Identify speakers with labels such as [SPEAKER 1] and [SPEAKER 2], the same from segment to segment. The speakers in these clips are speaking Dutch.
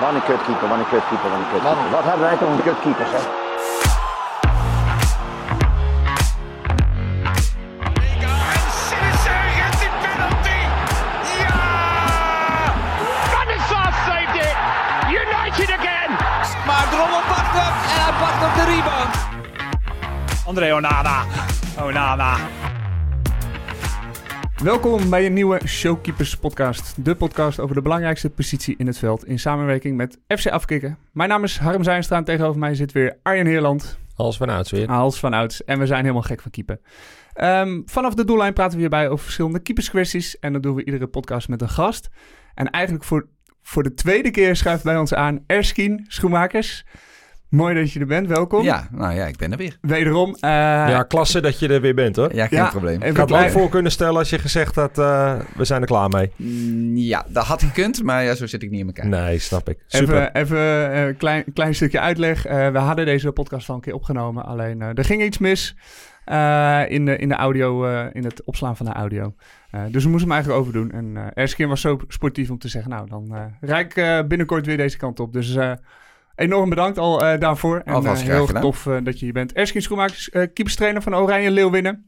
[SPEAKER 1] Wat een kutkeeper, wat een kutkeeper, wat een kutkeeper. Wat hebben wij toch een kutkeeper, zeg.
[SPEAKER 2] En Sinister gets the penalty. Ja! Van de Sar saved it. United again.
[SPEAKER 3] Maar Drommel pakt hem en hij pakt op de rebound.
[SPEAKER 4] André Onana. Onana. Welkom bij een nieuwe Showkeepers podcast. De podcast over de belangrijkste positie in het veld in samenwerking met FC Afkikken. Mijn naam is Harm Zijnstra en tegenover mij zit weer Arjen Heerland.
[SPEAKER 5] Als van ouds weer.
[SPEAKER 4] Hals van ouds. En we zijn helemaal gek van keeper. Ehm, vanaf de doellijn praten we hierbij over verschillende keeperskwesties. En dat doen we iedere podcast met een gast. En eigenlijk voor, voor de tweede keer schuift bij ons aan Erskine Schoenmakers. Mooi dat je er bent, welkom.
[SPEAKER 6] Ja, nou ja, ik ben er weer.
[SPEAKER 4] Wederom. eh,
[SPEAKER 5] ja, klasse dat je er weer bent hoor.
[SPEAKER 6] Ja, geen
[SPEAKER 4] Ja,
[SPEAKER 6] probleem.
[SPEAKER 5] Ik had lang voor kunnen stellen als je gezegd had, eh, we zijn er klaar mee.
[SPEAKER 6] Mm, Ja, dat had gekund, maar ja, zo zit ik niet in elkaar.
[SPEAKER 5] Nee, snap ik. Super.
[SPEAKER 4] Even, even een klein, klein stukje uitleg. Eh, we hadden deze podcast al een keer opgenomen. Alleen eh, er ging iets mis eh, in, de, in de audio, eh, in het opslaan van de audio. Eh, dus we moesten hem eigenlijk overdoen. En eh Erskine was zo sportief om te zeggen, nou dan eh rijd ik eh, binnenkort weer deze kant op. Dus eh, enorm bedankt al eh, daarvoor. En
[SPEAKER 6] Alvast
[SPEAKER 4] eh, heel
[SPEAKER 6] gedaan.
[SPEAKER 4] tof eh, dat je hier bent. Erskine Schoenmakers, keeperstrainer van Oranje Leeuwinnen.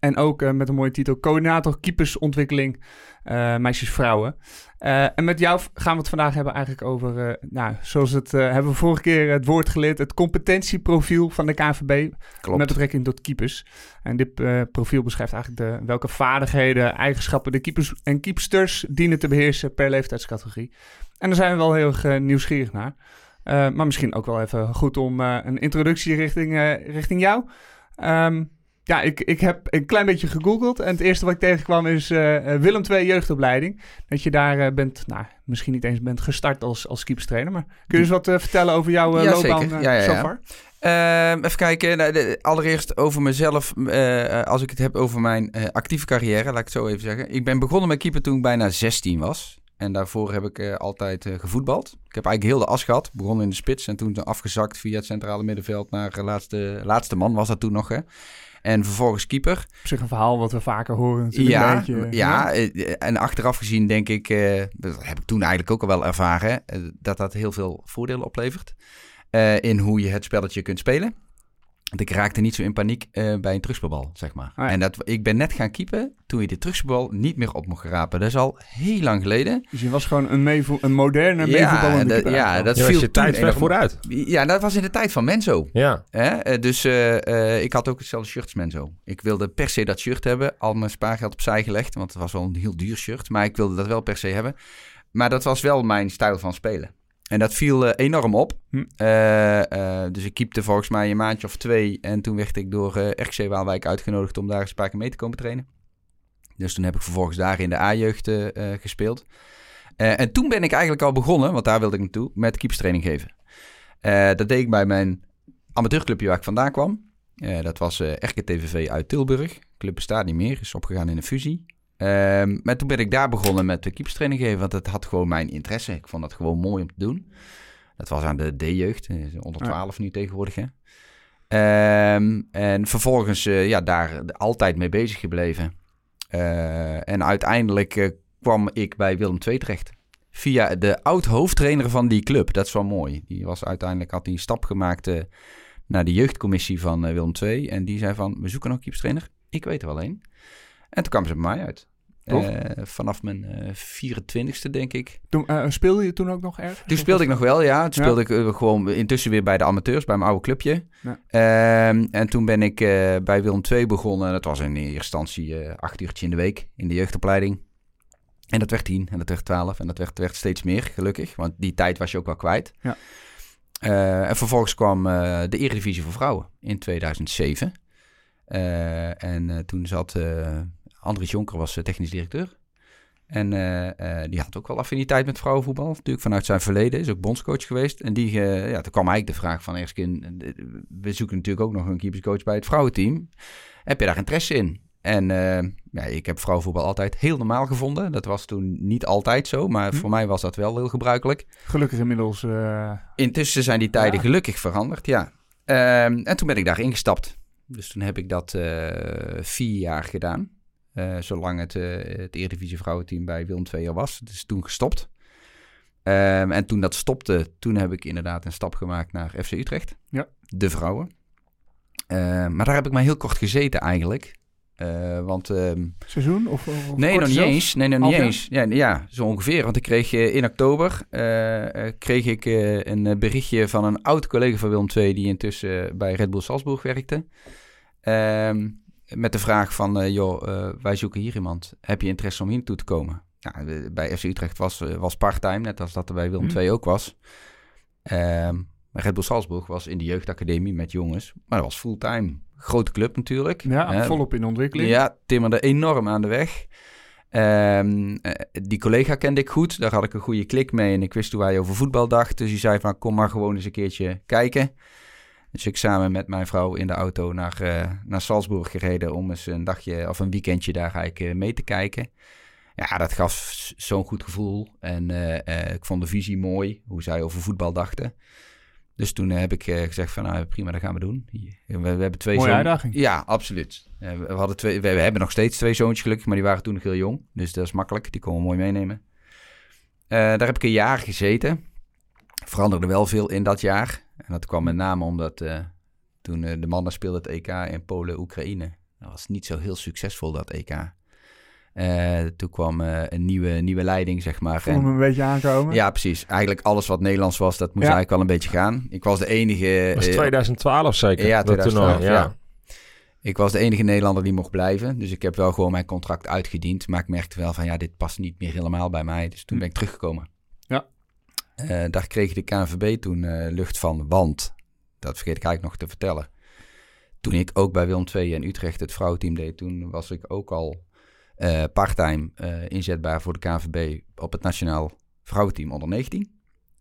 [SPEAKER 4] En ook met een mooie titel coördinator keepersontwikkeling eh meisjes-vrouwen. En met jou gaan we het vandaag hebben eigenlijk over, nou, zoals het hebben we vorige keer het woord geleerd, het competentieprofiel van de KNVB
[SPEAKER 6] Klopt.
[SPEAKER 4] met betrekking tot keepers. En dit profiel beschrijft eigenlijk de, welke vaardigheden, eigenschappen de keepers en keepsters dienen te beheersen per leeftijdscategorie. En daar zijn we wel heel erg nieuwsgierig naar. Eh, maar misschien ook wel even goed om eh, een introductie richting, eh, richting jou. Ehm, ja, ik, ik heb een klein beetje gegoogeld. En het eerste wat ik tegenkwam is Willem II jeugdopleiding. Dat je daar bent, nou, misschien niet eens bent gestart als, als keeperstrainer. Maar kun je eens wat vertellen over jouw
[SPEAKER 6] Ja,
[SPEAKER 4] loopbaan
[SPEAKER 6] Ja, ja,
[SPEAKER 4] so
[SPEAKER 6] ja.
[SPEAKER 4] far?
[SPEAKER 6] Ehm, even kijken. Nou, de- allereerst over mezelf. als ik het heb over mijn actieve carrière, laat ik het zo even zeggen. Ik ben begonnen met keeper toen ik bijna 16 was. En daarvoor heb ik eh, altijd eh, gevoetbald. Ik heb eigenlijk heel de as gehad. Begonnen in de spits en toen afgezakt via het centrale middenveld naar de laatste, laatste man was dat toen nog. Hè. En vervolgens keeper.
[SPEAKER 4] Op zich een verhaal wat we vaker horen. natuurlijk
[SPEAKER 6] Ja,
[SPEAKER 4] een beetje,
[SPEAKER 6] ja, eh, en achteraf gezien denk ik, eh, dat heb ik toen eigenlijk ook al wel ervaren, eh, dat dat heel veel voordelen oplevert. eh, in hoe je het spelletje kunt spelen. Want ik raakte niet zo in paniek eh, bij een terugspeelbal, zeg maar.
[SPEAKER 4] Ah, ja.
[SPEAKER 6] En dat, ik ben net gaan keepen toen je de terugspeelbal niet meer op mocht rapen. Dat is al heel lang geleden.
[SPEAKER 4] Dus je was gewoon een, meevoe- een moderne
[SPEAKER 6] Ja, dat- ja, dat viel
[SPEAKER 5] je tijd ver vooruit.
[SPEAKER 6] Ja, dat was in de tijd van Menzo.
[SPEAKER 5] Ja.
[SPEAKER 6] Hè? Eh, Dus eh, eh, ik had ook hetzelfde shirt als Menzo. Ik wilde per se dat shirt hebben. Al mijn spaargeld opzij gelegd, want het was wel een heel duur shirt. Maar ik wilde dat wel per se hebben. Maar dat was wel mijn stijl van spelen. En dat viel eh, enorm op.
[SPEAKER 4] Hm.
[SPEAKER 6] Eh, eh, dus ik keepte volgens mij een maandje of twee. En toen werd ik door RKC Waalwijk uitgenodigd om daar eens een paar keer mee te komen trainen. Dus toen heb ik vervolgens daar in de A-jeugd gespeeld. En toen ben ik eigenlijk al begonnen, want daar wilde ik naartoe, met keeperstraining geven. Dat deed ik bij mijn amateurclubje waar ik vandaan kwam. Dat was eh RKTVV uit Tilburg. De club bestaat niet meer, is opgegaan in een fusie. Ehm, maar toen ben ik daar begonnen met de keeperstraining geven, want het had gewoon mijn interesse. Ik vond dat gewoon mooi om te doen. Dat was aan de D-jeugd, eh, onder 12 nu tegenwoordig. Hè? Ehm, en vervolgens eh, ja, daar altijd mee bezig gebleven. Eh, en uiteindelijk kwam ik bij Willem II terecht. Via de oud-hoofdtrainer van die club. Dat is wel mooi. Die was uiteindelijk, had hij een stap gemaakt naar de jeugdcommissie van Willem II. En die zei van, we zoeken nog een keeperstrainer. Ik weet er wel een. En toen kwamen ze bij mij uit. Eh, vanaf mijn eh 24ste, denk ik.
[SPEAKER 4] Toen, eh, speelde je toen ook nog ergens?
[SPEAKER 6] Toen speelde ik nog wel, ja. Toen
[SPEAKER 4] Ja.
[SPEAKER 6] speelde ik gewoon intussen weer bij de amateurs, bij mijn oude clubje.
[SPEAKER 4] Ja.
[SPEAKER 6] Ehm, en toen ben ik bij Willem II begonnen. Dat was in eerste instantie acht uurtje in de week in de jeugdopleiding. En dat werd tien, en dat werd twaalf, en dat werd, werd steeds meer, gelukkig. Want die tijd was je ook wel kwijt.
[SPEAKER 4] Ja.
[SPEAKER 6] En vervolgens kwam de Eredivisie voor Vrouwen in 2007. Eh, en eh, toen zat eh Andries Jonker was technisch directeur. En die had ook wel affiniteit met vrouwenvoetbal. Natuurlijk vanuit zijn verleden. Is ook bondscoach geweest. En die, ja, toen kwam eigenlijk de vraag van Erskin... eh, We zoeken natuurlijk ook nog een keeperscoach bij het vrouwenteam. Heb je daar interesse in? En ja, ik heb vrouwenvoetbal altijd heel normaal gevonden. Dat was toen niet altijd zo. Maar
[SPEAKER 4] Hm.
[SPEAKER 6] voor mij was dat wel heel gebruikelijk.
[SPEAKER 4] Gelukkig inmiddels.
[SPEAKER 6] Intussen zijn die tijden
[SPEAKER 4] Ja.
[SPEAKER 6] gelukkig veranderd, ja. Ehm, en toen ben ik daar ingestapt. Dus toen heb ik dat eh, vier jaar gedaan. Eh, zolang het, eh het Eredivisie vrouwenteam bij Willem II er was. Het is toen gestopt. Ehm, en toen dat stopte, toen heb ik inderdaad een stap gemaakt naar FC Utrecht.
[SPEAKER 4] Ja.
[SPEAKER 6] De vrouwen. Ehm, maar daar heb ik maar heel kort gezeten eigenlijk. Eh, want ehm,
[SPEAKER 4] Seizoen? Of, of
[SPEAKER 6] Nee, nog niet eens. Nee, nog niet eens. Ja, ja, zo ongeveer. Want ik kreeg eh, in oktober eh, kreeg ik een berichtje van een oud collega van Willem II die intussen bij Red Bull Salzburg werkte. Ehm, met de vraag van, joh, wij zoeken hier iemand. Heb je interesse om hier naartoe te komen? Eh, bij FC Utrecht was, was part-time, net als dat er bij Willem. II ook was. Maar Red Bull Salzburg was in de jeugdacademie met jongens. Maar dat was fulltime. Grote club natuurlijk.
[SPEAKER 4] Ja, volop in ontwikkeling.
[SPEAKER 6] ja, timmerde enorm aan de weg. Ehm, eh, die collega kende ik goed. Daar had ik een goede klik mee. En ik wist hoe hij over voetbal dacht. Dus die zei van, kom maar gewoon eens een keertje kijken. Dus ik samen met mijn vrouw in de auto naar, eh, naar Salzburg gereden... om eens een dagje of een weekendje daar eigenlijk eh, mee te kijken. Ja, dat gaf zo'n goed gevoel. En ik vond de visie mooi, hoe zij over voetbal dachten. Dus toen eh, heb ik eh, gezegd van, nou prima, dat gaan we doen. We, we hebben twee
[SPEAKER 4] Mooie
[SPEAKER 6] zoon-
[SPEAKER 4] uitdaging.
[SPEAKER 6] Ja, absoluut. Eh, we, hadden twee, we, we hebben nog steeds twee zoontjes gelukkig, maar die waren toen nog heel jong. Dus dat is makkelijk, die konden we mooi meenemen. Daar heb ik een jaar gezeten. Veranderde wel veel in dat jaar. En dat kwam met name omdat toen de mannen speelden het EK in Polen-Oekraïne. Dat was niet zo heel succesvol, dat EK. Eh, toen kwam eh, een nieuwe, nieuwe leiding, zeg maar.
[SPEAKER 4] Voel
[SPEAKER 6] En-
[SPEAKER 4] hem een beetje aankomen.
[SPEAKER 6] ja, precies. Eigenlijk alles wat Nederlands was, dat moest
[SPEAKER 4] Ja.
[SPEAKER 6] eigenlijk wel een beetje gaan. Ik was de enige...
[SPEAKER 5] Dat was
[SPEAKER 6] eh,
[SPEAKER 5] 2012 zeker.
[SPEAKER 6] ja,
[SPEAKER 5] dat
[SPEAKER 6] 2012,
[SPEAKER 5] toernooi,
[SPEAKER 6] ja. Ik was de enige Nederlander die mocht blijven. Dus ik heb wel gewoon mijn contract uitgediend. Maar ik merkte wel van ja, dit past niet meer helemaal bij mij. Dus toen ben ik teruggekomen.
[SPEAKER 4] Ja.
[SPEAKER 6] Eh, daar kreeg de KNVB toen eh, lucht van. Want, dat vergeet ik eigenlijk nog te vertellen. Toen ik ook bij Willem II en Utrecht het vrouwenteam deed, toen was ik ook al eh parttime eh, inzetbaar voor de KNVB op het nationaal vrouwenteam onder 19.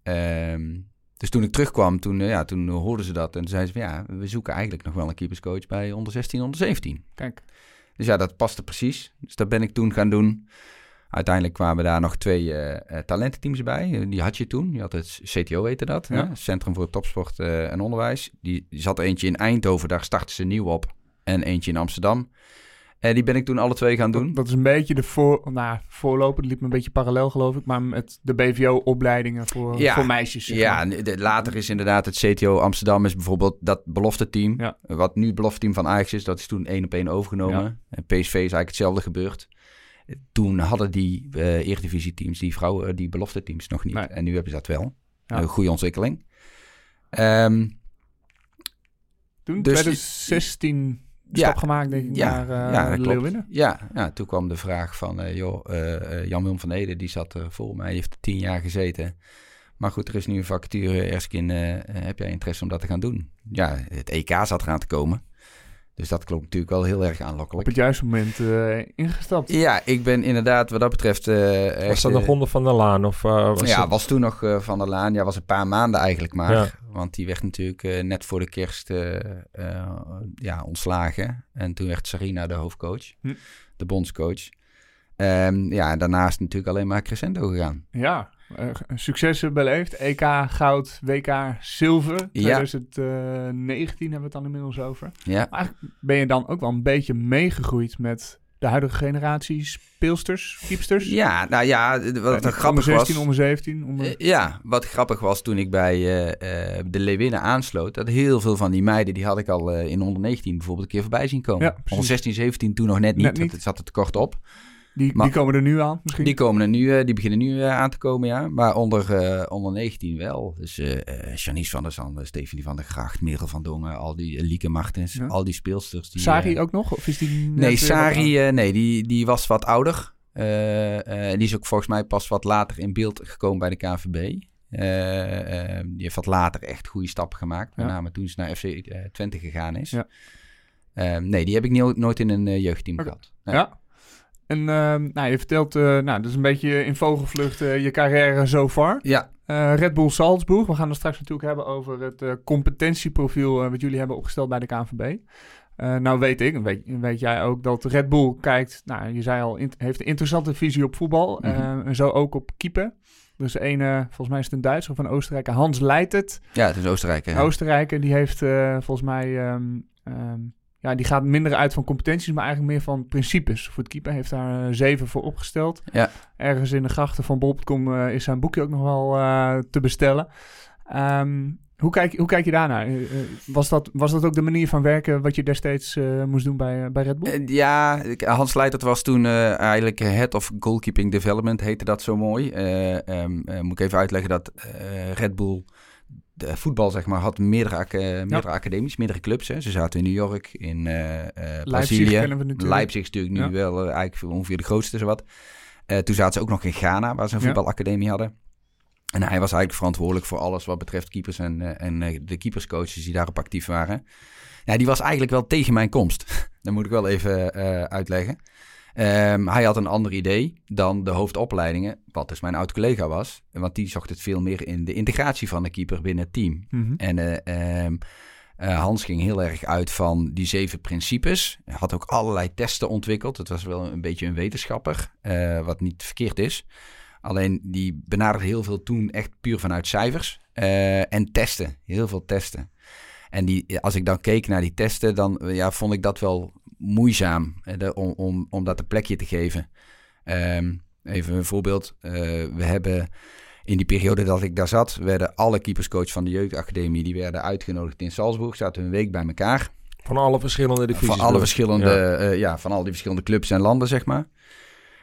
[SPEAKER 6] Ehm, dus toen ik terugkwam, toen, eh, ja, toen hoorden ze dat. En toen zeiden ze van ja, we zoeken eigenlijk nog wel een keeperscoach bij onder 16, onder 17.
[SPEAKER 4] Kijk.
[SPEAKER 6] Dus ja, dat paste precies. Dus dat ben ik toen gaan doen. Uiteindelijk kwamen daar nog twee talententeams bij. Die had je toen. Je had het CTO, heette dat.
[SPEAKER 4] Ja.
[SPEAKER 6] Centrum voor Topsport en Onderwijs. Die, die zat eentje in Eindhoven, daar startten ze nieuw op. En eentje in Amsterdam. En die ben ik toen alle twee gaan doen.
[SPEAKER 4] Dat, dat is een beetje de voor, nou, voorloper. Het liep me een beetje parallel, geloof ik. Maar met de BVO-opleidingen voor,
[SPEAKER 6] Ja.
[SPEAKER 4] voor meisjes. zeg
[SPEAKER 6] Ja,
[SPEAKER 4] maar.
[SPEAKER 6] later is inderdaad het CTO Amsterdam is bijvoorbeeld dat belofte team.
[SPEAKER 4] Ja.
[SPEAKER 6] Wat nu het belofte team van Ajax is, dat is toen één op één overgenomen. En PSV is eigenlijk hetzelfde gebeurd. Toen hadden die eh eredivisie teams, die vrouwen, eh, die belofte teams nog niet.
[SPEAKER 4] Nee.
[SPEAKER 6] En nu hebben ze dat wel. Een goede ontwikkeling. Ehm,
[SPEAKER 4] Toen,
[SPEAKER 6] Dus-
[SPEAKER 4] 2016,
[SPEAKER 6] Ja.
[SPEAKER 4] stap gemaakt, denk ik,
[SPEAKER 6] Ja,
[SPEAKER 4] naar eh
[SPEAKER 6] ja.
[SPEAKER 4] Leeuwinnen.
[SPEAKER 6] ja, ja, toen kwam de vraag van, eh, joh, eh, Jan-Willem van Ede, die zat er voor mij, heeft tien jaar gezeten. Maar goed, er is nu een vacature, Erskin, eh, heb jij interesse om dat te gaan doen? Ja, het EK zat eraan te komen. Dus dat klonk natuurlijk wel heel erg
[SPEAKER 4] Op
[SPEAKER 6] aanlokkelijk.
[SPEAKER 4] het juiste moment eh, ingestapt.
[SPEAKER 6] Ja, ik ben inderdaad wat dat betreft... eh,
[SPEAKER 5] Was
[SPEAKER 6] echt,
[SPEAKER 5] dat nog
[SPEAKER 6] eh,
[SPEAKER 5] Ronde van der Laan? Of, eh, was
[SPEAKER 6] ja,
[SPEAKER 5] het-
[SPEAKER 6] was toen nog eh, Van der Laan. Ja, was een paar maanden eigenlijk maar.
[SPEAKER 5] Ja.
[SPEAKER 6] Want die werd natuurlijk net voor de kerst eh, eh, ja, ontslagen. En toen werd Sarina de hoofdcoach,
[SPEAKER 4] Hm.
[SPEAKER 6] de bondscoach. Ehm, ja, en daarnaast natuurlijk alleen maar crescendo gegaan.
[SPEAKER 4] Ja, eh, successen beleefd. EK goud, WK zilver. 2019 hebben we het dan inmiddels over.
[SPEAKER 6] Ja,
[SPEAKER 4] Maar eigenlijk ben je dan ook wel een beetje meegegroeid met de huidige generatie speelsters, keepsters?
[SPEAKER 6] ja nou ja, wat grappig
[SPEAKER 4] 16,
[SPEAKER 6] was...
[SPEAKER 4] onder 17. Onder...
[SPEAKER 6] Eh, ja, wat grappig was toen ik bij eh, eh, de Leeuwinnen aansloot, dat heel veel van die meiden, die had ik al in onder 19 bijvoorbeeld een keer voorbij zien komen.
[SPEAKER 4] Ja,
[SPEAKER 6] onder 16, 17 toen nog net niet,
[SPEAKER 4] Net
[SPEAKER 6] want
[SPEAKER 4] niet.
[SPEAKER 6] het zat er te kort op.
[SPEAKER 4] die,
[SPEAKER 6] maar-
[SPEAKER 4] die komen er nu aan misschien?
[SPEAKER 6] Die komen er nu, eh, die beginnen nu eh, aan te komen, ja. Maar onder, eh, onder 19 wel. Dus eh, Janice van der Zanden, Stephanie van der Gracht, Merel van Dongen, al die Lieke Martens,
[SPEAKER 4] Ja.
[SPEAKER 6] al die speelsters. Die,
[SPEAKER 4] Sari ook nog? Of is die
[SPEAKER 6] Nee, Sari, nee, die, die was wat ouder. Die is ook volgens mij pas wat later in beeld gekomen bij de KNVB. Eh, die heeft wat later echt goede stappen gemaakt. Met
[SPEAKER 4] Ja.
[SPEAKER 6] name toen ze naar FC Twente gegaan is.
[SPEAKER 4] Ja.
[SPEAKER 6] Eh, nee, die heb ik nie- nooit in een jeugdteam gehad. Nee.
[SPEAKER 4] Ja. En ehm, nou, je vertelt, eh, nou, dat is een beetje in vogelvlucht eh, je carrière zo far.
[SPEAKER 6] Ja,
[SPEAKER 4] Eh, Red Bull Salzburg. We gaan het straks natuurlijk hebben over het competentieprofiel wat jullie hebben opgesteld bij de KNVB. Nou weet ik, weet, weet jij ook, dat Red Bull kijkt, nou je zei al, heeft een interessante visie op voetbal.
[SPEAKER 6] Mhm.
[SPEAKER 4] en zo ook op keeper. Dus de ene, volgens mij is het een Duitser of een Oostenrijker, Hans Leitert.
[SPEAKER 6] ja, het is Oostenrijk. hè.
[SPEAKER 4] Oostenrijker, die heeft volgens mij ehm, ehm, ja, die gaat minder uit van competenties, maar eigenlijk meer van principes. Voor het keeper heeft daar eh, zeven voor opgesteld.
[SPEAKER 6] Ja.
[SPEAKER 4] Ergens in de grachten van bol.com eh, is zijn boekje ook nog wel eh, te bestellen. Ehm, hoe, kijk, hoe kijk je daarnaar? Was, dat, was dat ook de manier van werken wat je destijds moest doen bij, bij Red Bull?
[SPEAKER 6] Ja, Hans Leitert was toen eigenlijk Head of Goalkeeping Development, heette dat zo mooi. Eh, moet ik even uitleggen dat Red Bull, de voetbal zeg maar, had meerdere, aca- meerdere academies, meerdere clubs. Hè. Ze zaten in New York, in eh eh
[SPEAKER 4] Leipzig
[SPEAKER 6] Brazilië.
[SPEAKER 4] kennen we natuurlijk.
[SPEAKER 6] Leipzig is natuurlijk nu
[SPEAKER 4] Ja.
[SPEAKER 6] wel eh, eigenlijk ongeveer de grootste, zowat. Eh toen zaten ze ook nog in Ghana, waar ze een
[SPEAKER 4] Ja.
[SPEAKER 6] voetbalacademie hadden. En hij was eigenlijk verantwoordelijk voor alles wat betreft keepers en, eh, en eh, de keeperscoaches die daarop actief waren. Ja, die was eigenlijk wel tegen mijn komst. Dat moet ik wel even eh, uitleggen. Ehm, hij had een ander idee dan de hoofdopleidingen, wat dus mijn oud-collega was. Want die zocht het veel meer in de integratie van de keeper binnen het team.
[SPEAKER 4] Mhm.
[SPEAKER 6] En eh, ehm, eh, Hans ging heel erg uit van die zeven principes. Hij had ook allerlei testen ontwikkeld. Het was wel een beetje een wetenschapper, eh, wat niet verkeerd is. Alleen die benaderde heel veel toen echt puur vanuit cijfers en testen. Heel veel testen. En die, als ik dan keek naar die testen, dan ja, vond ik dat wel moeizaam eh, de- om, om, om dat een plekje te geven. Ehm, even een voorbeeld. Eh, we hebben in die periode dat ik daar zat, werden alle keeperscoach van de jeugdacademie die werden uitgenodigd in Salzburg. Zaten een week bij elkaar.
[SPEAKER 5] Van alle verschillende divisies.
[SPEAKER 6] Van alle
[SPEAKER 5] dus.
[SPEAKER 6] verschillende,
[SPEAKER 5] Ja.
[SPEAKER 6] ja. ja, van al die verschillende clubs en landen, zeg maar.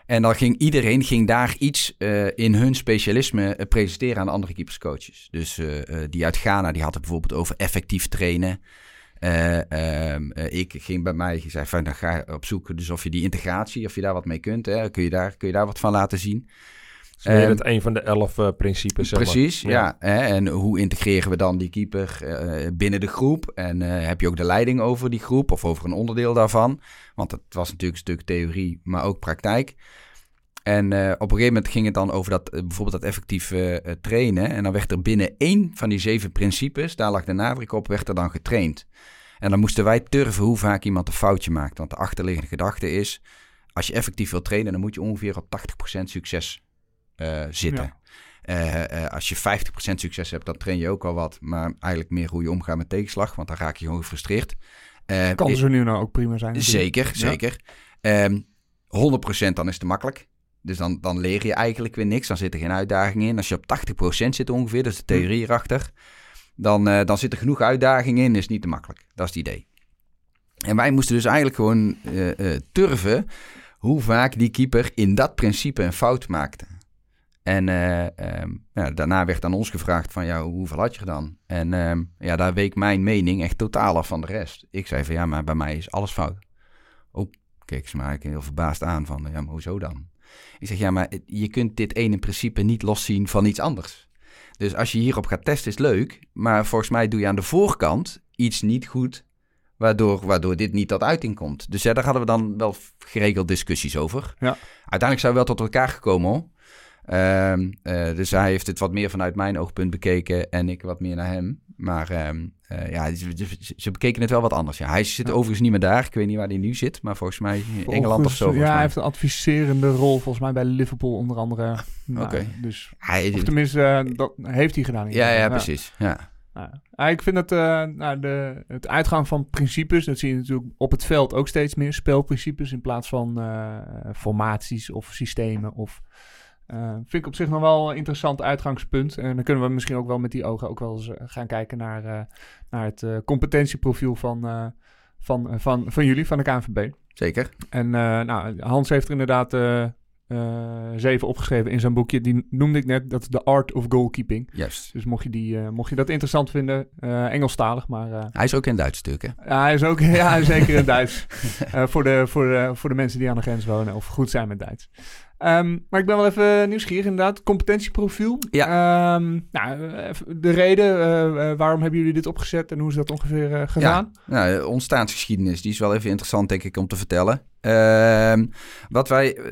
[SPEAKER 6] En dan ging iedereen ging daar iets eh, in hun specialisme eh, presenteren aan de andere keeperscoaches. Dus eh, eh, die uit Ghana, die had het bijvoorbeeld over effectief trainen. Eh, ehm, eh, ik ging bij mij, zei van, dan ga je op zoek dus of je die integratie, of je daar wat mee kunt. Hè? Kun, je daar, kun je daar wat van laten zien?
[SPEAKER 5] Dus
[SPEAKER 6] Ehm,
[SPEAKER 5] het een van de elf eh, principes. zeg maar.
[SPEAKER 6] Precies, ja. Hè? En hoe integreren we dan die keeper binnen de groep? En heb je ook de leiding over die groep of over een onderdeel daarvan? Want het was natuurlijk een stuk theorie, maar ook praktijk. En eh, op een gegeven moment ging het dan over dat, eh, bijvoorbeeld dat effectief eh, trainen. En dan werd er binnen één van die zeven principes, daar lag de nadruk op, werd er dan getraind. En dan moesten wij turven hoe vaak iemand een foutje maakt. Want de achterliggende gedachte is, als je effectief wil trainen, dan moet je ongeveer op 80% succes zitten.
[SPEAKER 4] Ja.
[SPEAKER 6] Als je 50% succes hebt, dan train je ook wel wat. Maar eigenlijk meer hoe je omgaat met tegenslag, want dan raak je gewoon gefrustreerd.
[SPEAKER 4] Kan ze nu nou ook prima zijn. natuurlijk.
[SPEAKER 6] Zeker,
[SPEAKER 4] Ja.
[SPEAKER 6] zeker. Ehm 100% dan is het te makkelijk. Dus dan, dan leer je eigenlijk weer niks. Dan zit er geen uitdaging in. Als je op 80% zit ongeveer, dat is de theorie erachter. Dan, eh, dan zit er genoeg uitdaging in. Is niet te makkelijk. Dat is het idee. En wij moesten dus eigenlijk gewoon eh, eh, turven hoe vaak die keeper in dat principe een fout maakte. En eh, ehm, ja, daarna werd aan ons gevraagd van, ja, hoeveel had je gedaan? En ehm, ja, daar week mijn mening echt totaal af van de rest. Ik zei van, ja, maar bij mij is alles fout. Oh, keek ze me eigenlijk heel verbaasd aan van, ja, maar hoezo dan? Ik zeg, ja, maar je kunt dit ene principe niet loszien van iets anders. Dus als je hierop gaat testen is leuk, maar volgens mij doe je aan de voorkant iets niet goed, waardoor, waardoor dit niet tot uiting komt. Dus ja, daar hadden we dan wel geregeld discussies over.
[SPEAKER 4] Ja.
[SPEAKER 6] Uiteindelijk zijn we wel tot elkaar gekomen hoor. Ehm, eh, dus hij heeft het wat meer vanuit mijn oogpunt bekeken en ik wat meer naar hem. Maar ehm, eh, ja, ze, bekeken het wel wat anders. Ja, hij zit
[SPEAKER 4] Ja.
[SPEAKER 6] overigens niet meer daar. Ik weet niet waar hij nu zit, maar volgens mij in Engeland of zo.
[SPEAKER 4] Ja, hij heeft een adviserende rol volgens mij bij Liverpool onder andere. Nou,
[SPEAKER 6] Oké.
[SPEAKER 4] Dus,
[SPEAKER 6] Hij,
[SPEAKER 4] of tenminste, eh, dat heeft hij gedaan.
[SPEAKER 6] ja, ja,
[SPEAKER 4] geval.
[SPEAKER 6] precies. Ja.
[SPEAKER 4] Ja. Ja, ik vind het, eh, nou, de, het uitgaan van principes, dat zie je natuurlijk op het veld ook steeds meer. Spelprincipes in plaats van formaties of systemen. Of, eh, vind ik op zich nog wel een interessant uitgangspunt. En dan kunnen we misschien ook wel met die ogen ook wel eens eh, gaan kijken naar, eh, naar het competentieprofiel van, van, van, van jullie, van de KNVB.
[SPEAKER 6] Zeker.
[SPEAKER 4] En nou, Hans heeft er inderdaad zeven opgeschreven in zijn boekje. Die noemde ik net, dat is The Art of Goalkeeping.
[SPEAKER 6] Juist.
[SPEAKER 4] Dus mocht je, die, mocht je dat interessant vinden, Engelstalig, maar
[SPEAKER 6] Hij is ook in Duits natuurlijk, hè?
[SPEAKER 4] ja, hij is ook ja, zeker in Duits. Voor, de, voor, de, voor de mensen die aan de grens wonen of goed zijn met Duits. Ehm, maar ik ben wel even nieuwsgierig inderdaad. Competentieprofiel. Ehm, nou, even de reden, eh, eh, waarom hebben jullie dit opgezet en hoe is dat ongeveer eh, gegaan?
[SPEAKER 6] Nou, de ontstaansgeschiedenis, die is wel even interessant, denk ik, om te vertellen. Ehm, wat wij... eh,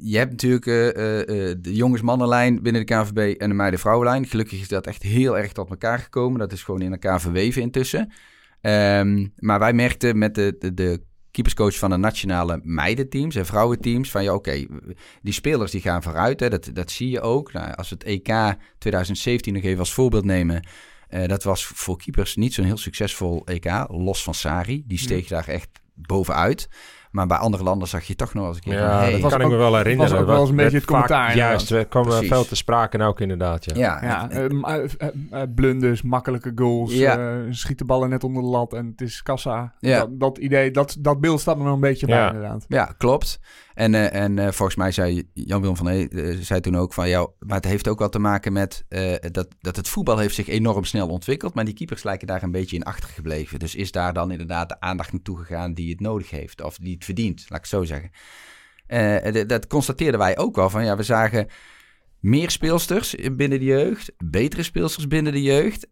[SPEAKER 6] Je hebt natuurlijk eh, eh, eh, de jongens-mannenlijn binnen de KVB en de meiden-vrouwenlijn. Gelukkig is dat echt heel erg tot elkaar gekomen. Dat is gewoon in elkaar verweven intussen. Maar wij merkten met de, de, de keeperscoach van de nationale meidenteams en vrouwenteams... van ja, oké, die spelers die gaan vooruit. Hè, dat, dat zie je ook. Nou, als we het EK 2017 nog even als voorbeeld nemen... eh, dat was voor keepers niet zo'n heel succesvol EK. Los van Sari. Die steeg daar echt bovenuit. Maar bij andere landen zag je toch nog eens een keer van,
[SPEAKER 5] Ja,
[SPEAKER 6] hey,
[SPEAKER 5] dat
[SPEAKER 4] was
[SPEAKER 5] kan ik me
[SPEAKER 4] ook-
[SPEAKER 5] wel herinneren.
[SPEAKER 4] was ook wel eens een beetje het
[SPEAKER 5] vaak-
[SPEAKER 4] commentaar,
[SPEAKER 5] Juist, er kwam
[SPEAKER 6] Precies.
[SPEAKER 5] veel te sprake en ook inderdaad. Ja.
[SPEAKER 6] ja,
[SPEAKER 4] Ja,
[SPEAKER 6] en-
[SPEAKER 4] eh, eh, eh, blunders, makkelijke goals,
[SPEAKER 6] Ja.
[SPEAKER 4] eh, schieten ballen net onder de lat en het is kassa.
[SPEAKER 6] Ja.
[SPEAKER 4] Dat, dat idee, dat, dat beeld staat er nog een beetje bij inderdaad.
[SPEAKER 6] Ja, klopt. En, eh, en eh, volgens mij zei Jan-Willem van Hee, eh, zei toen ook van... Ja, maar het heeft ook wel te maken met dat, dat het voetbal heeft zich enorm snel ontwikkeld... maar die keepers lijken daar een beetje in achtergebleven. Dus is daar dan inderdaad de aandacht naartoe gegaan die het nodig heeft... of die het verdient, laat ik het zo zeggen. Dat constateerden wij ook wel van... Ja, we zagen meer speelsters binnen de jeugd... betere speelsters binnen de jeugd...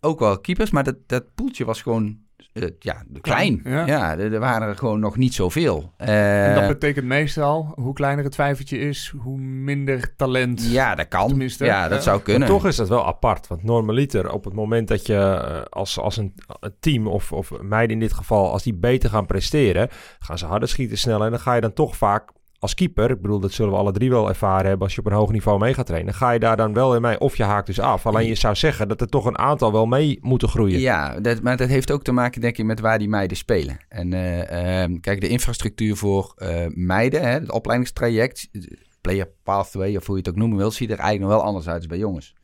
[SPEAKER 6] ook wel keepers, maar dat, dat poeltje was gewoon... eh, ja, klein.
[SPEAKER 4] Ja.
[SPEAKER 6] Ja, er, er waren er gewoon nog niet zoveel.
[SPEAKER 4] En dat
[SPEAKER 6] Eh,
[SPEAKER 4] betekent meestal, hoe kleiner het twijfeltje is, hoe minder talent.
[SPEAKER 6] ja, dat kan.
[SPEAKER 4] Tenminste,
[SPEAKER 6] ja, dat
[SPEAKER 4] eh,
[SPEAKER 6] zou
[SPEAKER 5] Maar
[SPEAKER 6] kunnen.
[SPEAKER 5] toch is dat wel apart. Want normaliter, op het moment dat je eh, als, als een, een team, of, of meiden in dit geval, als die beter gaan presteren, gaan ze harder schieten, sneller. En dan ga je dan toch vaak als keeper, ik bedoel, dat zullen we alle drie wel ervaren hebben als je op een hoog niveau mee gaat trainen, ga je daar dan wel in mee of je haakt dus af. Alleen je zou zeggen dat er toch een aantal wel mee moeten groeien.
[SPEAKER 6] Ja, dat, maar dat heeft ook te maken, denk ik, met waar die meiden spelen. En eh, ehm, kijk, de infrastructuur voor eh, meiden, hè, het opleidingstraject, player pathway of hoe je het ook noemen wil, ziet er eigenlijk nog wel anders uit als bij jongens.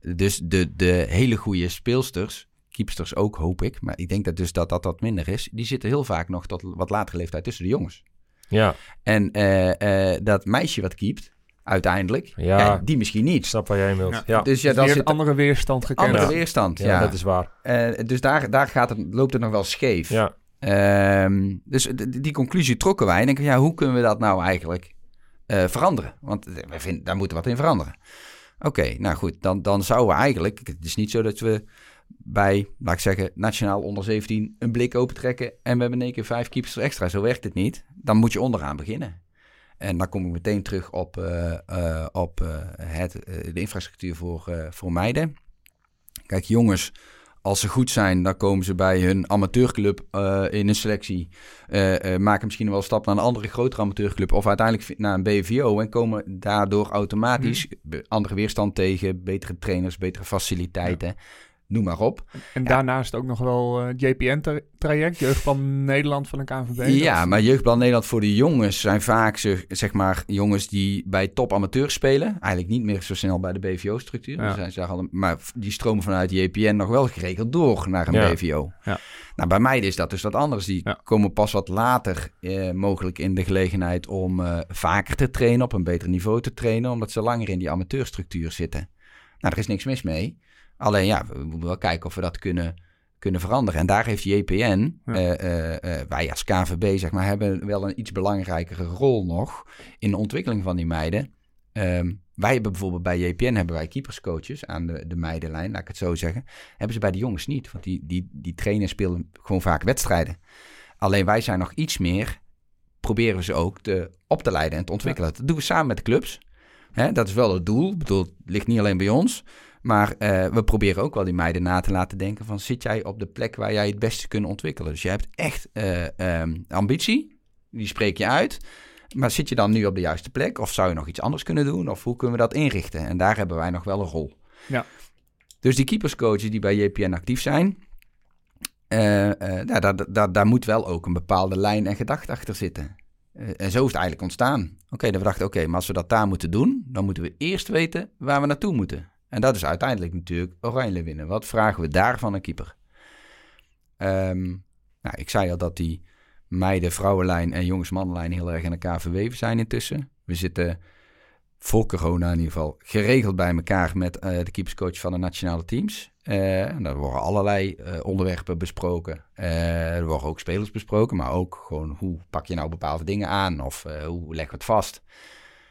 [SPEAKER 6] Dus de, de hele goede speelsters, keepsters ook hoop ik, maar ik denk dat dus dat dat wat minder is, die zitten heel vaak nog tot wat latere leeftijd tussen de jongens.
[SPEAKER 5] Ja,
[SPEAKER 6] En eh, eh, dat meisje wat keept, uiteindelijk,
[SPEAKER 5] Ja.
[SPEAKER 6] ja, die misschien
[SPEAKER 5] ik
[SPEAKER 6] niet.
[SPEAKER 5] snap waar jij heen wilt.
[SPEAKER 4] Ja.
[SPEAKER 5] Ja,
[SPEAKER 6] Dus ja, dan
[SPEAKER 4] dan
[SPEAKER 6] zit
[SPEAKER 4] andere weerstand gekend.
[SPEAKER 6] andere
[SPEAKER 5] Ja.
[SPEAKER 6] weerstand.
[SPEAKER 5] ja,
[SPEAKER 6] Ja,
[SPEAKER 5] dat is waar.
[SPEAKER 6] Eh, dus daar, daar gaat het, loopt het nog wel scheef.
[SPEAKER 5] Ja,
[SPEAKER 6] Ehm, dus die conclusie trokken wij. En denken, ja, hoe kunnen we dat nou eigenlijk eh, veranderen? Want we vinden, daar moeten we wat in veranderen. Oké, nou goed, dan, dan zouden we eigenlijk... Het is niet zo dat we bij, laat ik zeggen, nationaal onder 17 een blik opentrekken... en we hebben in één keer vijf keepers extra. Zo werkt het niet. Dan moet je onderaan beginnen. En dan kom ik meteen terug op, eh, eh, op eh, het, de infrastructuur voor, voor meiden. Kijk, jongens, als ze goed zijn, dan komen ze bij hun amateurclub in een selectie. maken misschien wel een stap naar een andere grotere amateurclub. Of uiteindelijk naar een BVO. En komen daardoor automatisch be- andere weerstand tegen. Betere trainers, betere faciliteiten. Noem maar op.
[SPEAKER 4] En daarnaast ook nog wel eh, het JPN-traject, Jeugdplan Nederland van de KNVB.
[SPEAKER 6] Ja,
[SPEAKER 4] Dat-
[SPEAKER 6] maar Jeugdplan Nederland voor de jongens zijn vaak zeg, zeg maar jongens die bij top amateurs spelen. Eigenlijk niet meer zo snel bij de BVO-structuur.
[SPEAKER 4] Ja.
[SPEAKER 6] Dus zijn ze al- maar die stromen vanuit JPN nog wel geregeld door naar een
[SPEAKER 5] Ja.
[SPEAKER 6] BVO.
[SPEAKER 4] Ja.
[SPEAKER 6] Nou, bij mij is dat dus wat anders. Die komen pas wat later eh, mogelijk in de gelegenheid om eh, vaker te trainen, op een beter niveau te trainen, omdat ze langer in die amateurstructuur zitten. Nou, er is niks mis mee. Alleen ja, we moeten wel kijken of we dat kunnen, kunnen veranderen. En daar heeft JPN,
[SPEAKER 4] Ja.
[SPEAKER 6] eh, eh, eh, wij als KVB zeg maar, hebben wel een iets belangrijkere rol nog in de ontwikkeling van die meiden. Ehm, wij hebben bijvoorbeeld bij JPN hebben wij keeperscoaches aan de, de meidenlijn, laat ik het zo zeggen. Hebben ze bij de jongens niet, want die, die, die trainen spelen gewoon vaak wedstrijden. Alleen wij zijn nog iets meer, proberen we ze ook te, op te leiden en te ontwikkelen. Dat doen we samen met de clubs. Hè, dat is wel het doel. Ik bedoel, het ligt niet alleen bij ons. Maar eh, we proberen ook wel die meiden na te laten denken van... zit jij op de plek waar jij het beste kunt ontwikkelen? Dus je hebt echt eh, ehm, ambitie, die spreek je uit... Maar zit je dan nu op de juiste plek? Of zou je nog iets anders kunnen doen? Of hoe kunnen we dat inrichten? En daar hebben wij nog wel een rol.
[SPEAKER 4] Ja.
[SPEAKER 6] Dus die keeperscoaches die bij JPN actief zijn... eh, daar, daar, daar moet wel ook een bepaalde lijn en gedachte achter zitten. En zo is het eigenlijk ontstaan. Oké, dan we dachten, oké, maar als we dat daar moeten doen... dan moeten we eerst weten waar we naartoe moeten. En dat is uiteindelijk natuurlijk oranje winnen. Wat vragen we daar van een keeper? Ehm, nou, ik zei al dat die meiden, vrouwenlijn en jongens-mannenlijn heel erg aan elkaar verweven zijn intussen. We zitten voor corona in ieder geval geregeld bij elkaar met eh, de keeperscoach van de nationale teams. Eh, en daar worden allerlei eh, onderwerpen besproken. Er worden ook spelers besproken, maar ook gewoon hoe pak je nou bepaalde dingen aan of hoe leggen we het vast.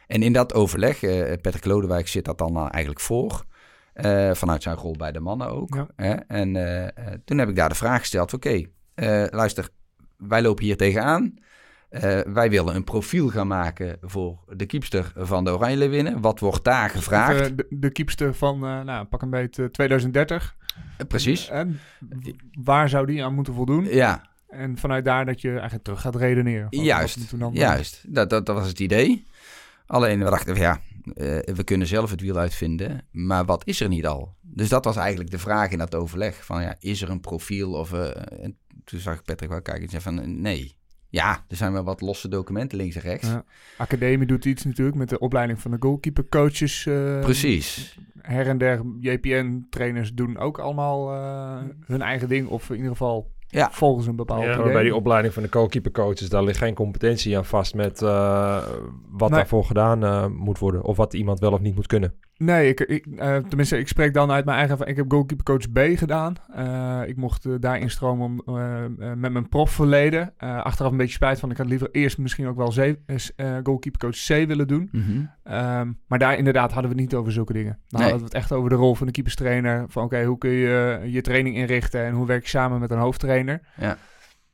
[SPEAKER 6] En in dat overleg, Patrick Lodewijk zit dat dan eigenlijk voor. Eh, vanuit zijn rol bij de mannen ook.
[SPEAKER 4] Ja.
[SPEAKER 6] Hè? En eh, eh, toen heb ik daar de vraag gesteld: oké, luister, wij lopen hier tegenaan. Wij willen een profiel gaan maken voor de keepster van de Oranje winnen. Wat wordt daar gevraagd?
[SPEAKER 4] De, de keepster van, nou, pak een beetje 2030.
[SPEAKER 6] Eh, Precies.
[SPEAKER 4] En waar zou die aan moeten voldoen?
[SPEAKER 6] Ja,
[SPEAKER 4] En vanuit daar dat je eigenlijk terug gaat redeneren.
[SPEAKER 6] Juist. Juist. Dat, dat, dat was het idee. Alleen we dachten, ja, eh, we kunnen zelf het wiel uitvinden. Maar wat is er niet al? Dus dat was eigenlijk de vraag in dat overleg. Van ja, is er een profiel? Of, eh, en toen zag ik Patrick wel kijken en zei van eh, nee. Ja, er zijn wel wat losse documenten links en rechts.
[SPEAKER 4] Ja. Academie doet iets natuurlijk met de opleiding van de goalkeepercoaches. eh,
[SPEAKER 6] Precies.
[SPEAKER 4] Her en der JPN-trainers doen ook allemaal eh, hun eigen ding. Of in ieder geval
[SPEAKER 6] Ja.
[SPEAKER 4] volgens een bepaald
[SPEAKER 5] Ja, maar bij die opleiding van de goalkeepercoaches, daar ligt geen competentie aan vast met eh, wat
[SPEAKER 4] Nee.
[SPEAKER 5] daarvoor gedaan eh, moet worden. Of wat iemand wel of niet moet kunnen.
[SPEAKER 4] Nee, ik, ik, eh, tenminste, ik spreek dan uit mijn eigen... Ik heb goalkeeper coach B gedaan. Eh, ik mocht daar instromen om, eh, eh, met mijn profverleden. Eh achteraf een beetje spijt van. Ik had liever eerst misschien ook wel C, eh, goalkeeper coach C willen doen.
[SPEAKER 6] Mhm.
[SPEAKER 4] Ehm, maar daar inderdaad hadden we het niet over zulke dingen. Dan
[SPEAKER 6] Nee.
[SPEAKER 4] hadden we het echt over de rol van de keeperstrainer. Van oké, hoe kun je je training inrichten en hoe werk je samen met een hoofdtrainer.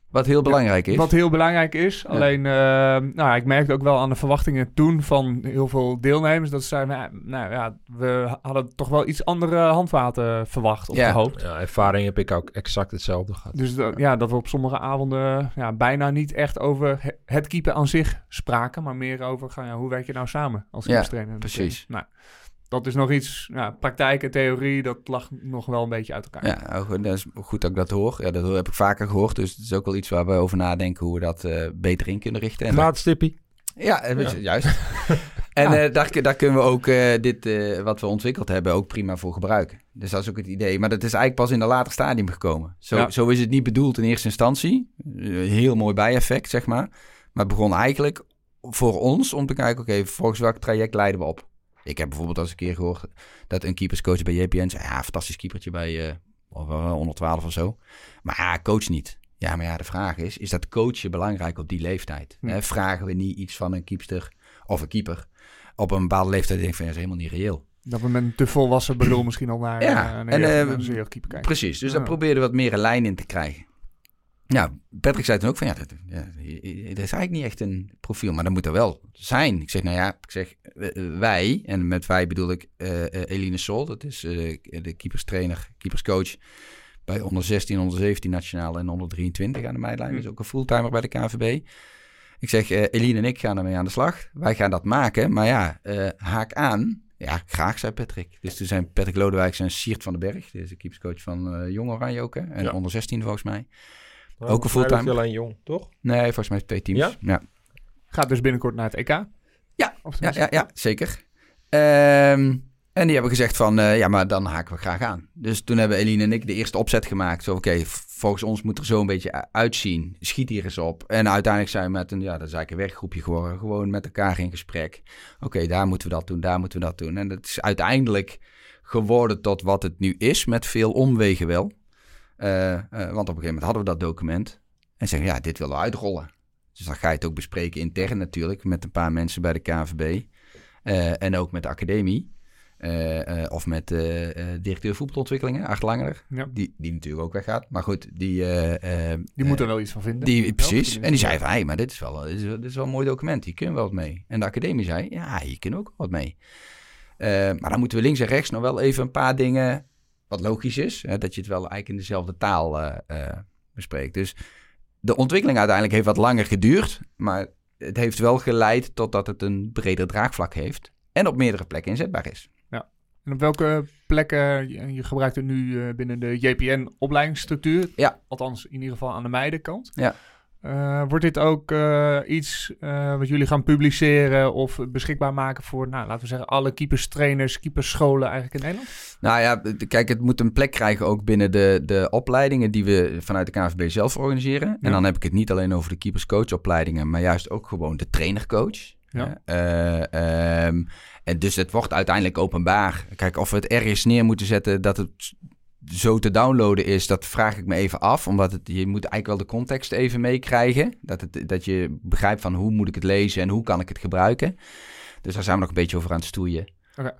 [SPEAKER 6] Wat heel belangrijk is.
[SPEAKER 4] Wat heel belangrijk is. Alleen, eh, nou, ja, ik merkte ook wel aan de verwachtingen toen van heel veel deelnemers. Dat ze zeiden, nou, nou ja, we hadden toch wel iets andere handvaten verwacht of
[SPEAKER 6] Ja.
[SPEAKER 4] gehoopt.
[SPEAKER 5] Ja, ervaring heb ik ook exact hetzelfde gehad.
[SPEAKER 4] Dus dat, ja, dat we op sommige avonden ja, bijna niet echt over he- het keeper aan zich spraken. Maar meer over, gaan, ja, hoe werk je nou samen als
[SPEAKER 6] Ja, precies.
[SPEAKER 4] Nou, dat is nog iets, ja, praktijk en theorie, dat lag nog wel een beetje uit elkaar.
[SPEAKER 6] Ja, nou goed, dat is goed dat ik dat hoor. Ja, dat heb ik vaker gehoord. Dus het is ook wel iets waar we over nadenken hoe we dat eh, beter in kunnen richten. En. Ja, juist. en eh, daar, daar kunnen we ook eh, dit eh, wat we ontwikkeld hebben ook prima voor gebruiken. Dus dat is ook het idee. Maar dat is eigenlijk pas in een later stadium gekomen. Zo,
[SPEAKER 4] Ja.
[SPEAKER 6] zo is het niet bedoeld in eerste instantie. Heel mooi bijeffect, zeg maar. Maar het begon eigenlijk voor ons om te kijken, oké, volgens welk traject leiden we op? Ik heb bijvoorbeeld als een keer gehoord dat een keeperscoach bij JPN zei, ja, fantastisch keepertje bij eh, of, eh, 112 of zo. Maar ja, coach niet. Ja, maar ja, de vraag is, is dat coachen belangrijk op die leeftijd?
[SPEAKER 4] Hm.
[SPEAKER 6] Hè, vragen we niet iets van een keepster of een keeper op een bepaalde leeftijd? denk ik van, ja, dat is helemaal niet reëel.
[SPEAKER 4] Dat we met een te volwassen bedoel misschien al naar,
[SPEAKER 6] Ja,
[SPEAKER 4] en,
[SPEAKER 6] eh,
[SPEAKER 4] een jeugdkeeper kijken.
[SPEAKER 6] Precies, dus
[SPEAKER 4] Ja.
[SPEAKER 6] daar probeerden we wat meer een lijn in te krijgen. Ja, Patrick zei toen ook van, ja, dat, ja, dat is eigenlijk niet echt een profiel, maar dat moet er wel zijn. Ik zeg, nou ja, ik zeg, eh, wij, en met wij bedoel ik eh, eh, Eline Sol, dat is eh, de keeperstrainer, keeperscoach bij onder 16, onder 17 nationaal en onder 23 aan de meidlijn.
[SPEAKER 4] Hm.
[SPEAKER 6] Dus ook een fulltimer bij de KNVB. Ik zeg, eh, Eline en ik gaan ermee aan de slag. Wij gaan dat maken, maar ja, eh, haak aan. Ja, graag, zei Patrick. Dus toen zijn Patrick Lodewijk en Siert van den Berg. De keeperscoach van eh Jong Oranje ook, hè? En
[SPEAKER 5] Ja.
[SPEAKER 6] onder 16 volgens mij.
[SPEAKER 5] Nou,
[SPEAKER 6] Ook een fulltime.
[SPEAKER 5] hij alleen jong, toch?
[SPEAKER 6] Nee, volgens mij twee teams.
[SPEAKER 5] Ja?
[SPEAKER 6] Ja,
[SPEAKER 4] Gaat dus binnenkort naar het EK.
[SPEAKER 6] Ja, ja, ja, ja zeker. Ehm, en die hebben gezegd van, eh, ja, maar dan haken we graag aan. Dus toen hebben Eline en ik de eerste opzet gemaakt. Zo, oké, volgens ons moet er zo een beetje uitzien. Schiet hier eens op. En uiteindelijk zijn we met een, ja, dat is eigenlijk een werkgroepje geworden. Gewoon met elkaar in gesprek. Oké, daar moeten we dat doen, daar moeten we dat doen. En dat is uiteindelijk geworden tot wat het nu is, met veel omwegen wel. Eh, eh, want op een gegeven moment hadden we dat document. En zeggen, ja, dit willen we uitrollen. Dus dan ga je het ook bespreken intern natuurlijk, met een paar mensen bij de KNVB. Eh, en ook met de academie. Of met directeur voetbalontwikkelingen, Art Langer.
[SPEAKER 4] Ja.
[SPEAKER 6] Die, die natuurlijk ook weggaat. Maar goed, die...
[SPEAKER 4] Die moet er wel iets van vinden.
[SPEAKER 6] die, precies. En die zei van, hey, maar dit is, wel, dit, is, dit is wel een mooi document. Hier kunnen we wat mee. En de academie zei, ja, hier kunnen we ook wat mee. Maar dan moeten we links en rechts nog wel even een paar dingen... Wat logisch is, hè, dat je het wel eigenlijk in dezelfde taal eh, eh, bespreekt. Dus de ontwikkeling uiteindelijk heeft wat langer geduurd. Maar het heeft wel geleid totdat het een breder draagvlak heeft. En op meerdere plekken inzetbaar is.
[SPEAKER 4] En op welke plekken, je, je gebruikt het nu eh, binnen de JPN-opleidingsstructuur.
[SPEAKER 6] Ja.
[SPEAKER 4] Althans, in ieder geval aan de meidenkant.
[SPEAKER 6] Ja.
[SPEAKER 4] Eh, wordt dit ook eh, iets eh, wat jullie gaan publiceren of beschikbaar maken voor, nou, laten we zeggen, alle keeperstrainers, keeperscholen eigenlijk in Nederland?
[SPEAKER 6] Nou ja, kijk, het moet een plek krijgen ook binnen de, de opleidingen die we vanuit de KNVB zelf organiseren.
[SPEAKER 4] Ja.
[SPEAKER 6] En dan heb ik het niet alleen over de keeperscoachopleidingen, maar juist ook gewoon de trainercoach.
[SPEAKER 4] Ja.
[SPEAKER 6] Eh, ehm, en dus het wordt uiteindelijk openbaar. Kijk, of we het ergens neer moeten zetten dat het zo te downloaden is, dat vraag ik me even af. Omdat het, je moet eigenlijk wel de context even meekrijgen. Dat, het, dat je begrijpt van hoe moet ik het lezen en hoe kan ik het gebruiken. Dus daar zijn we nog een beetje over aan het stoeien.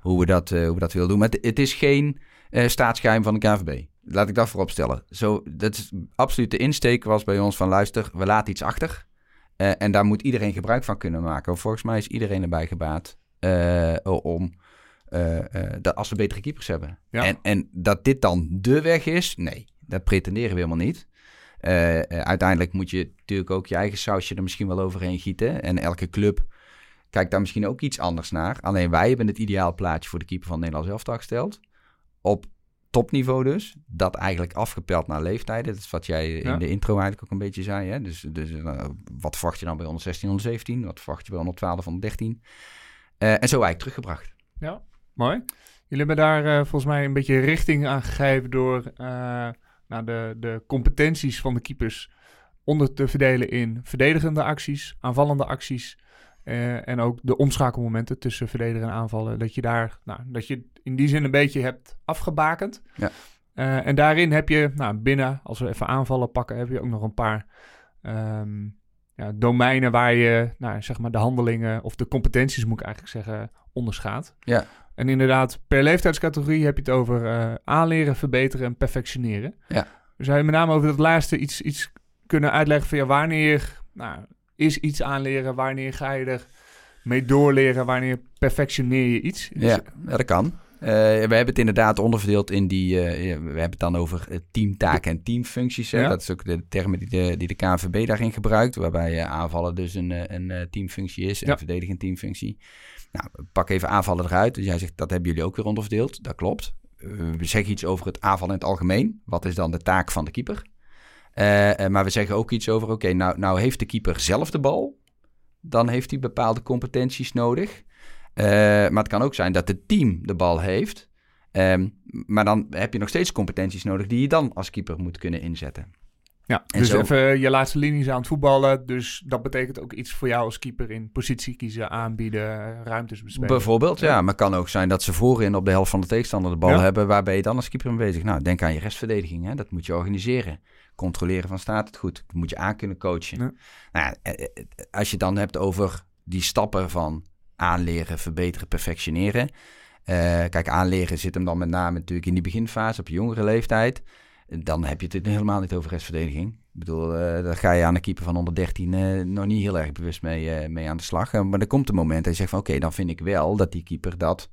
[SPEAKER 6] Hoe, we dat, eh, hoe we dat willen doen. Maar het, het is geen eh, staatsgeheim van de KVB. Laat ik dat voorop stellen. Zo, dat is absoluut de insteek was bij ons van luister, we laten iets achter. Eh, en daar moet iedereen gebruik van kunnen maken. Volgens mij is iedereen erbij gebaat om... eh, eh, dat als we betere keepers hebben.
[SPEAKER 4] Ja.
[SPEAKER 6] En, en dat dit dan de weg is, nee, dat pretenderen we helemaal niet. Eh, uiteindelijk moet je natuurlijk ook je eigen sausje er misschien wel overheen gieten. En elke club kijkt daar misschien ook iets anders naar. Alleen wij hebben het ideaal plaatje voor de keeper van Nederland zelf gesteld. Op topniveau dus. Dat eigenlijk afgepeld naar leeftijden. Dat is wat jij
[SPEAKER 4] Ja.
[SPEAKER 6] in de intro eigenlijk ook een beetje zei. Hè? Dus, dus wat verwacht je dan bij 116, 117? Wat verwacht je bij 112, 113? Eh, en zo eigenlijk teruggebracht.
[SPEAKER 4] Ja, mooi. Jullie hebben daar eh, volgens mij een beetje richting aan gegeven door eh, nou, de, de competenties van de keepers onder te verdelen in verdedigende acties, aanvallende acties eh, en ook de omschakelmomenten tussen verdedigen en aanvallen. Dat je daar, nou, dat je in die zin een beetje hebt afgebakend.
[SPEAKER 6] Ja.
[SPEAKER 4] Eh, en daarin heb je, nou, binnen, als we even aanvallen pakken, heb je ook nog een paar ehm, ja, domeinen waar je, nou, zeg maar, de handelingen of de competenties, moet ik eigenlijk zeggen, onderschaadt.
[SPEAKER 6] Ja.
[SPEAKER 4] En inderdaad, per leeftijdscategorie heb je het over eh, aanleren, verbeteren en perfectioneren.
[SPEAKER 6] Ja.
[SPEAKER 4] Zou je met name over dat laatste iets, iets kunnen uitleggen van ja, wanneer nou, is iets aanleren, wanneer ga je er mee doorleren, wanneer perfectioneer je iets? Dus-
[SPEAKER 6] Ja, ja dat kan. Eh, we hebben het inderdaad onderverdeeld in die... eh, we hebben het dan over teamtaken en teamfuncties. Hè?
[SPEAKER 4] Ja.
[SPEAKER 6] Dat is ook de termen die de, die de KNVB daarin gebruikt. Waarbij aanvallen dus een, een teamfunctie is en
[SPEAKER 4] Ja.
[SPEAKER 6] verdedigen een teamfunctie. Nou, pak even aanvallen eruit. Dus jij zegt, dat hebben jullie ook weer onderverdeeld. Dat klopt. Eh, we zeggen iets over het aanvallen in het algemeen. Wat is dan de taak van de keeper? Eh, eh, maar we zeggen ook iets over, oké, nou, nou heeft de keeper zelf de bal. Dan heeft hij bepaalde competenties nodig. Maar het kan ook zijn dat het team de bal heeft. Ehm, maar dan heb je nog steeds competenties nodig die je dan als keeper moet kunnen inzetten.
[SPEAKER 4] Ja,
[SPEAKER 6] En
[SPEAKER 4] dus
[SPEAKER 6] zo-
[SPEAKER 4] even je laatste linies aan het voetballen. Dus dat betekent ook iets voor jou als keeper in positie kiezen, aanbieden, ruimtes bespelen.
[SPEAKER 6] Bijvoorbeeld, ja.
[SPEAKER 4] Ja.
[SPEAKER 6] Maar het kan ook zijn dat ze voorin op de helft van de tegenstander de bal
[SPEAKER 4] Ja.
[SPEAKER 6] hebben. Waar ben je dan als keeper mee bezig? Nou, denk aan je restverdediging. Hè? Dat moet je organiseren. Controleren van staat het goed. Dat moet je aan kunnen coachen.
[SPEAKER 4] Ja.
[SPEAKER 6] Nou, eh, eh, als je het dan hebt over die stappen van aanleren, verbeteren, perfectioneren. Eh, kijk, aanleren zit hem dan met name natuurlijk in die beginfase op je jongere leeftijd. Dan heb je het helemaal niet over restverdediging. Ik bedoel, eh daar ga je aan een keeper van 113 eh, nog niet heel erg bewust mee, eh, mee aan de slag. Maar er komt een moment dat je zegt van oké, dan vind ik wel dat die keeper dat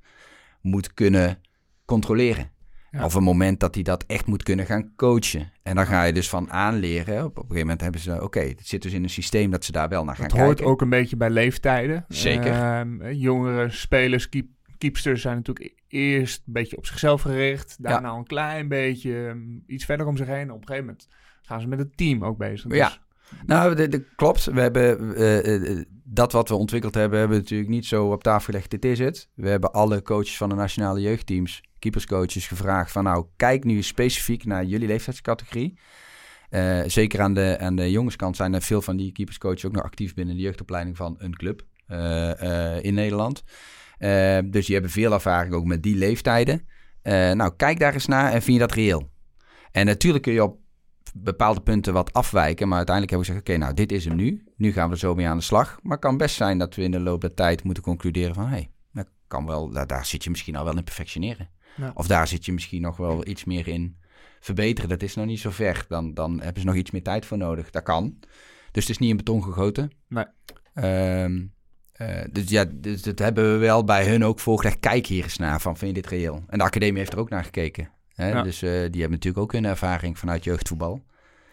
[SPEAKER 6] moet kunnen controleren.
[SPEAKER 4] Ja.
[SPEAKER 6] Of een moment dat hij dat echt moet kunnen gaan coachen. En dan ga je dus van aanleren. Op, op een gegeven moment hebben ze, oké, het zit dus in een systeem dat ze daar wel naar gaan
[SPEAKER 4] Het
[SPEAKER 6] kijken.
[SPEAKER 4] hoort ook een beetje bij leeftijden.
[SPEAKER 6] Zeker.
[SPEAKER 4] Ehm, jongere spelers, keep, keepsters zijn natuurlijk eerst een beetje op zichzelf gericht. Daarna een klein beetje um, iets verder om zich heen. Op een gegeven moment gaan ze met het team ook bezig.
[SPEAKER 6] Ja.
[SPEAKER 4] Dus-
[SPEAKER 6] Nou, de, de- klopt. We hebben eh, eh, dat wat we ontwikkeld hebben, hebben we natuurlijk niet zo op tafel gelegd. Dit is het. We hebben alle coaches van de nationale jeugdteams, keeperscoaches, gevraagd van nou, kijk nu specifiek naar jullie leeftijdscategorie. Eh, zeker aan de, aan de jongenskant zijn er veel van die keeperscoaches ook nog actief binnen de jeugdopleiding van een club eh, eh, in Nederland. Eh, dus die hebben veel ervaring ook met die leeftijden. Eh, nou, kijk daar eens naar en vind je dat reëel? En natuurlijk kun je op bepaalde punten wat afwijken. Maar uiteindelijk hebben we gezegd, oké, nou, dit is hem nu. Nu gaan we er zo mee aan de slag. Maar het kan best zijn dat we in de loop der tijd moeten concluderen van... hé, hey, dat kan wel, daar, daar zit je misschien al wel in perfectioneren.
[SPEAKER 4] Ja.
[SPEAKER 6] Of daar zit je misschien nog wel iets meer in verbeteren. Dat is nog niet zo ver. Dan, dan hebben ze nog iets meer tijd voor nodig. Dat kan. Dus het is niet in beton gegoten.
[SPEAKER 4] Nee.
[SPEAKER 6] Ehm, eh, dus ja, dus dat hebben we wel bij hun ook voorgelegd. Kijk hier eens naar, van vind je dit reëel? En de academie heeft er ook naar gekeken. Hè?
[SPEAKER 4] Ja.
[SPEAKER 6] Dus eh, die hebben natuurlijk ook hun ervaring vanuit jeugdvoetbal.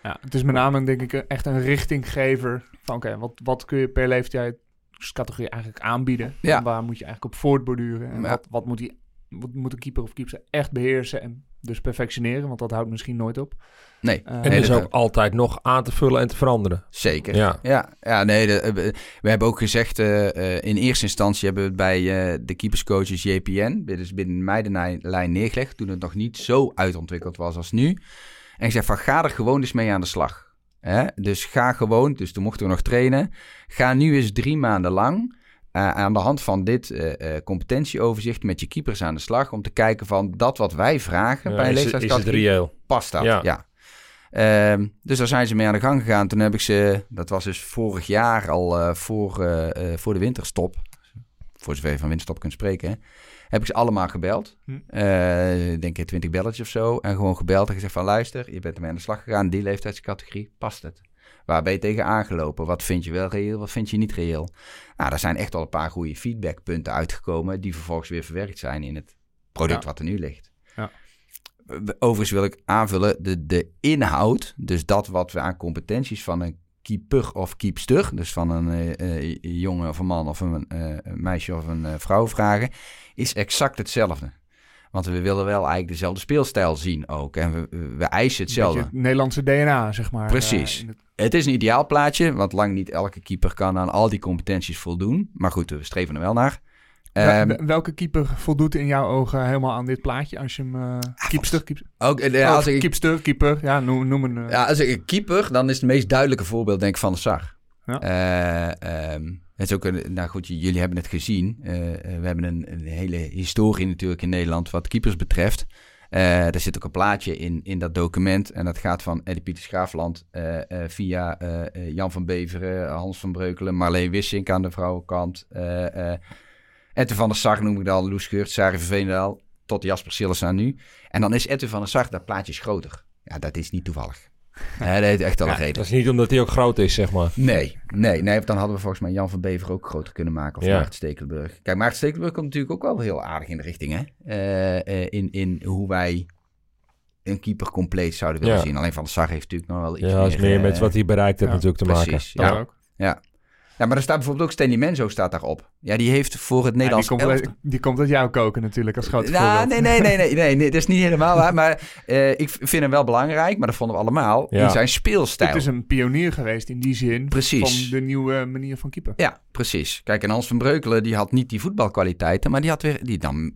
[SPEAKER 4] Ja, het is met name denk ik echt een richtinggever van oké, wat, wat kun je per leeftijdscategorie eigenlijk aanbieden?
[SPEAKER 6] Ja.
[SPEAKER 4] En waar moet je eigenlijk op voortborduren? En
[SPEAKER 6] Ja.
[SPEAKER 4] wat, wat, moet die, wat moet een keeper of keeper echt beheersen en dus perfectioneren? Want dat houdt misschien nooit op.
[SPEAKER 6] Nee,
[SPEAKER 4] Eh,
[SPEAKER 5] En er
[SPEAKER 6] dat-
[SPEAKER 5] ook altijd nog aan te vullen en te veranderen.
[SPEAKER 6] zeker.
[SPEAKER 5] Ja.
[SPEAKER 6] Ja, ja nee, de- we- we hebben ook gezegd, eh, eh, in eerste instantie hebben we het bij eh, de keeperscoaches JPN, dit is binnen meidenlijn neergelegd, toen het nog niet zo uitontwikkeld was als nu. En gezegd van, ga er gewoon eens mee aan de slag. Hè? Dus ga gewoon, dus toen mochten we nog trainen, ga nu eens drie maanden lang aan de hand van dit eh, eh, competentieoverzicht met je keepers aan de slag, om te kijken van dat wat wij vragen
[SPEAKER 5] Ja,
[SPEAKER 6] bij een leeftijdscategorie, past dat?
[SPEAKER 5] Ja.
[SPEAKER 6] Ja. Ehm, dus daar zijn ze mee aan de gang gegaan. Toen heb ik ze, dat was dus vorig jaar al eh, voor, eh, eh, voor de winterstop, voor zover je van winterstop kunt spreken, hè, heb ik ze allemaal gebeld.
[SPEAKER 4] Hm.
[SPEAKER 6] Eh, ik denk ik twintig belletjes of zo. En gewoon gebeld en gezegd van luister, je bent ermee aan de slag gegaan. Die leeftijdscategorie, past het? Waar ben je tegen aangelopen? Wat vind je wel reëel, wat vind je niet reëel? Nou, daar zijn echt al een paar goede feedbackpunten uitgekomen... die vervolgens weer verwerkt zijn in het product
[SPEAKER 4] Ja.
[SPEAKER 6] wat er nu ligt.
[SPEAKER 4] Ja.
[SPEAKER 6] Overigens wil ik aanvullen, de, de inhoud, dus dat wat we aan competenties van een keeper of keepster, dus van een eh, eh, jongen of een man of een, eh, meisje of een vrouw vragen, is exact hetzelfde. Want we willen wel eigenlijk dezelfde speelstijl zien ook. En we, we eisen hetzelfde.
[SPEAKER 4] het Nederlandse DNA, zeg maar.
[SPEAKER 6] Precies.
[SPEAKER 4] in het-
[SPEAKER 6] Het is een ideaal plaatje, want lang niet elke keeper kan aan al die competenties voldoen. Maar goed, we streven er wel naar. Ehm,
[SPEAKER 4] wel- welke keeper voldoet in jouw ogen helemaal aan dit plaatje? Als je hem... eh keepster, keepster,
[SPEAKER 6] ook,
[SPEAKER 4] ja,
[SPEAKER 6] als, ik,
[SPEAKER 4] keepster, keeper. Ja, noem, noem een... eh,
[SPEAKER 6] ja, als ik een keeper, dan is het meest duidelijke voorbeeld denk ik van de Sar.
[SPEAKER 4] Ja.
[SPEAKER 6] Eh, ehm, het is ook een, nou goed, jullie hebben het gezien. Eh, we hebben een, een hele historie natuurlijk in Nederland wat keepers betreft. Eh er zit ook een plaatje in, in dat document. En dat gaat van Eddie Pieters Graafland eh, eh, via Jan van Beveren, Hans van Breukelen, Marleen Wissink aan de vrouwenkant. eh Ette van der Sar noem ik dan, Loes Geurt, Sarah Veenendaal, tot Jasper Sillis aan nu. En dan is Ette van der Sar, dat plaatje is groter. Ja, dat is niet toevallig. Hè, dat heeft echt wel een reden.
[SPEAKER 5] Dat is niet omdat hij ook groot is, zeg maar.
[SPEAKER 6] Nee, nee, nee, want dan hadden we volgens mij Jan van Bever ook groter kunnen maken. Of
[SPEAKER 5] Ja.
[SPEAKER 6] Maarten Stekelenburg. Kijk, Maarten Stekelenburg komt natuurlijk ook wel heel aardig in de richting, hè? Eh, eh, in, in hoe wij een keeper compleet zouden willen
[SPEAKER 5] Ja.
[SPEAKER 6] zien. Alleen Van der Sar heeft natuurlijk nog wel iets
[SPEAKER 5] Ja, dat is meer
[SPEAKER 6] eh,
[SPEAKER 5] met wat hij bereikt heeft
[SPEAKER 4] ja,
[SPEAKER 5] natuurlijk te
[SPEAKER 6] precies,
[SPEAKER 5] maken.
[SPEAKER 6] ja.
[SPEAKER 4] ook.
[SPEAKER 6] Ja. Ja, maar er staat bijvoorbeeld ook Stanley Menzo staat daarop. Ja, die heeft voor het
[SPEAKER 4] Ja, die,
[SPEAKER 6] Nederlands
[SPEAKER 4] komt
[SPEAKER 6] elftal-
[SPEAKER 4] uit, die komt uit jouw koken natuurlijk, als groot
[SPEAKER 6] Nou,
[SPEAKER 4] voorbeeld.
[SPEAKER 6] nee, nee, nee, nee, nee, nee, dat is niet helemaal waar. Maar eh, ik vind hem wel belangrijk, maar dat vonden we allemaal,
[SPEAKER 5] Ja.
[SPEAKER 6] in zijn speelstijl.
[SPEAKER 4] Het is een pionier geweest in die zin
[SPEAKER 6] Precies.
[SPEAKER 4] van de nieuwe manier van keeper.
[SPEAKER 6] Ja, precies. Kijk, en Hans van Breukelen, die had niet die voetbalkwaliteiten, maar die had weer, die dan,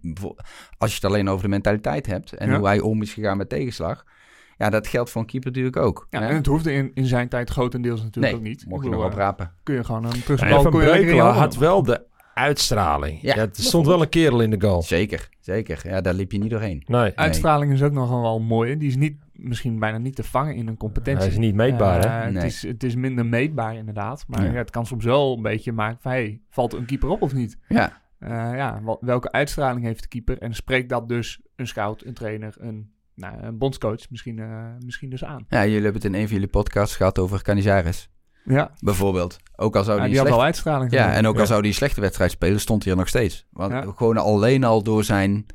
[SPEAKER 6] als je het alleen over de mentaliteit hebt en
[SPEAKER 4] Ja.
[SPEAKER 6] hoe hij om is gegaan met tegenslag, ja, dat geldt voor een keeper natuurlijk ook.
[SPEAKER 4] Ja,
[SPEAKER 6] hè?
[SPEAKER 4] en het hoefde in, in zijn tijd grotendeels natuurlijk
[SPEAKER 6] nee,
[SPEAKER 4] ook niet.
[SPEAKER 6] mocht je nog oprapen.
[SPEAKER 4] Kun je gewoon een
[SPEAKER 5] Ja,
[SPEAKER 4] terugbal... handen.
[SPEAKER 5] had wel de uitstraling.
[SPEAKER 6] Ja,
[SPEAKER 5] Ja, er stond wel een kerel in de goal.
[SPEAKER 6] Zeker, zeker. Ja, daar liep je niet doorheen.
[SPEAKER 5] Nee,
[SPEAKER 4] Uitstraling is ook nog wel mooi. Die is niet, misschien bijna niet te vangen in een competentie.
[SPEAKER 5] hij is niet meetbaar, hè?
[SPEAKER 4] Eh, het, is, het is minder meetbaar inderdaad. Maar
[SPEAKER 6] Ja.
[SPEAKER 4] ja, het kan soms wel een beetje maken van... Hey, valt een keeper op of niet?
[SPEAKER 6] Ja,
[SPEAKER 4] Eh, ja, wel- welke uitstraling heeft de keeper? En spreekt dat dus een scout, een trainer, een, nou, een bondscoach misschien, eh, misschien dus aan?
[SPEAKER 6] ja, jullie hebben het in een van jullie podcasts gehad over Canizares,
[SPEAKER 4] Ja,
[SPEAKER 6] bijvoorbeeld. Ook al zou
[SPEAKER 4] ja
[SPEAKER 6] die,
[SPEAKER 4] die
[SPEAKER 6] slecht...
[SPEAKER 4] wel uitstraling.
[SPEAKER 6] Ja, en ook al
[SPEAKER 5] Ja.
[SPEAKER 6] zou die een slechte wedstrijd spelen, stond hij er nog steeds. Want
[SPEAKER 4] Ja.
[SPEAKER 6] gewoon alleen al door zijn...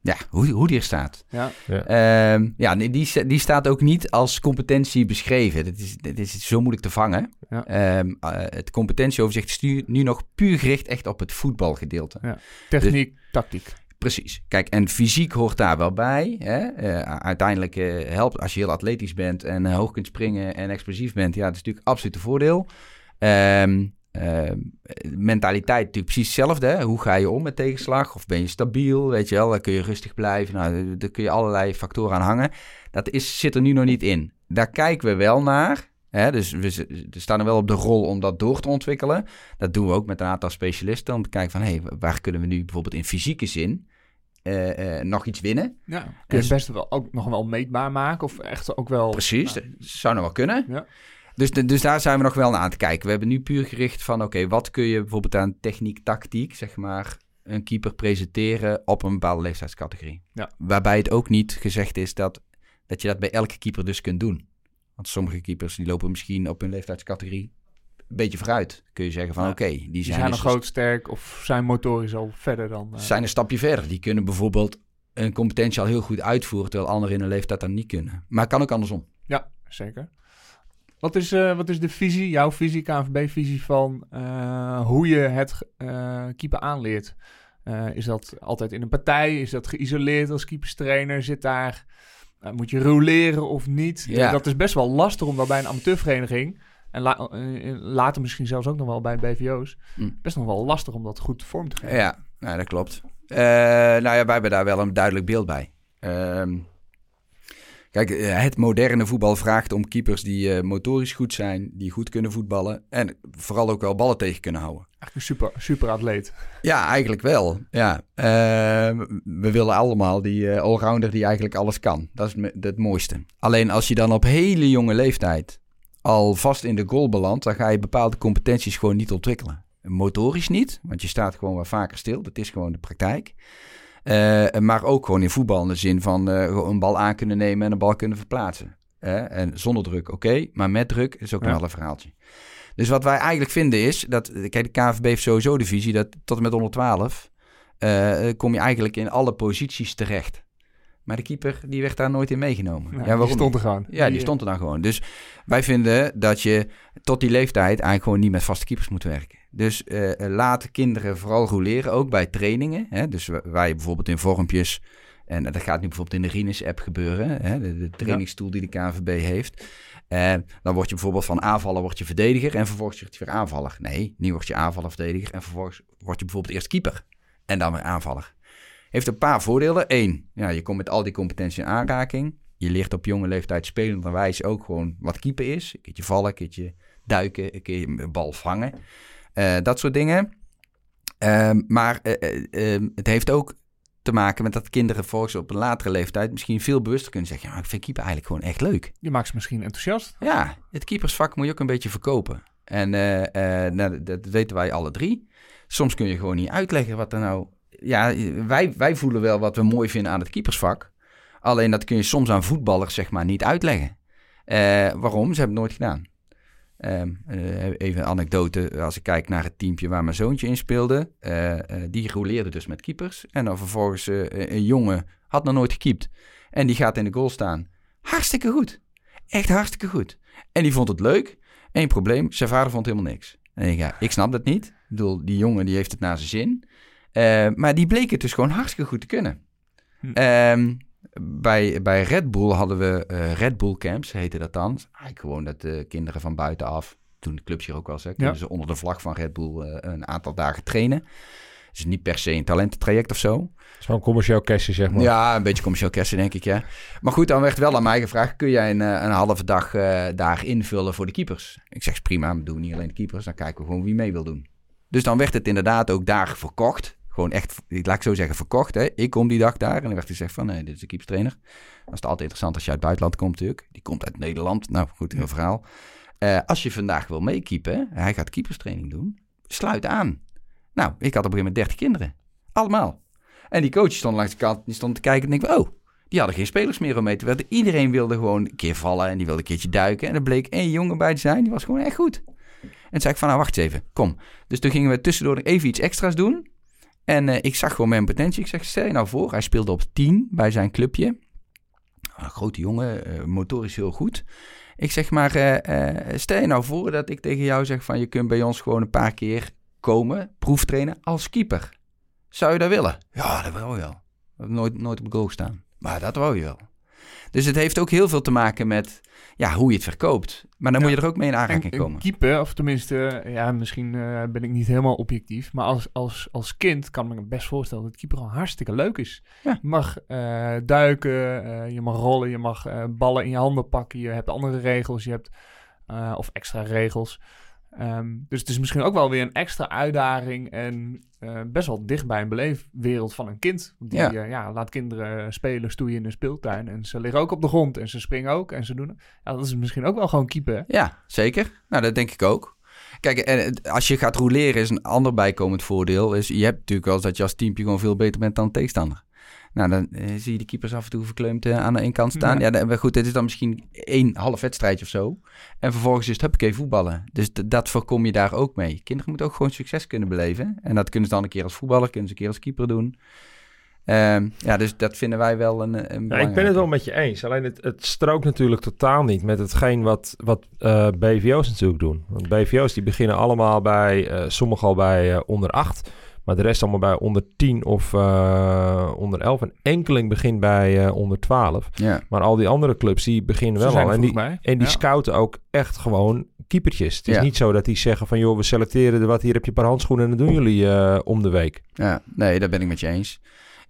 [SPEAKER 6] Ja, hoe, hoe die er staat.
[SPEAKER 4] Ja,
[SPEAKER 6] Ehm, ja, nee, die, die staat ook niet als competentie beschreven. Dat is, dat is zo moeilijk te vangen.
[SPEAKER 4] Ja.
[SPEAKER 6] Ehm, eh, het competentieoverzicht is nu, nu nog puur gericht echt op het voetbalgedeelte.
[SPEAKER 4] techniek, tactiek.
[SPEAKER 6] Precies. Kijk, en fysiek hoort daar wel bij. Hè? Eh, uiteindelijk eh, helpt als je heel atletisch bent en eh, hoog kunt springen en explosief bent. Ja, dat is natuurlijk absoluut een voordeel. Ehm, ehm, mentaliteit natuurlijk precies hetzelfde. Hoe ga je om met tegenslag? Of ben je stabiel? Weet je wel, dan kun je rustig blijven. Nou, daar kun je allerlei factoren aan hangen. Dat is, zit er nu nog niet in. Daar kijken we wel naar. Hè? Dus we staan er wel op de rol om dat door te ontwikkelen. Dat doen we ook met een aantal specialisten. Om te kijken van, hé, hey, waar kunnen we nu bijvoorbeeld in fysieke zin eh, eh, nog iets winnen?
[SPEAKER 4] Ja, kun je het best wel ook nog wel meetbaar maken? Of echt ook wel...
[SPEAKER 6] Precies,
[SPEAKER 4] Nou,
[SPEAKER 6] dat zou nog wel kunnen.
[SPEAKER 4] Ja.
[SPEAKER 6] Dus, de- dus daar zijn we nog wel naar aan te kijken. We hebben nu puur gericht van, oké, wat kun je bijvoorbeeld aan techniek, tactiek, zeg maar, een keeper presenteren op een bepaalde leeftijdscategorie.
[SPEAKER 4] Ja.
[SPEAKER 6] Waarbij het ook niet gezegd is dat, dat je dat bij elke keeper dus kunt doen. Want sommige keepers die lopen misschien op hun leeftijdscategorie beetje vooruit. Kun je zeggen van,
[SPEAKER 4] Ja.
[SPEAKER 6] oké, die
[SPEAKER 4] Die
[SPEAKER 6] zijn,
[SPEAKER 4] zijn nog groot, sterk of zijn motorisch al verder dan... eh,
[SPEAKER 6] zijn een stapje verder. Die kunnen bijvoorbeeld een competentie al heel goed uitvoeren, terwijl anderen in hun leeftijd dat niet kunnen. Maar het kan ook andersom.
[SPEAKER 4] Ja, zeker. Wat is, eh, wat is de visie, jouw visie, KNVB-visie van eh, hoe je het keeper aanleert? Is dat altijd in een partij? Is dat geïsoleerd als keeperstrainer? Zit daar, moet je roleren of niet?
[SPEAKER 6] Ja.
[SPEAKER 4] Dat is best wel lastig om dat bij een amateurvereniging... en la- eh, later misschien zelfs ook nog wel bij BVO's...
[SPEAKER 6] Mm.
[SPEAKER 4] best nog wel lastig om dat goed vorm te geven.
[SPEAKER 6] Ja, nou, dat klopt. Eh, nou ja, wij hebben daar wel een duidelijk beeld bij. Ehm, kijk, eh, het moderne voetbal vraagt om keepers die eh, motorisch goed zijn, die goed kunnen voetballen en vooral ook wel ballen tegen kunnen houden.
[SPEAKER 4] Echt een super, super atleet.
[SPEAKER 6] Ja, eigenlijk wel. Ja. Ehm, we willen allemaal die eh, allrounder die eigenlijk alles kan. Dat is het mooiste. Alleen als je dan op hele jonge leeftijd al vast in de goal belandt, dan ga je bepaalde competenties gewoon niet ontwikkelen. Motorisch niet, want je staat gewoon wat vaker stil. Dat is gewoon de praktijk. Eh, maar ook gewoon in voetbal in de zin van gewoon een bal aan kunnen nemen en een bal kunnen verplaatsen. En zonder druk, oké. maar met druk is ook
[SPEAKER 4] Ja.
[SPEAKER 6] een verhaaltje. Dus wat wij eigenlijk vinden is dat, kijk, de KNVB heeft sowieso de visie dat tot en met 112 eh, kom je eigenlijk in alle posities terecht. Maar de keeper die werd daar nooit in meegenomen.
[SPEAKER 4] Ja,
[SPEAKER 6] Ja,
[SPEAKER 4] die stond er gewoon.
[SPEAKER 6] Ja, die stond er dan gewoon. Dus wij vinden dat je tot die leeftijd eigenlijk gewoon niet met vaste keepers moet werken. Dus eh, eh, laat kinderen vooral roleren, ook bij trainingen. Hè? Dus je bijvoorbeeld in vormpjes, en dat gaat nu bijvoorbeeld in de Rinus-app gebeuren, hè? De, de trainingstool die de KNVB heeft. Eh, dan word je bijvoorbeeld van aanvaller word je verdediger en vervolgens word je weer aanvaller. Nee, nu word je aanvaller verdediger en vervolgens word je bijvoorbeeld eerst keeper en dan weer aanvaller. Heeft een paar voordelen. Eén, ja, je komt met al die competentie in aanraking. Je leert op jonge leeftijd spelenderwijs ook gewoon wat keeper is. Een keertje vallen, een keertje duiken, een keer een bal vangen. Eh, dat soort dingen. Ehm, maar eh, eh, ehm, het heeft ook te maken met dat kinderen volgens op een latere leeftijd misschien veel bewuster kunnen zeggen: ja, ik vind keeper eigenlijk gewoon echt leuk.
[SPEAKER 4] je maakt ze misschien enthousiast.
[SPEAKER 6] Ja, het keepersvak moet je ook een beetje verkopen. En nou, dat weten wij alle drie. Soms kun je gewoon niet uitleggen wat er nou... Ja, wij, wij voelen wel wat we mooi vinden aan het keepersvak. Alleen dat kun je soms aan voetballers zeg maar niet uitleggen. Eh, waarom? Ze hebben het nooit gedaan. Ehm, eh, even een anekdote. Als ik kijk naar het teampje waar mijn zoontje in speelde. eh, die roleerde dus met keepers. En dan vervolgens een jongen had nog nooit gekiept. En die gaat in de goal staan. Hartstikke goed. Echt hartstikke goed. En die vond het leuk. Eén probleem, zijn vader vond helemaal niks. En ik, ja, ik snap dat niet. Ik bedoel, die jongen die heeft het naar zijn zin. Eh, maar die bleek het dus gewoon hartstikke goed te kunnen.
[SPEAKER 4] Hm.
[SPEAKER 6] Ehm, bij, bij Red Bull hadden we eh, Red Bull camps, heette dat dan. Eigenlijk gewoon dat de kinderen van buitenaf, toen de clubs hier ook was, hè, konden ze onder de vlag van Red Bull eh, een aantal dagen trainen. Dus niet per se een talententraject of zo.
[SPEAKER 5] Zo'n commercieel cashje, zeg maar.
[SPEAKER 6] Ja, een beetje commercieel kersen, denk ik, ja. Maar goed, dan werd wel aan mij gevraagd... kun jij een, een halve dag eh, daar invullen voor de keepers? Ik zeg, prima, we doen niet alleen de keepers... dan kijken we gewoon wie mee wil doen. Dus dan werd het inderdaad ook daar verkocht. Gewoon echt, laat ik zo zeggen, verkocht. Hè. Ik kom die dag daar en dan werd gezegd van... nee, dit is de keeperstrainer. Dat is altijd interessant als je uit het buitenland komt natuurlijk. Die komt uit Nederland. Nou, goed, heel verhaal. Eh, als je vandaag wil meekiepen, hij gaat keeperstraining doen... sluit aan. Nou, ik had op een gegeven moment 30 kinderen. Allemaal. En die coach stond langs de kant, die stond te kijken en denk oh, die hadden geen spelers meer om mee te werken. Iedereen wilde gewoon een keer vallen en die wilde een keertje duiken. En er bleek één jongen bij te zijn, die was gewoon echt goed. En toen zei ik van, nou wacht eens even, kom. Dus toen gingen we tussendoor even iets extra's doen. En eh, ik zag gewoon mijn potentie. Ik zeg, stel je nou voor, hij speelde op 10 bij zijn clubje. Een grote jongen, eh, motorisch heel goed. Ik zeg maar, eh, stel je nou voor dat ik tegen jou zeg van, je kunt bij ons gewoon een paar keer komen, proeftrainen als keeper. Zou je dat willen? Ja, dat wou je wel. Nooit, nooit op goal staan. Maar dat wou je wel. Dus het heeft ook heel veel te maken met ja, hoe je het verkoopt. Maar dan
[SPEAKER 4] Ja.
[SPEAKER 6] moet je er ook mee in aanraking
[SPEAKER 4] En-
[SPEAKER 6] komen.
[SPEAKER 4] En keeper, of tenminste, ja, misschien eh, ben ik niet helemaal objectief. Maar als, als, als kind kan ik me best voorstellen dat keeper al hartstikke leuk is.
[SPEAKER 6] Ja.
[SPEAKER 4] Je mag eh, duiken, eh, je mag rollen, je mag ballen in je handen pakken. Je hebt andere regels, je hebt, of extra regels. Ehm, dus het is misschien ook wel weer een extra uitdaging en eh, best wel dicht bij een beleefwereld van een kind. Die
[SPEAKER 6] Ja.
[SPEAKER 4] ja. ja, laat kinderen spelen, stoeien in de speeltuin. En ze liggen ook op de grond en ze springen ook en ze doen het. Ja, dat is misschien ook wel gewoon keeper.
[SPEAKER 6] Ja, zeker. Nou, dat denk ik ook. Kijk, en als je gaat roleren is een ander bijkomend voordeel. Is, je hebt natuurlijk wel eens dat je als teampje gewoon veel beter bent dan de tegenstander. Nou, dan eh, zie je de keepers af en toe verkleumd eh, aan de ene kant staan. Ja,
[SPEAKER 4] Ja.
[SPEAKER 6] dan- goed, het is dan misschien één half wedstrijdje of zo. En vervolgens is het huppakee voetballen. Dus dat voorkom je daar ook mee. Kinderen moeten ook gewoon succes kunnen beleven. En dat kunnen ze dan een keer als voetballer, kunnen ze een keer als keeper doen. Ehm, ja, dus dat vinden wij wel een, een
[SPEAKER 5] Ja, ik ben het wel met je eens. Alleen het, het strookt natuurlijk totaal niet met hetgeen wat, wat eh, BVO's natuurlijk doen. Want BVO's die beginnen allemaal bij, sommigen al bij onder 8, maar de rest allemaal bij onder 10 of eh, onder 11. En enkeling begint bij eh, onder 12.
[SPEAKER 6] Ja,
[SPEAKER 5] Maar al die andere clubs die beginnen
[SPEAKER 4] Ze
[SPEAKER 5] wel al. En die,
[SPEAKER 4] bij.
[SPEAKER 5] en die
[SPEAKER 4] Ja.
[SPEAKER 5] scouten ook echt gewoon keepertjes. Het is
[SPEAKER 6] Ja.
[SPEAKER 5] niet zo dat die zeggen van joh, we selecteren er wat, hier heb je een paar handschoenen en dat doen jullie eh, om de week.
[SPEAKER 6] Ja, nee, daar ben ik met je eens.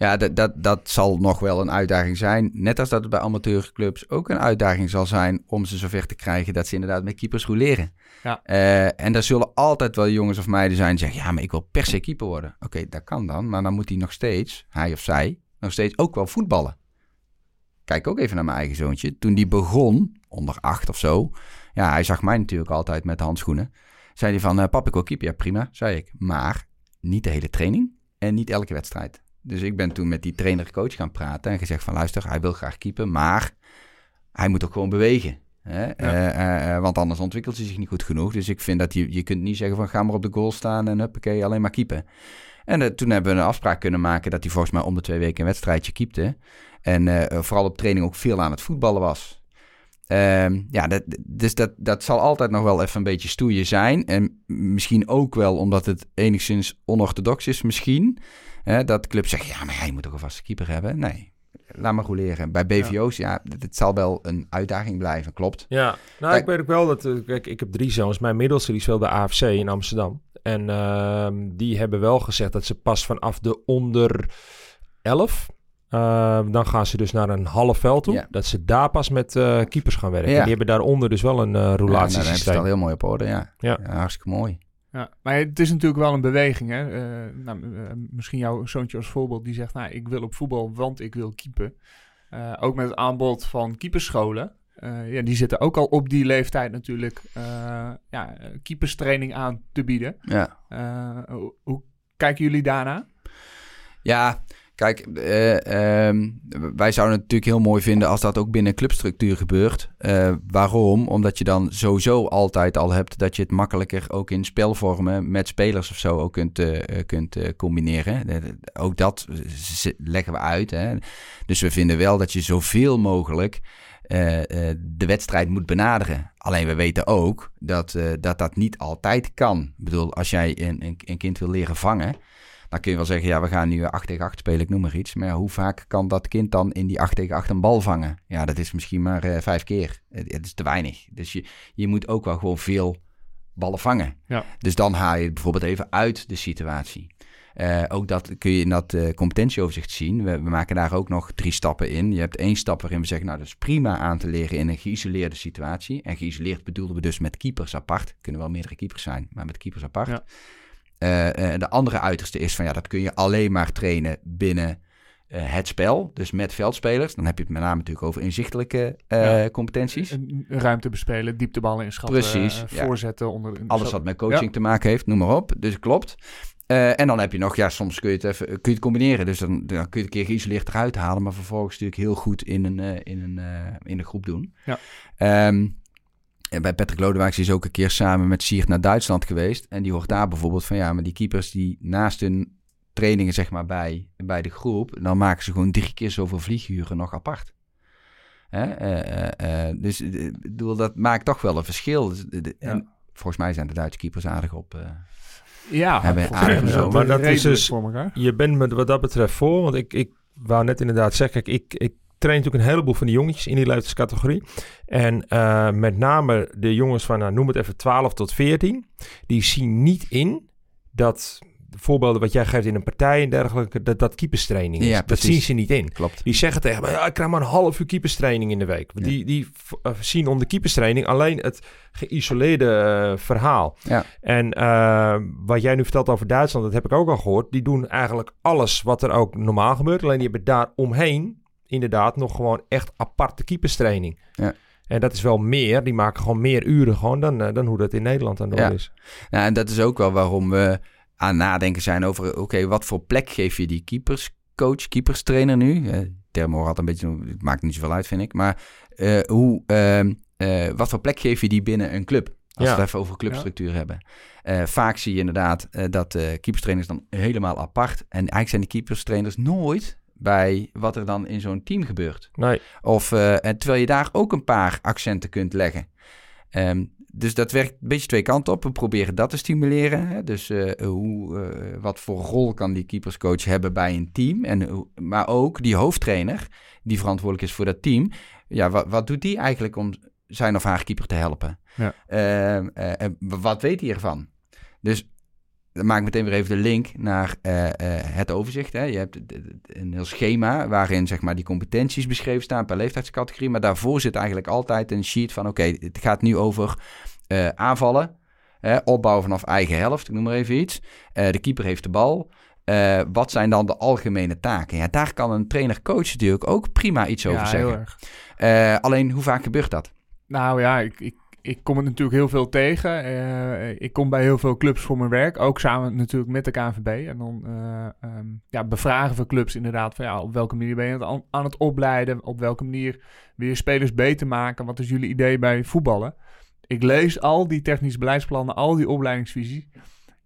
[SPEAKER 6] Ja, dat, dat, dat zal nog wel een uitdaging zijn. Net als dat het bij amateurclubs ook een uitdaging zal zijn om ze zover te krijgen dat ze inderdaad met keepers roleren.
[SPEAKER 4] Ja.
[SPEAKER 6] Eh, en er zullen altijd wel jongens of meiden zijn die zeggen, ja, maar ik wil per se keeper worden. Oké, dat kan dan, maar dan moet hij nog steeds, hij of zij, nog steeds ook wel voetballen. Kijk ook even naar mijn eigen zoontje. Toen die begon, onder acht of zo, ja, hij zag mij natuurlijk altijd met de handschoenen. Zei hij van, eh, pap, ik wil keeper. Ja, prima, zei ik. Maar niet de hele training en niet elke wedstrijd. Dus ik ben toen met die trainer-coach gaan praten en gezegd van luister, hij wil graag keepen, maar hij moet ook gewoon bewegen. Hè? Eh, eh, eh, want anders ontwikkelt hij zich niet goed genoeg. Dus ik vind dat je, je kunt niet zeggen van ga maar op de goal staan en huppakee, alleen maar keepen. En toen hebben we een afspraak kunnen maken dat hij volgens mij om de twee weken een wedstrijdje keepte. En vooral op training ook veel aan het voetballen was. Ehm, ja, dat, dus dat, dat zal altijd nog wel even een beetje stoeien zijn. En misschien ook wel omdat het enigszins onorthodox is misschien. Hè, dat de club zegt, ja, maar jij moet toch een vaste keeper hebben? Nee, laat maar roleren. Bij BVO's, ja, het zal wel een uitdaging blijven, klopt.
[SPEAKER 5] Ja, nou,
[SPEAKER 6] Kijk-
[SPEAKER 5] ik weet ook wel dat... eh, Kijk, ik heb drie zoons. Mijn middelste die speelt bij AFC in Amsterdam. En ehm, die hebben wel gezegd dat ze pas vanaf de onder 11... eh, dan gaan ze dus naar een half veld toe.
[SPEAKER 6] Ja.
[SPEAKER 5] Dat ze daar pas met eh, keepers gaan werken.
[SPEAKER 6] Ja.
[SPEAKER 5] Die hebben daaronder dus wel een eh
[SPEAKER 6] Ja, nou, het
[SPEAKER 5] roulatiesysteem.
[SPEAKER 6] al heel mooi op orde, ja.
[SPEAKER 5] Ja.
[SPEAKER 6] Ja, hartstikke mooi.
[SPEAKER 4] Ja, maar het is natuurlijk wel een beweging. Hè? Eh, nou, eh, misschien jouw zoontje als voorbeeld die zegt, nou, ik wil op voetbal, want ik wil keepen. Eh, ook met het aanbod van keeperscholen. Ja, die zitten ook al op die leeftijd natuurlijk ja, keeperstraining aan te bieden.
[SPEAKER 6] Ja.
[SPEAKER 4] Hoe, hoe kijken jullie daarna?
[SPEAKER 6] Ja, kijk, eh, ehm, wij zouden het natuurlijk heel mooi vinden als dat ook binnen clubstructuur gebeurt. Eh, waarom? Omdat je dan sowieso altijd al hebt dat je het makkelijker ook in spelvormen met spelers of zo ook kunt, eh, kunt combineren. Ook dat leggen we uit. Hè. Dus we vinden wel dat je zoveel mogelijk de wedstrijd moet benaderen. Alleen we weten ook dat, dat dat niet altijd kan. Ik bedoel, als jij een, een kind wil leren vangen, dan kun je wel zeggen, ja, we gaan nu 8 tegen 8 spelen, ik noem maar iets. Maar ja, hoe vaak kan dat kind dan in die 8 tegen 8 een bal vangen? Ja, dat is misschien maar eh, vijf keer. Het, het is te weinig. Dus je, je moet ook wel gewoon veel ballen vangen.
[SPEAKER 4] Ja.
[SPEAKER 6] Dus dan haal je het bijvoorbeeld even uit de situatie. Eh, ook dat kun je in dat eh, competentieoverzicht zien. We, we maken daar ook nog drie stappen in. Je hebt één stap waarin we zeggen, nou, dat is prima aan te leren in een geïsoleerde situatie. En geïsoleerd bedoelden we dus met keepers apart. Kunnen wel meerdere keepers zijn, maar met keepers apart.
[SPEAKER 4] Ja.
[SPEAKER 6] Eh, eh, de andere uiterste is van, ja, dat kun je alleen maar trainen binnen eh, het spel. Dus met veldspelers. Dan heb je het met name natuurlijk over inzichtelijke
[SPEAKER 4] Ja.
[SPEAKER 6] competenties.
[SPEAKER 4] Ruimte bespelen, diepteballen inschatten,
[SPEAKER 6] Precies, ja.
[SPEAKER 4] voorzetten. Onder,
[SPEAKER 6] Alles wat met coaching te maken heeft, noem maar op. Dus klopt. En dan heb je nog, ja, soms kun je het even kun je het combineren. Dus dan, dan kun je het een keer geïsoleerd eruit halen, maar vervolgens natuurlijk heel goed in een, in een, in een groep doen.
[SPEAKER 4] Ja.
[SPEAKER 6] Ehm, bij Patrick Lodewijks is ook een keer samen met Siert naar Duitsland geweest. En die hoort daar bijvoorbeeld van, ja, maar die keepers die naast hun trainingen, zeg maar, bij, bij de groep, dan maken ze gewoon drie keer zoveel vlieguren nog apart. Hè? Eh, eh, eh, dus ik bedoel, dat maakt toch wel een verschil. Dus, de- de- en volgens mij zijn de Duitse keepers aardig op. eh,
[SPEAKER 4] Ja,
[SPEAKER 6] Hebben aardig.
[SPEAKER 5] Maar dat is dus-
[SPEAKER 4] voor elkaar.
[SPEAKER 5] Je bent me wat dat betreft voor, want ik, ik wou net inderdaad zeggen, kijk, ik, ik train natuurlijk een heleboel van die jongetjes in die leeftijdscategorie. En eh, met name de jongens van, nou, noem het even 12 tot 14, die zien niet in dat de voorbeelden wat jij geeft in een partij en dergelijke, dat dat keeperstraining is.
[SPEAKER 6] Ja,
[SPEAKER 5] dat zien ze niet in.
[SPEAKER 6] klopt.
[SPEAKER 5] Die zeggen tegen me, ja, ik krijg maar een half uur keeperstraining in de week.
[SPEAKER 6] Ja.
[SPEAKER 5] Die, die eh, zien onder keeperstraining alleen het geïsoleerde eh, verhaal.
[SPEAKER 6] Ja.
[SPEAKER 5] En wat jij nu vertelt over Duitsland, dat heb ik ook al gehoord. Die doen eigenlijk alles wat er ook normaal gebeurt. Alleen die hebben daar omheen inderdaad nog gewoon echt aparte keeperstraining.
[SPEAKER 6] Ja.
[SPEAKER 5] En dat is wel meer. Die maken gewoon meer uren gewoon dan, eh, dan hoe dat in Nederland aan de
[SPEAKER 6] Ja.
[SPEAKER 5] is.
[SPEAKER 6] Nou, en dat is ook wel waarom we aan nadenken zijn over... oké, wat voor plek geef je die keeperscoach, keeperstrainer nu? Eh term hoor altijd een beetje... Het maakt niet zoveel uit, vind ik. Maar eh, hoe, ehm, eh, wat voor plek geef je die binnen een club? Als
[SPEAKER 5] Ja.
[SPEAKER 6] we het even over clubstructuur hebben. Eh, vaak zie je inderdaad eh, dat eh keeperstrainers dan helemaal apart... en eigenlijk zijn die keeperstrainers nooit bij wat er dan in zo'n team gebeurt.
[SPEAKER 5] Nee,
[SPEAKER 6] Of, eh, en terwijl je daar ook een paar accenten kunt leggen. Ehm, dus dat werkt een beetje twee kanten op. We proberen dat te stimuleren. Hè? Dus eh, hoe, eh, wat voor rol kan die keeperscoach hebben bij een team? En, maar ook die hoofdtrainer, die verantwoordelijk is voor dat team. Ja, wat, wat doet die eigenlijk om zijn of haar keeper te helpen?
[SPEAKER 4] Ja.
[SPEAKER 6] Ehm, eh, wat weet hij ervan? Dus dan maak ik meteen weer even de link naar eh, eh, het overzicht. Hè. Je hebt een heel schema waarin zeg maar, die competenties beschreven staan per leeftijdscategorie. Maar daarvoor zit eigenlijk altijd een sheet van... oké, het gaat nu over eh, aanvallen, opbouwen vanaf eigen helft, ik noem maar even iets. De keeper heeft de bal. Wat zijn dan de algemene taken? Ja, daar kan een trainer-coach natuurlijk ook prima iets over
[SPEAKER 4] ja,
[SPEAKER 6] zeggen.
[SPEAKER 4] heel erg.
[SPEAKER 6] Alleen, hoe vaak gebeurt dat?
[SPEAKER 4] Nou ja, ik, ik, ik kom het natuurlijk heel veel tegen. Eh, ik kom bij heel veel clubs voor mijn werk. Ook samen natuurlijk met de KNVB. En dan eh, ehm, ja, bevragen we clubs inderdaad van ja, op welke manier ben je het aan, het opleiden? Op welke manier wil je spelers beter maken? Wat is jullie idee bij voetballen? Ik lees al die technische beleidsplannen, al die opleidingsvisies.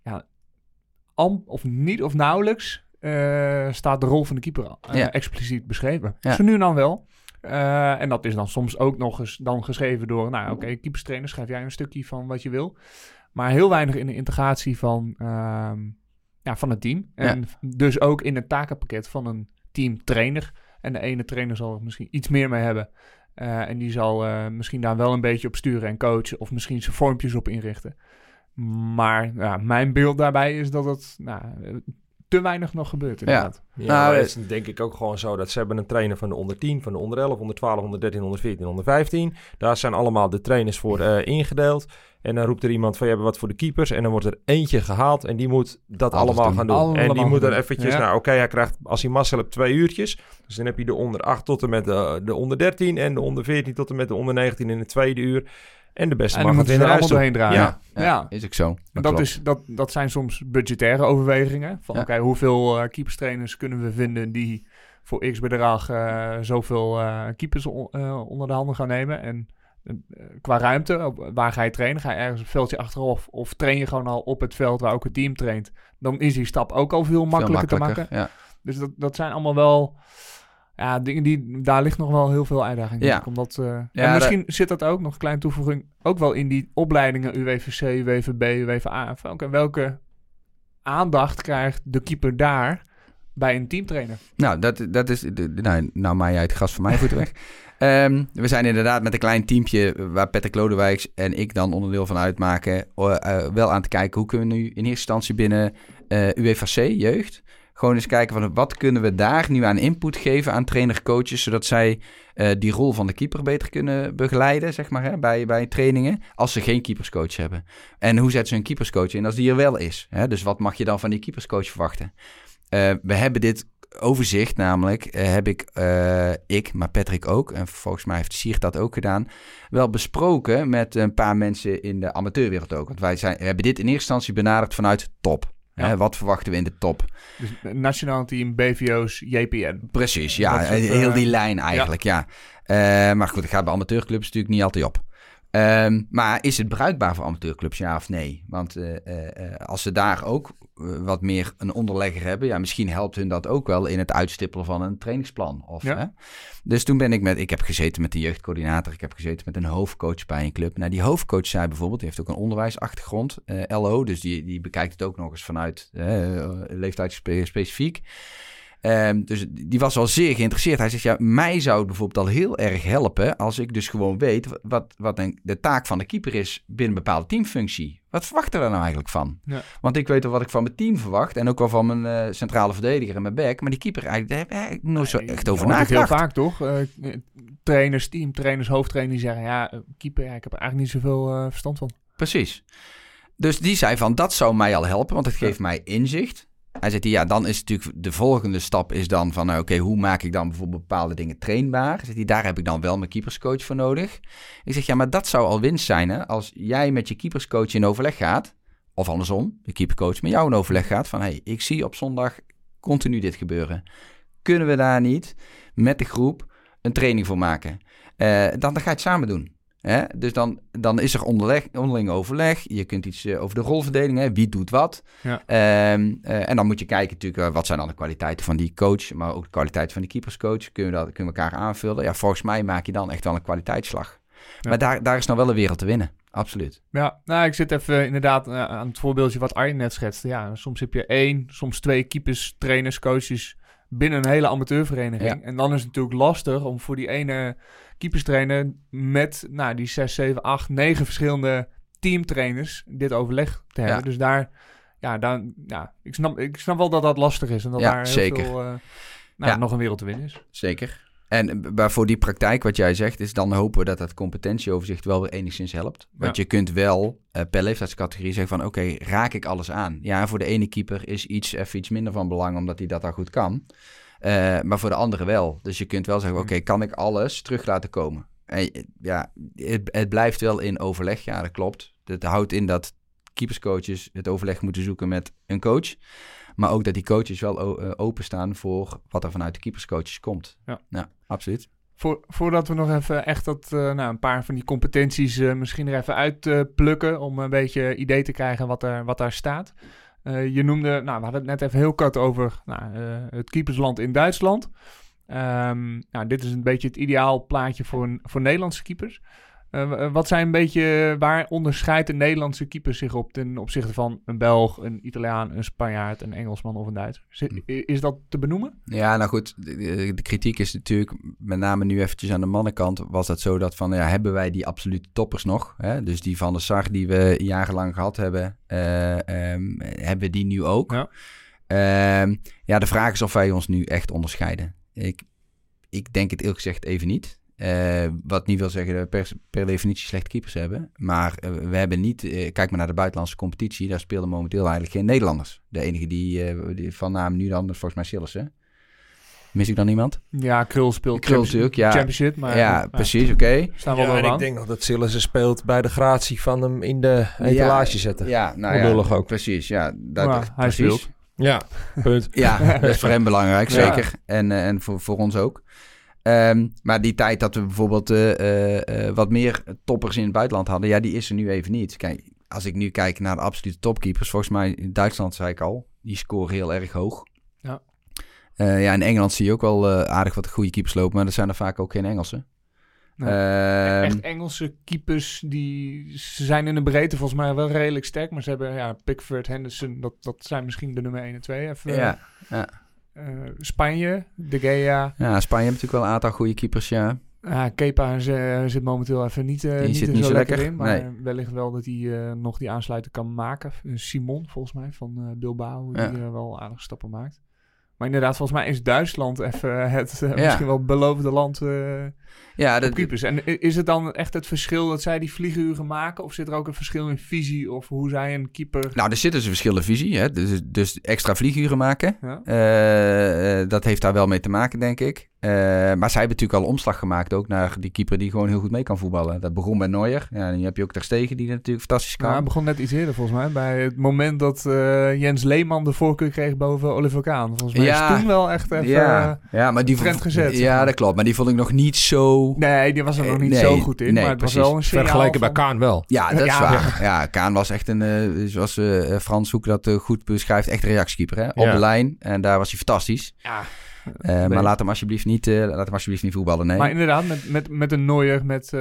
[SPEAKER 4] Ja, of niet of nauwelijks eh, staat de rol van de keeper
[SPEAKER 6] Ja.
[SPEAKER 4] expliciet beschreven.
[SPEAKER 6] Ja.
[SPEAKER 4] Zo nu en dan wel. Eh, en dat is dan soms ook nog eens dan geschreven door, nou oké, keeperstrainer, schrijf jij een stukje van wat je wil. Maar heel weinig in de integratie van, ehm, ja, van het team. En dus ook in het takenpakket van een teamtrainer. En de ene trainer zal er misschien iets meer mee hebben. Eh, en die zal eh, misschien daar wel een beetje op sturen en coachen. Of misschien zijn vormpjes op inrichten. Maar ja, mijn beeld daarbij is dat het nou, te weinig nog gebeurt inderdaad.
[SPEAKER 5] Ja,
[SPEAKER 6] Nou,
[SPEAKER 5] maar
[SPEAKER 6] eh,
[SPEAKER 5] het is denk ik ook gewoon zo dat ze hebben een trainer van de onder 10, van de onder 11, onder 12, onder 13, onder 14, onder 15. Daar zijn allemaal de trainers voor eh, ingedeeld. En dan roept er iemand van, je hebt wat voor de keepers. En dan wordt er eentje gehaald en die moet dat
[SPEAKER 6] Alles
[SPEAKER 5] allemaal
[SPEAKER 6] doen.
[SPEAKER 5] gaan doen. en die moet
[SPEAKER 4] doen.
[SPEAKER 5] er eventjes,
[SPEAKER 4] Ja.
[SPEAKER 5] nou oké, hij krijgt, als hij mazzel hebt, twee uurtjes. Dus dan heb je de onder 8 tot en met de, de onder 13 en de onder 14 tot en met de onder 19 in het tweede uur. En de beste
[SPEAKER 4] En
[SPEAKER 5] mag het
[SPEAKER 4] er
[SPEAKER 5] naar
[SPEAKER 4] allemaal doorheen draaien.
[SPEAKER 5] Ja.
[SPEAKER 4] Ja.
[SPEAKER 6] Is ook zo.
[SPEAKER 4] En dat,
[SPEAKER 6] klopt.
[SPEAKER 4] is, dat, dat zijn soms budgettaire overwegingen. Van
[SPEAKER 6] Ja.
[SPEAKER 4] oké, hoeveel keeperstrainers kunnen we vinden die voor x bedrag eh, zoveel eh, keepers onder de handen gaan nemen. En qua ruimte, waar ga je trainen? Ga je ergens een veldje achteraf of train je gewoon al op het veld waar ook het team traint? Dan is die stap ook al veel
[SPEAKER 6] Veel
[SPEAKER 4] makkelijker, te maken.
[SPEAKER 6] Ja.
[SPEAKER 4] Dus dat, dat zijn allemaal wel ja, dingen die, daar ligt nog wel heel veel uitdaging
[SPEAKER 6] Ja.
[SPEAKER 4] in. Omdat, eh,
[SPEAKER 6] Ja,
[SPEAKER 4] en misschien zit dat ook, nog een kleine toevoeging, ook wel in die opleidingen UWVC, UWVB, UWVA. Oké, welke aandacht krijgt de keeper daar bij een teamtrainer?
[SPEAKER 6] Nou, dat, dat is. Nou, nou maai jij het gras van mijn voeten weg. Ehm, we zijn inderdaad met een klein teampje waar Patrick Lodewijks en ik dan onderdeel van uitmaken. eh, wel aan te kijken hoe kunnen we nu in eerste instantie binnen eh UWVC, jeugd. Gewoon eens kijken van wat kunnen we daar nu aan input geven aan trainer-coaches, zodat zij eh, die rol van de keeper beter kunnen begeleiden, zeg maar, hè, bij, bij trainingen, als ze geen keeperscoach hebben. En hoe zetten ze een keeperscoach in als die er wel is? Hè? Dus wat mag je dan van die keeperscoach verwachten? Eh, we hebben dit overzicht namelijk, eh, heb ik, ik, maar Patrick ook, en volgens mij heeft Siert dat ook gedaan, wel besproken met een paar mensen in de amateurwereld ook. Want wij zijn, hebben dit in eerste instantie benaderd vanuit top. Hè, wat verwachten we in de top?
[SPEAKER 4] Dus eh, nationaal team, BVO's, JPN.
[SPEAKER 6] Precies, ja.
[SPEAKER 4] Dat
[SPEAKER 6] heel
[SPEAKER 4] eh,
[SPEAKER 6] die lijn eigenlijk, ja. Eh, maar goed, het gaat bij amateurclubs natuurlijk niet altijd op. Ehm, maar is het bruikbaar voor amateurclubs, ja of nee? Want eh, eh, eh, als ze daar ook eh, wat meer een onderlegger hebben, ja, misschien helpt hun dat ook wel in het uitstippelen van een trainingsplan. Of,
[SPEAKER 4] Ja.
[SPEAKER 6] hè? Dus toen ben ik met, ik heb gezeten met de jeugdcoördinator, ik heb gezeten met een hoofdcoach bij een club. Nou, die hoofdcoach zei bijvoorbeeld, die heeft ook een onderwijsachtergrond, eh, LO, dus die, die bekijkt het ook nog eens vanuit eh leeftijdsspecifiek. Ehm, dus die was wel zeer geïnteresseerd. Hij zegt, ja, mij zou het bijvoorbeeld al heel erg helpen als ik dus gewoon weet wat, wat een, de taak van de keeper is binnen een bepaalde teamfunctie. Wat verwacht er dan nou eigenlijk van?
[SPEAKER 4] Ja.
[SPEAKER 6] Want ik weet wel wat ik van mijn team verwacht en ook wel van mijn eh, centrale verdediger en mijn back. Maar die keeper, eigenlijk, daar heb ik eigenlijk nooit zo echt over
[SPEAKER 4] het heel
[SPEAKER 6] nagedacht.
[SPEAKER 4] vaak toch? Eh, trainers, teamtrainers, hoofdtrainers die zeggen, ja, keeper, ja, ik heb er eigenlijk niet zoveel eh, verstand van.
[SPEAKER 6] Precies. Dus die zei van, dat zou mij al helpen, want het geeft mij inzicht. Hij zegt, ja, dan is natuurlijk de volgende stap is dan van, nou, oké, hoe maak ik dan bijvoorbeeld bepaalde dingen trainbaar? Zegt hij, daar heb ik dan wel mijn keeperscoach voor nodig. Ik zeg, ja, maar dat zou al winst zijn, hè? Als jij met je keeperscoach in overleg gaat, of andersom, de keepercoach met jou in overleg gaat, van, hé, hey, ik zie op zondag continu dit gebeuren. Kunnen we daar niet met de groep een training voor maken? Eh, dan, dan ga je het samen doen. Hè? Dus dan, dan is er onderleg, onderling overleg. Je kunt iets eh, over de rolverdeling, hè? wie doet wat.
[SPEAKER 4] Ja.
[SPEAKER 6] Ehm, eh, en dan moet je kijken natuurlijk, eh, wat zijn dan de kwaliteiten van die coach, maar ook de kwaliteit van die keeperscoach. Kunnen we, dat, kunnen we elkaar aanvullen? Ja, volgens mij maak je dan echt wel een kwaliteitsslag.
[SPEAKER 4] Ja.
[SPEAKER 6] Maar daar, daar is nog wel een wereld te winnen, absoluut.
[SPEAKER 4] Ja, nou, ik zit even inderdaad aan het voorbeeldje wat Arjen net schetste. Ja, soms heb je één, soms twee keepers, trainers, coaches binnen een hele amateurvereniging.
[SPEAKER 6] Ja.
[SPEAKER 4] En dan is het natuurlijk lastig om voor die ene keeperstrainer met nou, die zes, zeven, acht, negen verschillende teamtrainers dit overleg te hebben.
[SPEAKER 6] Ja.
[SPEAKER 4] Dus daar, ja, daar, ja ik, snap, ik snap wel dat dat lastig is en dat
[SPEAKER 6] Ja,
[SPEAKER 4] daar heel
[SPEAKER 6] zeker.
[SPEAKER 4] veel, eh, nou, nog een wereld te winnen is.
[SPEAKER 6] Zeker. En eh, maar voor die praktijk, wat jij zegt, is dan hopen we dat dat competentieoverzicht wel weer enigszins helpt. Want
[SPEAKER 4] Ja.
[SPEAKER 6] je kunt wel eh, per leeftijdscategorie zeggen van, oké, raak ik alles aan? Ja, voor de ene keeper is iets even iets minder van belang, omdat hij dat al goed kan. Eh, maar voor de andere wel. Dus je kunt wel zeggen, oké, kan ik alles terug laten komen? En, eh, ja, het, het blijft wel in overleg, ja, dat klopt. Dat houdt in dat keeperscoaches het overleg moeten zoeken met een coach. Maar ook dat die coaches wel eh, openstaan voor wat er vanuit de keeperscoaches komt.
[SPEAKER 4] Ja.
[SPEAKER 6] ja absoluut.
[SPEAKER 4] Voor, voordat we nog even echt dat, nou, een paar van die competenties eh, misschien er even uitplukken. om een beetje idee te krijgen wat, er, wat daar staat. Eh, je noemde, nou, we hadden het net even heel kort over nou, eh, het keepersland in Duitsland. Ehm, nou, dit is een beetje het ideaal plaatje voor, voor Nederlandse keepers. Eh, eh, wat zijn een beetje, waar onderscheidt een Nederlandse keeper zich op ten opzichte van een Belg, een Italiaan, een Spanjaard, een Engelsman of een Duitser? Is, is dat te benoemen?
[SPEAKER 6] Ja, nou goed, de, kritiek is natuurlijk, met name nu eventjes aan de mannenkant, was dat zo dat van, ja, hebben wij die absolute toppers nog? Hè? Dus die van de Sar die we jarenlang gehad hebben, eh, ehm, hebben we die nu ook?
[SPEAKER 4] Ja.
[SPEAKER 6] Ehm, ja, de vraag is of wij ons nu echt onderscheiden. Ik, ik denk het eerlijk gezegd even niet. Eh, wat niet wil zeggen dat we per, per definitie slechte keepers hebben. Maar eh, we hebben niet... eh, kijk maar naar de buitenlandse competitie. Daar spelen momenteel eigenlijk geen Nederlanders. De enige die, eh, die van naam nu dan is volgens mij Sillissen. Mis ik dan iemand?
[SPEAKER 4] Ja, Krul speelt
[SPEAKER 6] Krul
[SPEAKER 4] Champions-
[SPEAKER 6] natuurlijk, ja.
[SPEAKER 4] Championship. Maar,
[SPEAKER 6] ja, precies, oké.
[SPEAKER 4] Staan we
[SPEAKER 5] Ja,
[SPEAKER 4] wel
[SPEAKER 5] en
[SPEAKER 4] aan.
[SPEAKER 5] ik denk nog dat Sillissen speelt bij de gratie van hem in de etalage zetten.
[SPEAKER 6] Ja, nou ja,
[SPEAKER 5] ook.
[SPEAKER 6] precies. Ja, dat,
[SPEAKER 4] hij
[SPEAKER 6] precies.
[SPEAKER 4] speelt.
[SPEAKER 5] Ja, punt.
[SPEAKER 6] Ja, dat is voor hem belangrijk,
[SPEAKER 4] Ja.
[SPEAKER 6] zeker. En, en voor, voor ons ook. Ehm, maar die tijd dat we bijvoorbeeld eh, eh, eh, wat meer toppers in het buitenland hadden, ja, die is er nu even niet. Kijk, als ik nu kijk naar de absolute topkeepers, volgens mij in Duitsland zei ik al, die scoren heel erg hoog.
[SPEAKER 4] Ja.
[SPEAKER 6] Ja, in Engeland zie je ook wel aardig wat goede keepers lopen, maar dat zijn er vaak ook geen Engelsen.
[SPEAKER 4] Nee.
[SPEAKER 6] Ehm,
[SPEAKER 4] Echt Engelse keepers, die ze zijn in de breedte volgens mij wel redelijk sterk. Maar ze hebben, ja, Pickford, Henderson, dat, dat zijn misschien de nummer 1 en 2. Even,
[SPEAKER 6] ja.
[SPEAKER 4] eh, Spanje, De Gea,
[SPEAKER 6] ja, Spanje heeft natuurlijk wel een aantal goede keepers, ja.
[SPEAKER 4] Ja, Kepa zit momenteel even niet, eh, niet,
[SPEAKER 6] zit niet
[SPEAKER 4] zo lekker,
[SPEAKER 6] lekker,
[SPEAKER 4] in. Maar
[SPEAKER 6] nee.
[SPEAKER 4] wellicht wel dat hij eh, nog die aansluiting kan maken. Eh, Simon, volgens mij, van eh, Bilbao, die
[SPEAKER 6] Ja.
[SPEAKER 4] eh, wel aardige stappen maakt. Maar inderdaad, volgens mij is Duitsland even het eh,
[SPEAKER 6] Ja.
[SPEAKER 4] misschien wel beloofde land eh
[SPEAKER 6] Ja, dat,
[SPEAKER 4] keepers. En is het dan echt het verschil dat zij die vlieguren maken? Of zit er ook een verschil in visie of hoe zij een keeper...
[SPEAKER 6] Nou, er zit dus een verschillende visie. Hè? Dus, dus extra vlieguren maken.
[SPEAKER 4] Ja?
[SPEAKER 6] Eh, eh, dat heeft daar wel mee te maken, denk ik. Eh, maar zij hebben natuurlijk al omslag gemaakt ook naar die keeper die gewoon heel goed mee kan voetballen. Dat begon bij Neuer. Ja, en nu heb je ook Ter Stegen die natuurlijk fantastisch kan.
[SPEAKER 4] Nou, hij begon net iets eerder volgens mij. Bij het moment dat Jens Leeman de voorkeur kreeg boven Oliver Kaan. Volgens mij
[SPEAKER 6] Ja.
[SPEAKER 4] is toen wel echt even...
[SPEAKER 6] ja, ja, maar die
[SPEAKER 4] trend gezet,
[SPEAKER 6] Ja,
[SPEAKER 4] maar.
[SPEAKER 6] dat klopt. Maar die vond ik nog niet zo...
[SPEAKER 4] Nee, die was er nog
[SPEAKER 6] Eh,
[SPEAKER 4] niet
[SPEAKER 6] nee,
[SPEAKER 4] zo goed in.
[SPEAKER 6] nee,
[SPEAKER 4] maar het was wel een signaal
[SPEAKER 5] Vergeleken bij
[SPEAKER 4] van-
[SPEAKER 5] Kaan wel.
[SPEAKER 6] Ja, dat is
[SPEAKER 4] Ja,
[SPEAKER 6] waar. Ja, Kaan was echt een, eh, zoals eh, Frans Hoek dat goed beschrijft, echt een reactiekeeper. Hè? Op
[SPEAKER 5] Ja.
[SPEAKER 6] de lijn. En daar was hij fantastisch.
[SPEAKER 4] Ja.
[SPEAKER 6] Eh. Maar laat hem alsjeblieft niet, eh, laat hem alsjeblieft niet voetballen. Nee.
[SPEAKER 4] Maar inderdaad, met, met, met een Neuer, met eh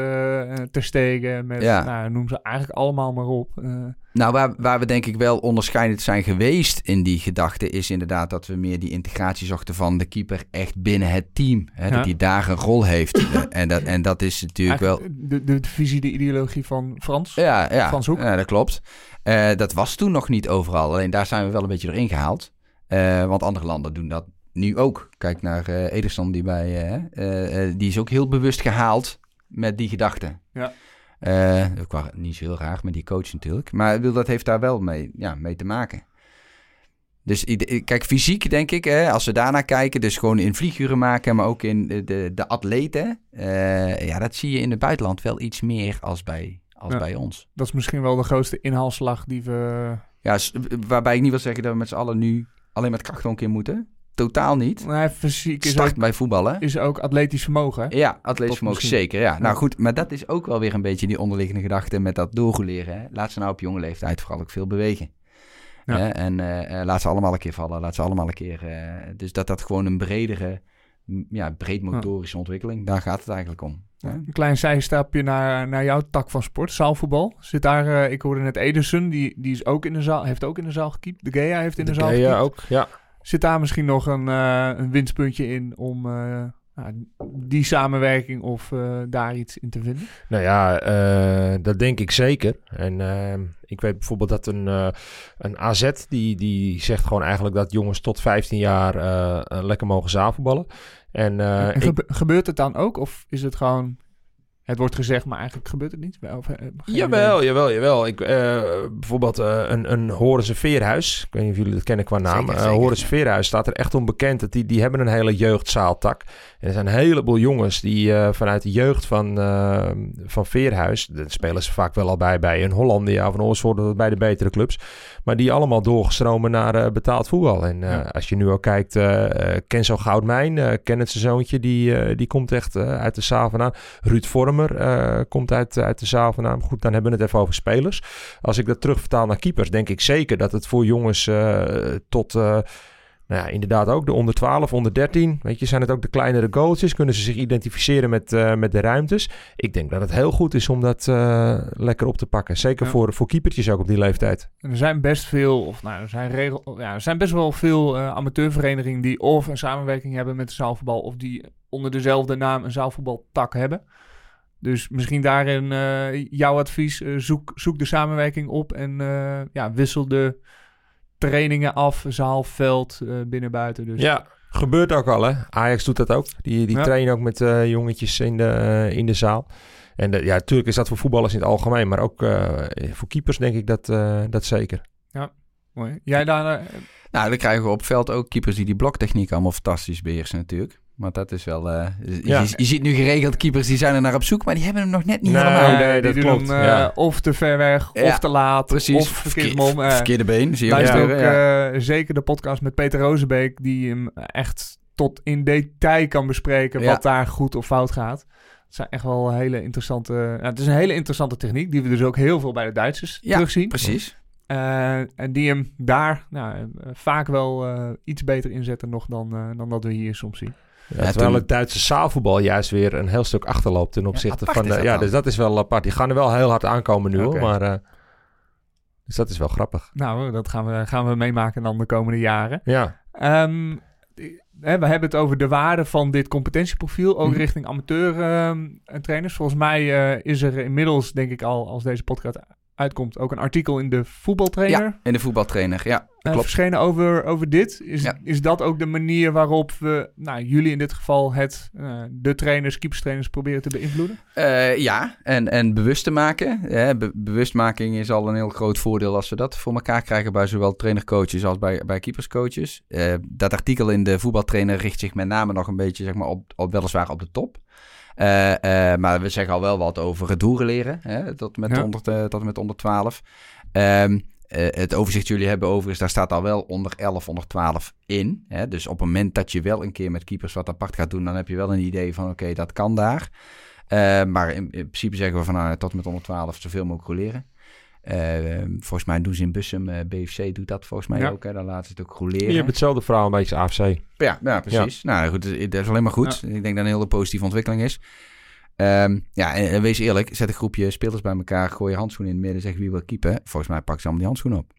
[SPEAKER 4] Ter Stegen, met,
[SPEAKER 6] Ja.
[SPEAKER 4] nou, noem ze eigenlijk allemaal maar op.
[SPEAKER 6] Nou, waar, waar we denk ik wel onderscheidend zijn geweest in die gedachte, is inderdaad dat we meer die integratie zochten van de keeper echt binnen het team. Hè,
[SPEAKER 4] Ja.
[SPEAKER 6] Dat hij daar een rol heeft. En, dat, en dat is natuurlijk wel.
[SPEAKER 4] de, de, de visie, de ideologie van Frans.
[SPEAKER 6] Ja, ja,
[SPEAKER 4] Frans Hoek.
[SPEAKER 6] ja dat klopt. Dat was toen nog niet overal. Alleen daar zijn we wel een beetje doorheen gehaald. Eh, want andere landen doen dat nu ook. Kijk naar eh Ederson, die, bij, eh, eh, die is ook heel bewust gehaald met die gedachte.
[SPEAKER 4] Ja.
[SPEAKER 6] Wel niet zo heel raar met die coach natuurlijk. Maar bedoel, dat heeft daar wel mee, ja, mee te maken. Dus kijk, fysiek denk ik, hè, als we daarnaar kijken, dus gewoon in vlieguren maken, maar ook in de, de, de atleten. ja, dat zie je in het buitenland wel iets meer als bij, als
[SPEAKER 4] Ja.
[SPEAKER 6] bij ons.
[SPEAKER 4] Dat is misschien wel de grootste inhaalslag die we...
[SPEAKER 6] Ja, waarbij ik niet wil zeggen dat we met z'n allen nu alleen met krachthonk in moeten. Totaal niet.
[SPEAKER 4] Nee, fysiek is
[SPEAKER 6] Start
[SPEAKER 4] ook,
[SPEAKER 6] bij voetballen.
[SPEAKER 4] is ook atletisch vermogen. hè?
[SPEAKER 6] Ja, atletisch vermogen
[SPEAKER 4] misschien.
[SPEAKER 6] zeker. Ja.
[SPEAKER 4] Ja.
[SPEAKER 6] Nou goed, maar dat is ook wel weer een beetje die onderliggende gedachte met dat doorgoleren. Hè? Laat ze nou op jonge leeftijd vooral ook veel bewegen.
[SPEAKER 4] Ja.
[SPEAKER 6] Hè? En eh, eh, laat ze allemaal een keer vallen. Laat ze allemaal een keer... eh, dus dat dat gewoon een bredere, ja, breed motorische ontwikkeling. Daar gaat het eigenlijk om. Hè?
[SPEAKER 4] Een klein zijstapje naar, naar jouw tak van sport, zaalvoetbal. Zit daar, eh, ik hoorde net Ederson, die, die is ook in de zaal, heeft ook in de zaal gekiept. De Gea heeft in de, zaal
[SPEAKER 5] ja,
[SPEAKER 4] gekiept.
[SPEAKER 5] ook. Ja.
[SPEAKER 4] Zit daar misschien nog een, eh, een winstpuntje in om eh, nou, die samenwerking of eh, daar iets in te vinden?
[SPEAKER 5] Nou ja, dat denk ik zeker. En ehm, ik weet bijvoorbeeld dat een, een AZ, die, die zegt gewoon eigenlijk dat jongens tot 15 jaar lekker mogen zaalvoetballen. En,
[SPEAKER 4] En
[SPEAKER 5] ik-
[SPEAKER 4] gebe- gebeurt het dan ook? Of is het gewoon, het wordt gezegd, maar eigenlijk gebeurt het niet? Of, eh,
[SPEAKER 5] Jawel,
[SPEAKER 4] idee.
[SPEAKER 5] jawel, jawel. Ik, eh, bijvoorbeeld eh, een, een Horense Veerhuis. Ik weet niet of jullie dat kennen qua naam.
[SPEAKER 6] Zeker,
[SPEAKER 5] Eh,
[SPEAKER 6] zeker.
[SPEAKER 5] Horense Veerhuis staat er echt onbekend. Dat die, die hebben een hele jeugdzaaltak. En er zijn een heleboel jongens die eh, vanuit de jeugd van, van Veerhuis... daar spelen ze vaak wel al bij, bij een Hollandia of een Oorschot bij de betere clubs. Maar die allemaal doorgestromen naar eh, betaald voetbal. En eh,
[SPEAKER 4] Ja.
[SPEAKER 5] als je nu ook kijkt, eh Kenzo Goudmijn, eh Kenneth zijn zoontje... die, die komt echt uit de zaal vandaan. Ruud eh, komt uit, uit de zaal vandaan. Goed, dan hebben we het even over spelers. Als ik dat terugvertaal naar keepers, denk ik zeker dat het voor jongens tot... nou ja, inderdaad ook de onder 12, onder 13. Weet je, zijn het ook de kleinere goaltjes? Kunnen ze zich identificeren met, eh, met de ruimtes? Ik denk dat het heel goed is om dat eh, lekker op te pakken. Zeker
[SPEAKER 4] Ja.
[SPEAKER 5] voor, voor keepertjes ook op die leeftijd.
[SPEAKER 4] Er zijn best veel, of nou, er zijn, regel, ja, er zijn best wel veel eh, amateurverenigingen die of een samenwerking hebben met de zaalvoetbal, of die onder dezelfde naam een zaalvoetbaltak hebben. Dus misschien daarin jouw advies, zoek, zoek de samenwerking op en ja, wissel de trainingen af, zaal, veld, eh, binnen, buiten. Dus
[SPEAKER 5] Ja, gebeurt ook al hè. Ajax doet dat ook. Die, die
[SPEAKER 4] Ja.
[SPEAKER 5] trainen ook met eh, jongetjes in de, eh, in de zaal. En ja, natuurlijk is dat voor voetballers in het algemeen. Maar ook eh, voor keepers denk ik dat, eh, dat zeker.
[SPEAKER 4] mooi. Jij daar,
[SPEAKER 6] Nou, dan krijgen we op veld ook keepers die die bloktechniek allemaal fantastisch beheersen natuurlijk. Maar dat is wel... eh, je,
[SPEAKER 5] Ja.
[SPEAKER 6] je ziet nu geregeld keepers die zijn er naar op zoek, maar die hebben hem nog net niet
[SPEAKER 5] Nee,
[SPEAKER 6] helemaal.
[SPEAKER 5] nee,
[SPEAKER 4] die
[SPEAKER 5] dat
[SPEAKER 4] doen
[SPEAKER 5] klopt,
[SPEAKER 4] hem, eh,
[SPEAKER 5] ja.
[SPEAKER 4] of te ver weg,
[SPEAKER 6] Ja,
[SPEAKER 4] of te laat,
[SPEAKER 6] Precies.
[SPEAKER 4] of verkeerd mom. eh.
[SPEAKER 6] verkeerde been, zie je ook
[SPEAKER 4] ook eh, zeker de podcast met Peter Rozenbeek, die hem echt tot in detail kan bespreken
[SPEAKER 6] Ja.
[SPEAKER 4] wat daar goed of fout gaat. Het zijn echt wel hele interessante. ja, het is een hele interessante techniek, die we dus ook heel veel bij de Duitsers
[SPEAKER 6] Ja,
[SPEAKER 4] terugzien.
[SPEAKER 6] Precies.
[SPEAKER 4] Eh, en die hem daar nou, vaak wel eh, iets beter inzetten nog dan, eh, dan dat we hier soms zien.
[SPEAKER 5] Ja, terwijl het Duitse zaalvoetbal juist weer een heel stuk achterloopt ten opzichte van... de- ja,
[SPEAKER 6] dan.
[SPEAKER 5] dus dat is wel apart. Die gaan er wel heel hard aankomen nu hoor. Maar, eh, dus dat is wel grappig.
[SPEAKER 4] Nou, dat gaan we, gaan we meemaken dan de komende jaren.
[SPEAKER 5] Ja,
[SPEAKER 4] Ehm, we hebben het over de waarde van dit competentieprofiel, ook
[SPEAKER 6] Mhm.
[SPEAKER 4] richting amateur ehm, trainers. Volgens mij eh, is er inmiddels, denk ik al, als deze podcast uitkomt, ook een artikel in de voetbaltrainer.
[SPEAKER 6] Ja, in de voetbaltrainer. Ja,
[SPEAKER 4] eh,
[SPEAKER 6] klopt.
[SPEAKER 4] verschenen over, over dit. Is,
[SPEAKER 6] Ja.
[SPEAKER 4] is dat ook de manier waarop we, nou, jullie in dit geval, het, eh, de trainers, keeperstrainers proberen te beïnvloeden?
[SPEAKER 6] Eh, ja, en, en bewust te maken. Hè, be- bewustmaking is al een heel groot voordeel als we dat voor elkaar krijgen bij zowel trainercoaches als bij, bij keeperscoaches. Dat artikel in de voetbaltrainer richt zich met name nog een beetje zeg maar, op, op weliswaar op de top. Eh, eh, maar we zeggen al wel wat over het leren, hè, tot, met
[SPEAKER 4] Ja.
[SPEAKER 6] onder, eh, tot en met onder 12. Ehm, eh, het overzicht jullie hebben overigens, daar staat al wel onder 11, onder 12 in. Hè? Dus op het moment dat je wel een keer met keepers wat apart gaat doen, dan heb je wel een idee van oké, dat kan daar. Maar in, in principe zeggen we van nou, tot met 112 zoveel mogelijk roleren. Eh, volgens mij doen ze in Bussum, eh, BFC doet dat volgens mij
[SPEAKER 4] Ja.
[SPEAKER 6] ook. Hè? Dan laten ze het ook
[SPEAKER 5] je
[SPEAKER 6] roleren.
[SPEAKER 5] hebt hetzelfde verhaal een beetje AFC.
[SPEAKER 6] Ja, ja precies. Nou goed, dat is alleen maar goed. Ik denk dat een hele positieve ontwikkeling is. Ehm, ja, en, en wees eerlijk, zet een groepje spelers bij elkaar, gooi je handschoenen in het midden, zeg wie wil keepen. Volgens mij pakken ze allemaal die handschoenen op.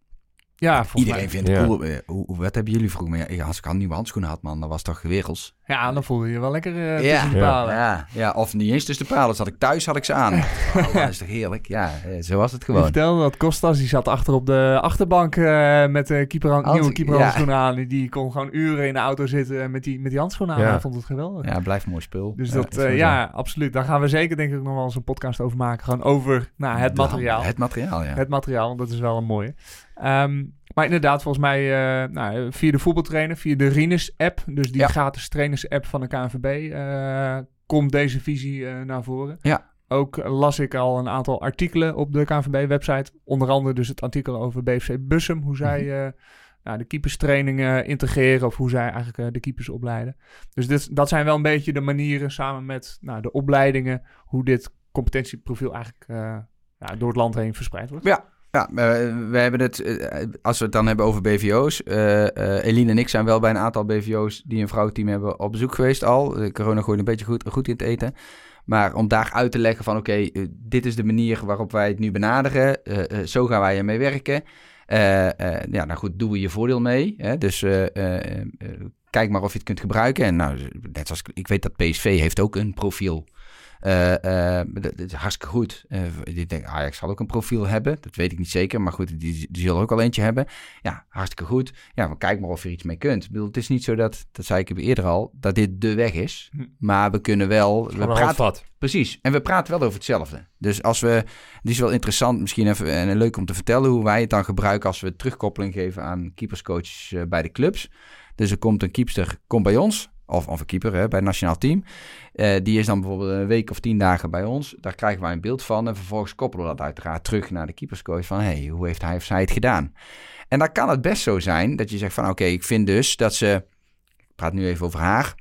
[SPEAKER 4] Ja, volgens
[SPEAKER 6] Iedereen
[SPEAKER 4] mij.
[SPEAKER 6] vindt het cool. Eh, hoe, hoe- wat hebben jullie vroeger? Maar als ik al nieuwe handschoenen had, man, dan was het toch werelds.
[SPEAKER 4] Ja, dan voel je je wel lekker eh
[SPEAKER 6] Ja.
[SPEAKER 4] tussen de
[SPEAKER 5] Ja.
[SPEAKER 4] palen.
[SPEAKER 6] Ja, ja, of niet eens tussen de palen. Zat ik thuis, had ik ze aan. Oh, dat is toch heerlijk? Ja, eh, zo was het gewoon.
[SPEAKER 4] vertelde dat Kostas, die zat achter op de achterbank eh, met de keeper,
[SPEAKER 6] Hand-
[SPEAKER 4] nieuwe keeperhandschoenen
[SPEAKER 6] ja.
[SPEAKER 4] aan. Die- kon gewoon uren in de auto zitten met die, met die handschoenen aan.
[SPEAKER 5] Ja.
[SPEAKER 4] Hij vond het geweldig.
[SPEAKER 6] Ja, blijft mooi spul.
[SPEAKER 4] Dus
[SPEAKER 6] Ja,
[SPEAKER 4] dat, eh, ja, absoluut. Daar gaan we zeker denk ik nog wel eens een podcast over maken. Gewoon over nou, het materiaal.
[SPEAKER 6] Het materiaal, ja.
[SPEAKER 4] Het materiaal, want dat is wel een mooie. Ehm, maar inderdaad, volgens mij eh, nou, via de voetbaltrainer, via de Rinus-app, dus die
[SPEAKER 6] Ja.
[SPEAKER 4] gratis trainers-app van de KNVB, eh, komt deze visie eh, naar voren.
[SPEAKER 6] Ja.
[SPEAKER 4] Ook las ik al een aantal artikelen op de KNVB-website. Onder andere dus het artikel over BFC Bussum, hoe zij eh, nou, de keeperstrainingen integreren of hoe zij eigenlijk de keepers opleiden. Dus dit, dat zijn wel een beetje de manieren samen met nou, de opleidingen, hoe dit competentieprofiel eigenlijk door het land heen verspreid wordt.
[SPEAKER 6] Ja, ja we, hebben het, eh, als we het dan hebben over BVO's. eh eh, Eline en ik zijn wel bij een aantal BVO's die een vrouwenteam hebben op bezoek geweest al. De corona gooit een beetje goed, goed in het eten. Maar om daar uit te leggen van oké, dit is de manier waarop wij het nu benaderen. zo gaan wij ermee werken. Ja, nou goed, doe je voordeel mee. Hè? Dus kijk maar of je het kunt gebruiken. En nou, net zoals ik weet dat PSV heeft ook een profiel. Eh, eh, dat is hartstikke goed. Eh, ik denk, Ajax zal ook een profiel hebben. Dat weet ik niet zeker. Maar goed, die, die zullen ook al eentje hebben. Ja, hartstikke goed. Ja, maar kijk maar of je er iets mee kunt. Ik bedoel, het is niet zo dat, dat zei ik eerder al, dat dit de weg is.
[SPEAKER 4] Hm.
[SPEAKER 6] Maar we kunnen wel... We praten. Precies. En we praten wel over hetzelfde. Dus als we. Die is wel interessant, misschien even en leuk om te vertellen hoe wij het dan gebruiken als we terugkoppeling geven aan keeperscoaches bij de clubs. Dus er komt een keepster, komt bij ons, of, of een keeper hè, bij het nationaal team. Eh, die is dan bijvoorbeeld een week of tien dagen bij ons. Daar krijgen wij een beeld van. En vervolgens koppelen we dat uiteraard terug naar de keeperscoach. Van hey, hoe heeft hij of zij het gedaan? En dan kan het best zo zijn dat je zegt van oké, ik vind dus dat ze. Ik praat nu even over haar.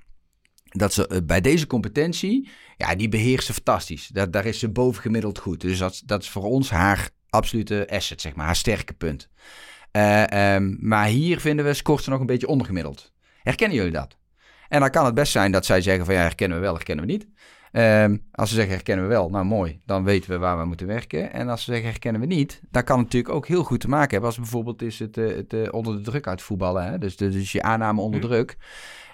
[SPEAKER 6] dat ze eh, bij deze competentie, ja, die beheerst ze fantastisch. Daar, daar is ze bovengemiddeld goed. Dus dat, dat is voor ons haar absolute asset, zeg maar, haar sterke punt. Eh, ehm, maar hier vinden we, scoort ze nog een beetje ondergemiddeld. Herkennen jullie dat? En dan kan het best zijn dat zij zeggen van ja, herkennen we wel, herkennen we niet. Ehm, als ze zeggen herkennen we wel, nou mooi, dan weten we waar we moeten werken. En als ze zeggen herkennen we niet, dan kan het natuurlijk ook heel goed te maken hebben. Als bijvoorbeeld is het, eh, het eh, onder de druk uit voetballen, hè? Dus, de- dus je aanname onder
[SPEAKER 4] Hm.
[SPEAKER 6] druk.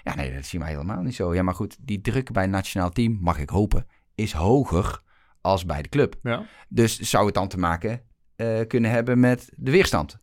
[SPEAKER 6] Ja, nee, dat zien we helemaal niet zo. Ja, maar goed, die druk bij een nationaal team, mag ik hopen, is hoger als bij de club.
[SPEAKER 4] Ja.
[SPEAKER 6] Dus zou het dan te maken eh, kunnen hebben met de weerstand?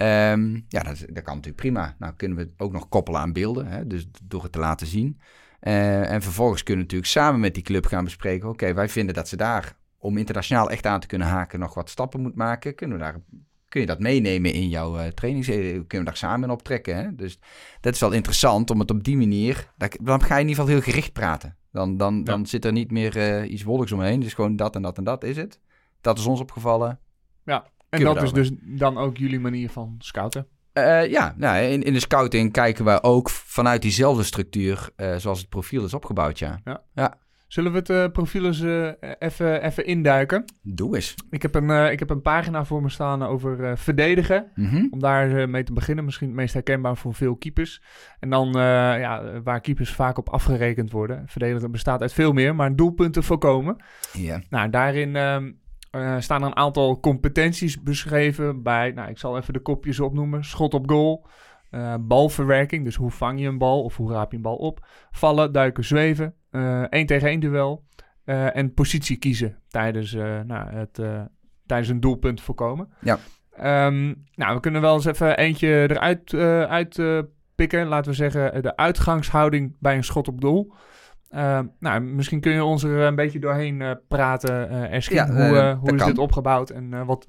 [SPEAKER 6] Ehm, ja, dat, dat kan natuurlijk prima. Nou kunnen we het ook nog koppelen aan beelden, hè? dus door het te laten zien. Eh, en vervolgens kunnen we natuurlijk samen met die club gaan bespreken... oké, wij vinden dat ze daar, om internationaal echt aan te kunnen haken... nog wat stappen moet maken. Kunnen we daar, kun je dat meenemen in jouw eh trainings? eh, Kunnen we daar samen in optrekken? Hè? Dus dat is wel interessant om het op die manier... dat- Dan ga je in ieder geval heel gericht praten. Dan, dan, dan zit er niet meer eh, iets wolks omheen. Het is gewoon dat en dat en dat is het. Dat is ons opgevallen.
[SPEAKER 4] En dat is dus dan ook jullie manier van scouten.
[SPEAKER 6] Eh, ja, nou, in, in de scouting kijken we ook vanuit diezelfde structuur eh, zoals het profiel is opgebouwd, ja.
[SPEAKER 4] Zullen we het eh, profiel eens even, even induiken?
[SPEAKER 6] Doe eens.
[SPEAKER 4] Ik heb, een, ik heb een pagina voor me staan over verdedigen.
[SPEAKER 6] Mhm.
[SPEAKER 4] Om daar mee te beginnen, misschien het meest herkenbaar voor veel keepers. En dan ja, waar keepers vaak op afgerekend worden. Verdedigen bestaat uit veel meer, maar doelpunten voorkomen.
[SPEAKER 6] Ja.
[SPEAKER 4] Nou, daarin eh, staan er een aantal competenties beschreven bij, nou, ik zal even de kopjes opnoemen. Schot op goal, eh, balverwerking, dus hoe vang je een bal of hoe raap je een bal op. Vallen, duiken, zweven, eh één tegen één duel en positie kiezen tijdens, nou, het, tijdens een doelpunt voorkomen.
[SPEAKER 6] Ja.
[SPEAKER 4] Ehm, nou, we kunnen wel eens even eentje eruit uit, pikken. Laten we zeggen de uitgangshouding bij een schot op doel. Ehm, nou, misschien kun je ons er een beetje doorheen eh, praten.
[SPEAKER 6] Ja,
[SPEAKER 4] hoe
[SPEAKER 6] eh,
[SPEAKER 4] hoe is
[SPEAKER 6] kan.
[SPEAKER 4] dit opgebouwd en wat,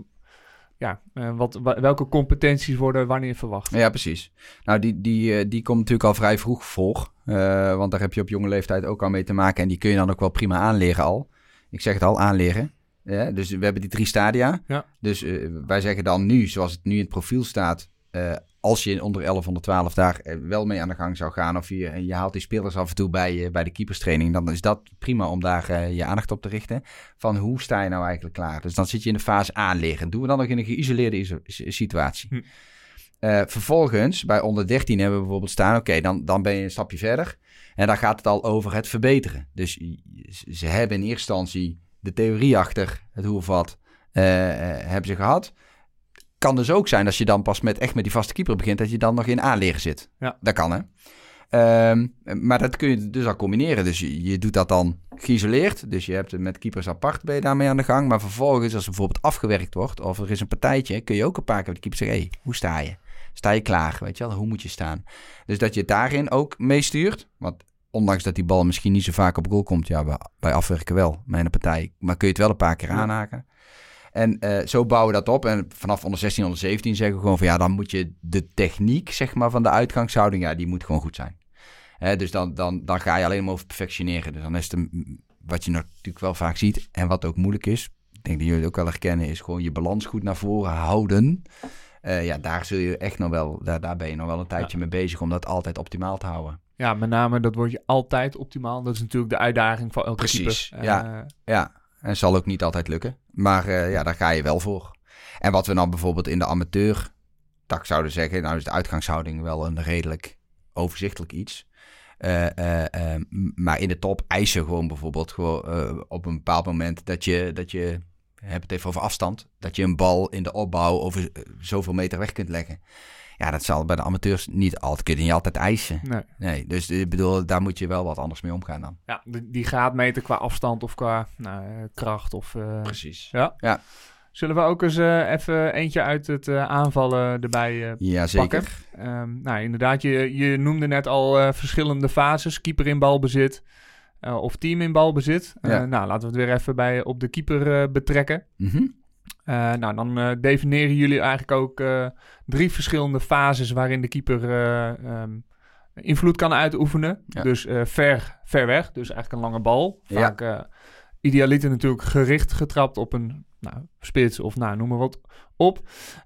[SPEAKER 4] ja, wat, wa- welke competenties worden wanneer verwacht?
[SPEAKER 6] ja, precies. Nou, die, die, die komt natuurlijk al vrij vroeg voor. want daar heb je op jonge leeftijd ook al mee te maken. En die kun je dan ook wel prima aanleren al. Ik zeg het al, aanleren. Ja, dus we hebben die drie stadia.
[SPEAKER 4] Ja.
[SPEAKER 6] Dus wij zeggen dan nu, zoals het nu in het profiel staat... eh, als je onder 1112 daar eh, wel mee aan de gang zou gaan... of je, je haalt die spelers af en toe bij, eh, bij de keeperstraining... dan is dat prima om daar eh, je aandacht op te richten. Van hoe sta je nou eigenlijk klaar? Dus dan zit je in de fase aanleren. Doen we dan nog in een geïsoleerde situatie.
[SPEAKER 4] Hm.
[SPEAKER 6] Eh, vervolgens, bij onder 13 hebben we bijvoorbeeld staan... oké, dan, dan ben je een stapje verder... En dan gaat het al over het verbeteren. Dus ze hebben in eerste instantie de theorie achter het hoe of wat eh, eh, hebben ze gehad. Kan dus ook zijn als je dan pas met echt met die vaste keeper begint, dat je dan nog in aanleren zit.
[SPEAKER 4] Ja.
[SPEAKER 6] Dat kan hè. Ehm, maar dat kun je dus al combineren. Dus je, je doet dat dan geïsoleerd. Dus je hebt het met keepers apart ben je daarmee aan de gang. Maar vervolgens, als er bijvoorbeeld afgewerkt wordt of er is een partijtje, kun je ook een paar keer met de keeper zeggen: hey, hoe sta je? Sta je klaar? Weet je wel, hoe moet je staan? Dus dat je daarin ook meestuurt. Want ondanks dat die bal misschien niet zo vaak op goal komt, ja, bij, afwerken wel, een partij. Maar kun je het wel een paar keer aanhaken. En eh, zo bouwen we dat op. En vanaf onder 16, onder 17 zeggen we gewoon van ja, dan moet je de techniek, zeg maar, van de uitgangshouding, ja, die moet gewoon goed zijn. Hè, dus dan, dan, dan ga je alleen maar over perfectioneren. Dus dan is het een- wat je natuurlijk wel vaak ziet en wat ook moeilijk is, ik denk dat jullie het ook wel herkennen, is gewoon je balans goed naar voren houden. Eh, ja, daar zul je echt nog wel, daar, daar ben je nog wel een tijdje mee bezig om dat altijd optimaal te houden.
[SPEAKER 4] Ja, met name dat word je altijd optimaal. Dat is natuurlijk de uitdaging van elke
[SPEAKER 6] Precies,
[SPEAKER 4] keeper.
[SPEAKER 6] ja.
[SPEAKER 4] Eh,
[SPEAKER 6] Ja, en zal ook niet altijd lukken. Maar eh, ja, daar ga je wel voor. En wat we dan bijvoorbeeld in de amateur tak zouden zeggen, nou is de uitgangshouding wel een redelijk overzichtelijk iets. Eh, eh, maar in de top eisen gewoon bijvoorbeeld gewoon, op een bepaald moment dat je, dat je, heb het even over afstand, dat je een bal in de opbouw over zoveel meter weg kunt leggen. Ja, dat zal bij de amateurs niet altijd, kun je niet altijd eisen.
[SPEAKER 4] nee.
[SPEAKER 6] Nee, dus ik bedoel, daar moet je wel wat anders mee omgaan dan.
[SPEAKER 4] Ja, die, die graadmeter qua afstand of qua nou, eh, kracht. Of, eh,
[SPEAKER 6] Precies.
[SPEAKER 4] ja.
[SPEAKER 6] Ja.
[SPEAKER 4] Zullen we ook eens eh, even eentje uit het eh, aanvallen erbij eh,
[SPEAKER 6] Ja, zeker.
[SPEAKER 4] pakken? Ehm, nou, inderdaad, je, je noemde net al eh, verschillende fases. Keeper in balbezit eh, of team in balbezit. Eh,
[SPEAKER 6] Ja.
[SPEAKER 4] nou, laten we het weer even bij, op de keeper eh, betrekken.
[SPEAKER 6] Mhm.
[SPEAKER 4] Eh, nou, dan eh, definiëren jullie eigenlijk ook eh, drie verschillende fases waarin de keeper eh, ehm, invloed kan uitoefenen.
[SPEAKER 6] Ja.
[SPEAKER 4] Dus ver, ver weg, dus eigenlijk een lange bal. Vaak idealiter natuurlijk gericht getrapt op een nou, spits of nou, noem maar wat op.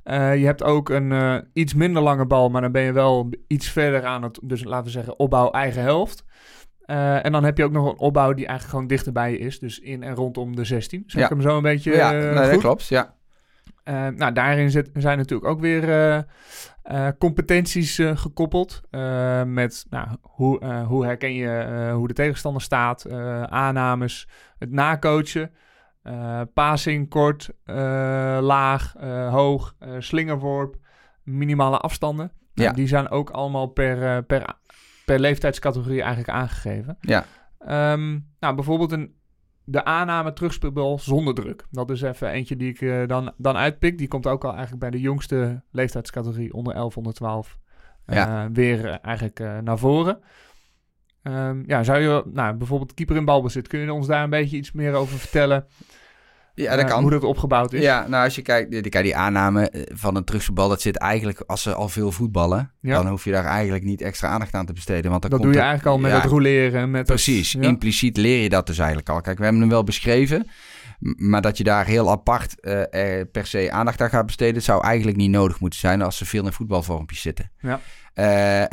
[SPEAKER 4] Je hebt ook een iets minder lange bal, maar dan ben je wel iets verder aan het, dus laten we zeggen, opbouw eigen helft. Eh, en dan heb je ook nog een opbouw die eigenlijk gewoon dichterbij je is. Dus in en rondom de 16. Zeg
[SPEAKER 6] Ja.
[SPEAKER 4] ik hem zo een beetje
[SPEAKER 6] ja,
[SPEAKER 4] eh,
[SPEAKER 6] nee, dat
[SPEAKER 4] goed?
[SPEAKER 6] klopt. Ja.
[SPEAKER 4] Eh, nou, daarin zit, zijn natuurlijk ook weer competenties gekoppeld. Met nou, hoe, hoe herken je hoe de tegenstander staat, aannames, het nacoachen, passing kort, laag, hoog, slingerworp, minimale afstanden. Nou,
[SPEAKER 6] Ja.
[SPEAKER 4] die zijn ook allemaal per, per, per leeftijdscategorie eigenlijk aangegeven.
[SPEAKER 6] Ja.
[SPEAKER 4] Ehm, nou, bijvoorbeeld een, de aanname terugspeelbal zonder druk. Dat is even eentje die ik eh, dan, dan uitpik. Die komt ook al eigenlijk bij de jongste leeftijdscategorie onder 11, onder 12 eh,
[SPEAKER 6] Ja.
[SPEAKER 4] weer eh, eigenlijk eh, naar voren. Ehm, ja, zou je nou, bijvoorbeeld keeper in balbezit, kun je ons daar een beetje iets meer over vertellen?
[SPEAKER 6] Ja, dat kan.
[SPEAKER 4] Hoe dat opgebouwd is?
[SPEAKER 6] Ja, nou als je kijkt, die, die, die aanname eh, van een terugbal, dat zit eigenlijk, als ze al veel voetballen,
[SPEAKER 4] Ja.
[SPEAKER 6] dan hoef je daar eigenlijk niet extra aandacht aan te besteden. Want dan
[SPEAKER 4] dat
[SPEAKER 6] komt
[SPEAKER 4] doe je eigenlijk al met het roleren. Met
[SPEAKER 6] Precies,
[SPEAKER 4] het,
[SPEAKER 6] impliciet leer je dat dus eigenlijk al. Kijk, we hebben hem wel beschreven, maar dat je daar heel apart eh, per se aandacht aan gaat besteden, zou eigenlijk niet nodig moeten zijn als ze veel in voetbalvormpjes zitten.
[SPEAKER 4] Ja.
[SPEAKER 6] Eh,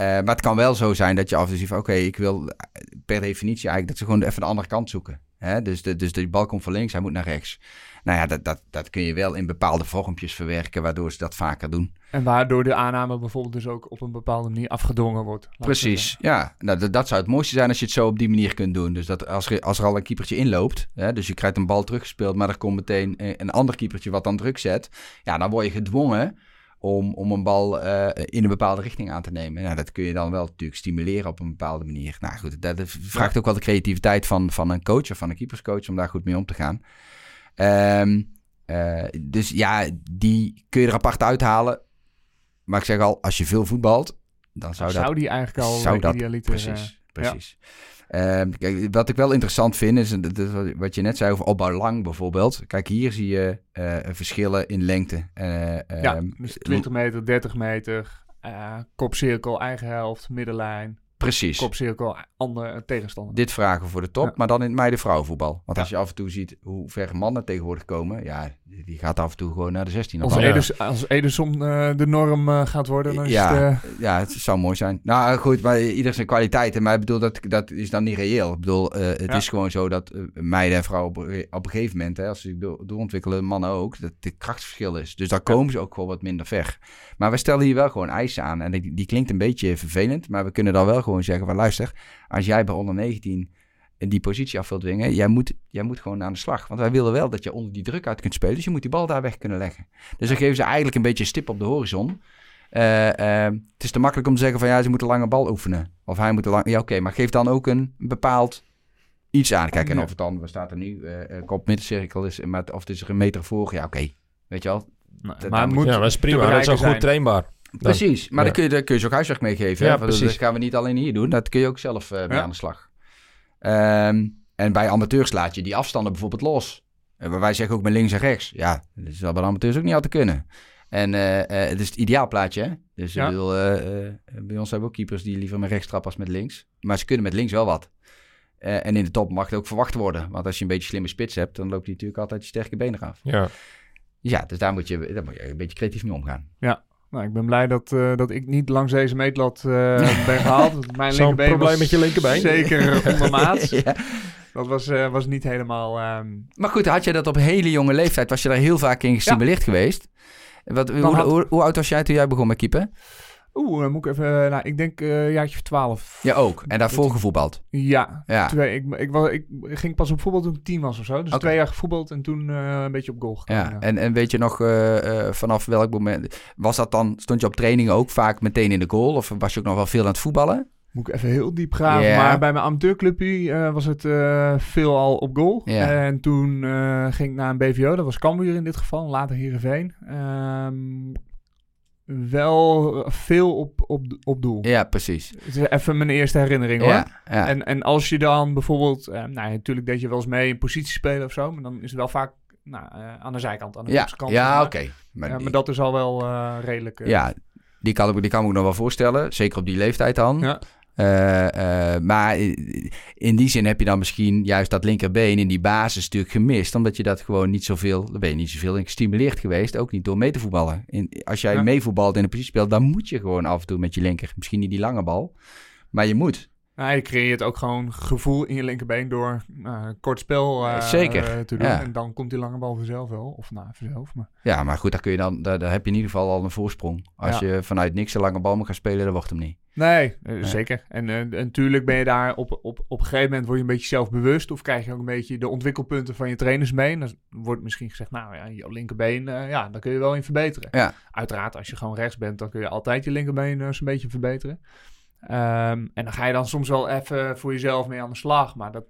[SPEAKER 6] maar het kan wel zo zijn dat je af en toe oké, ik wil per definitie eigenlijk dat ze gewoon even de andere kant zoeken. Hè? Dus, de, dus die bal komt van links, hij moet naar rechts. Nou ja, dat, dat, dat kun je wel in bepaalde vormpjes verwerken, waardoor ze dat vaker doen.
[SPEAKER 4] En waardoor de aanname bijvoorbeeld dus ook op een bepaalde manier afgedwongen wordt.
[SPEAKER 6] Precies, ja. Nou, dat, dat zou het mooiste zijn als je het zo op die manier kunt doen. Dus dat als er, als er al een keepertje inloopt, hè, dus je krijgt een bal teruggespeeld, maar er komt meteen een, een ander keepertje wat dan druk zet. Ja, dan word je gedwongen om, om een bal eh, in een bepaalde richting aan te nemen. Nou, dat kun je dan wel natuurlijk stimuleren op een bepaalde manier. Nou goed, dat, vraagt ook wel de creativiteit van, van een coach of van een keeperscoach om daar goed mee om te gaan. Ehm, eh, dus ja, die kun je er apart uithalen. Maar ik zeg al, als je veel voetbalt, dan zou
[SPEAKER 4] Zou,
[SPEAKER 6] dat
[SPEAKER 4] die eigenlijk al
[SPEAKER 6] zou dat
[SPEAKER 4] idealiter... eh,
[SPEAKER 6] precies, precies. Ehm, kijk, wat ik wel interessant vind, is wat- je net zei over opbouw lang bijvoorbeeld. Kijk, hier zie je eh, verschillen in lengte. Eh,
[SPEAKER 4] ja,
[SPEAKER 6] ehm,
[SPEAKER 4] dus 20 meter, 30 meter, eh, kopcirkel, eigen helft, middenlijn,
[SPEAKER 6] precies.
[SPEAKER 4] kopcirkel, andere tegenstander.
[SPEAKER 6] Dit vragen we voor de top,
[SPEAKER 4] Ja.
[SPEAKER 6] maar dan in het meiden-vrouwenvoetbal. Want
[SPEAKER 4] Ja.
[SPEAKER 6] als je af en toe ziet hoe ver mannen tegenwoordig komen, ja, die gaat af en toe gewoon naar de 16.
[SPEAKER 4] Als,
[SPEAKER 6] Of-
[SPEAKER 5] Ja.
[SPEAKER 4] Eders, als Ederson eh, de norm eh, gaat worden, dan is
[SPEAKER 6] Ja.
[SPEAKER 4] het... eh,
[SPEAKER 6] Ja, het zou mooi zijn. Nou goed, maar ieder zijn kwaliteiten. Maar ik bedoel, dat, dat is dan niet reëel. Ik bedoel, het
[SPEAKER 4] Ja.
[SPEAKER 6] is gewoon zo dat meiden en vrouwen op, een- op een gegeven moment, hè, als ze doorontwikkelen, mannen ook, dat de krachtsverschil is. Dus daar komen ze ook gewoon wat minder ver. Maar we stellen hier wel gewoon eisen aan. En die, die klinkt een beetje vervelend, maar we kunnen dan wel gewoon zeggen van luister, als jij bij onder 19 in die positie af wilt dwingen, jij moet, jij moet gewoon aan de slag. Want wij willen wel dat je onder die druk uit kunt spelen, dus je moet die bal daar weg kunnen leggen. Dus dan geven ze eigenlijk een beetje een stip op de horizon. Eh, eh, het is te makkelijk om te zeggen van ja, ze moeten lange bal oefenen. Of hij moet een lang... Ja, oké, maar geef dan ook een bepaald iets aan. Kijk, en of het dan, we staan er nu, eh eh, kop middencirkel is, maar of het is er een meter voor, ja, oké. Weet je wel?
[SPEAKER 4] maar moet
[SPEAKER 5] ja, dat is prima. Dat is ook goed trainbaar.
[SPEAKER 6] Precies, maar
[SPEAKER 5] ja.
[SPEAKER 6] dan, kun je, dan kun je ze ook huiswerk meegeven.
[SPEAKER 5] Ja,
[SPEAKER 6] hè? Want Dat
[SPEAKER 5] precies.
[SPEAKER 6] gaan we niet alleen hier doen, dat kun je ook zelf eh mee
[SPEAKER 4] Ja.
[SPEAKER 6] aan de slag. Ehm, en bij amateurs laat je die afstanden bijvoorbeeld los. En waar wij zeggen ook met links en rechts. Ja, dat zal bij amateurs ook niet altijd kunnen. En eh, eh, het is het ideaalplaatje, hè? Dus
[SPEAKER 4] Ja.
[SPEAKER 6] bedoel, eh, eh, bij ons hebben we ook keepers die liever met rechts trappen als met links. Maar ze kunnen met links wel wat. Eh, en in de top mag het ook verwacht worden. Want als je een beetje slimme spits hebt, dan loopt hij natuurlijk altijd je sterke benen af.
[SPEAKER 5] Ja.
[SPEAKER 6] Ja, dus daar moet je, daar moet je een beetje creatief mee omgaan.
[SPEAKER 4] Nou, ik ben blij dat, eh, dat ik niet langs deze meetlat eh, ben gehaald. Mijn
[SPEAKER 5] Zo'n
[SPEAKER 4] linkerbeen
[SPEAKER 5] probleem met je linkerbeen?
[SPEAKER 4] Zeker ondermaats.
[SPEAKER 6] ja.
[SPEAKER 4] Dat was, eh, was niet helemaal... ehm,
[SPEAKER 6] Maar goed, had je dat op hele jonge leeftijd? Was je daar heel vaak in gestimuleerd geweest? Wat, hoe,
[SPEAKER 4] had-
[SPEAKER 6] hoe, hoe oud was jij toen jij begon met keeper?
[SPEAKER 4] Oeh, dan moet ik even... nou, ik denk eh, een jaartje of twaalf.
[SPEAKER 6] Ja, ook. En daarvoor gevoetbald.
[SPEAKER 4] Ja.
[SPEAKER 6] Ja.
[SPEAKER 4] Twee, ik, ik, was, ik ging pas op voetbal toen ik tien was of zo. Dus twee jaar gevoetbald en toen eh, een beetje op goal gekomen.
[SPEAKER 6] ja. En, en weet je nog eh, eh, vanaf welk moment... Was dat dan, stond je op trainingen ook vaak meteen in de goal? Of was je ook nog wel veel aan het voetballen?
[SPEAKER 4] Moet ik even heel diep graven. Maar bij mijn amateurclubje eh, was het eh, veel al op goal. En toen eh, ging ik naar een BVO. Dat was Cambuur in dit geval. Later Heerenveen. Ehm wel veel op, op, op doel.
[SPEAKER 6] Ja, precies.
[SPEAKER 4] Het is even mijn eerste herinnering hoor.
[SPEAKER 6] Ja, ja.
[SPEAKER 4] En, en als je dan bijvoorbeeld... eh, nou, natuurlijk deed je wel eens mee in positie spelen of zo. Maar dan is het wel vaak nou, eh, aan de zijkant. Aan de
[SPEAKER 6] ja,
[SPEAKER 4] zeg
[SPEAKER 6] ja oké. Maar,
[SPEAKER 4] Ja,
[SPEAKER 6] die-
[SPEAKER 4] maar dat is al wel eh, redelijk...
[SPEAKER 6] ja, die kan, ik, die kan ik me nog wel voorstellen. Zeker op die leeftijd dan.
[SPEAKER 4] Ja.
[SPEAKER 6] Eh, eh, maar in die zin heb je dan misschien juist dat linkerbeen in die basis natuurlijk gemist. Omdat je dat gewoon niet zoveel, daar ben je niet zoveel in gestimuleerd geweest. Ook niet door mee te voetballen. In, als jij
[SPEAKER 4] Ja.
[SPEAKER 6] meevoetbalt in een positie speelt, dan moet je gewoon af en toe met je linker. Misschien niet die lange bal, maar je moet.
[SPEAKER 4] Nou, je creëert ook gewoon gevoel in je linkerbeen door een kort spel eh,
[SPEAKER 6] Zeker,
[SPEAKER 4] eh, te doen.
[SPEAKER 6] ja.
[SPEAKER 4] En dan komt die lange bal vanzelf wel. Of nou, vanzelf. Maar
[SPEAKER 6] Ja, maar goed, daar, kun je dan, daar, daar heb je in ieder geval al een voorsprong. Als
[SPEAKER 4] Ja.
[SPEAKER 6] je vanuit niks een lange bal moet gaan spelen, dan wordt hem niet.
[SPEAKER 4] Nee, eh, zeker. En eh, natuurlijk ben je daar op, op, op een gegeven moment word je een beetje zelfbewust. Of krijg je ook een beetje de ontwikkelpunten van je trainers mee. En dan wordt misschien gezegd, nou ja, je linkerbeen, eh, ja, daar kun je wel in verbeteren.
[SPEAKER 6] Ja.
[SPEAKER 4] Uiteraard, als je gewoon rechts bent, dan kun je altijd je linkerbeen eh, zo'n beetje verbeteren. Ehm, en dan ga je dan soms wel even voor jezelf mee aan de slag. Maar dat,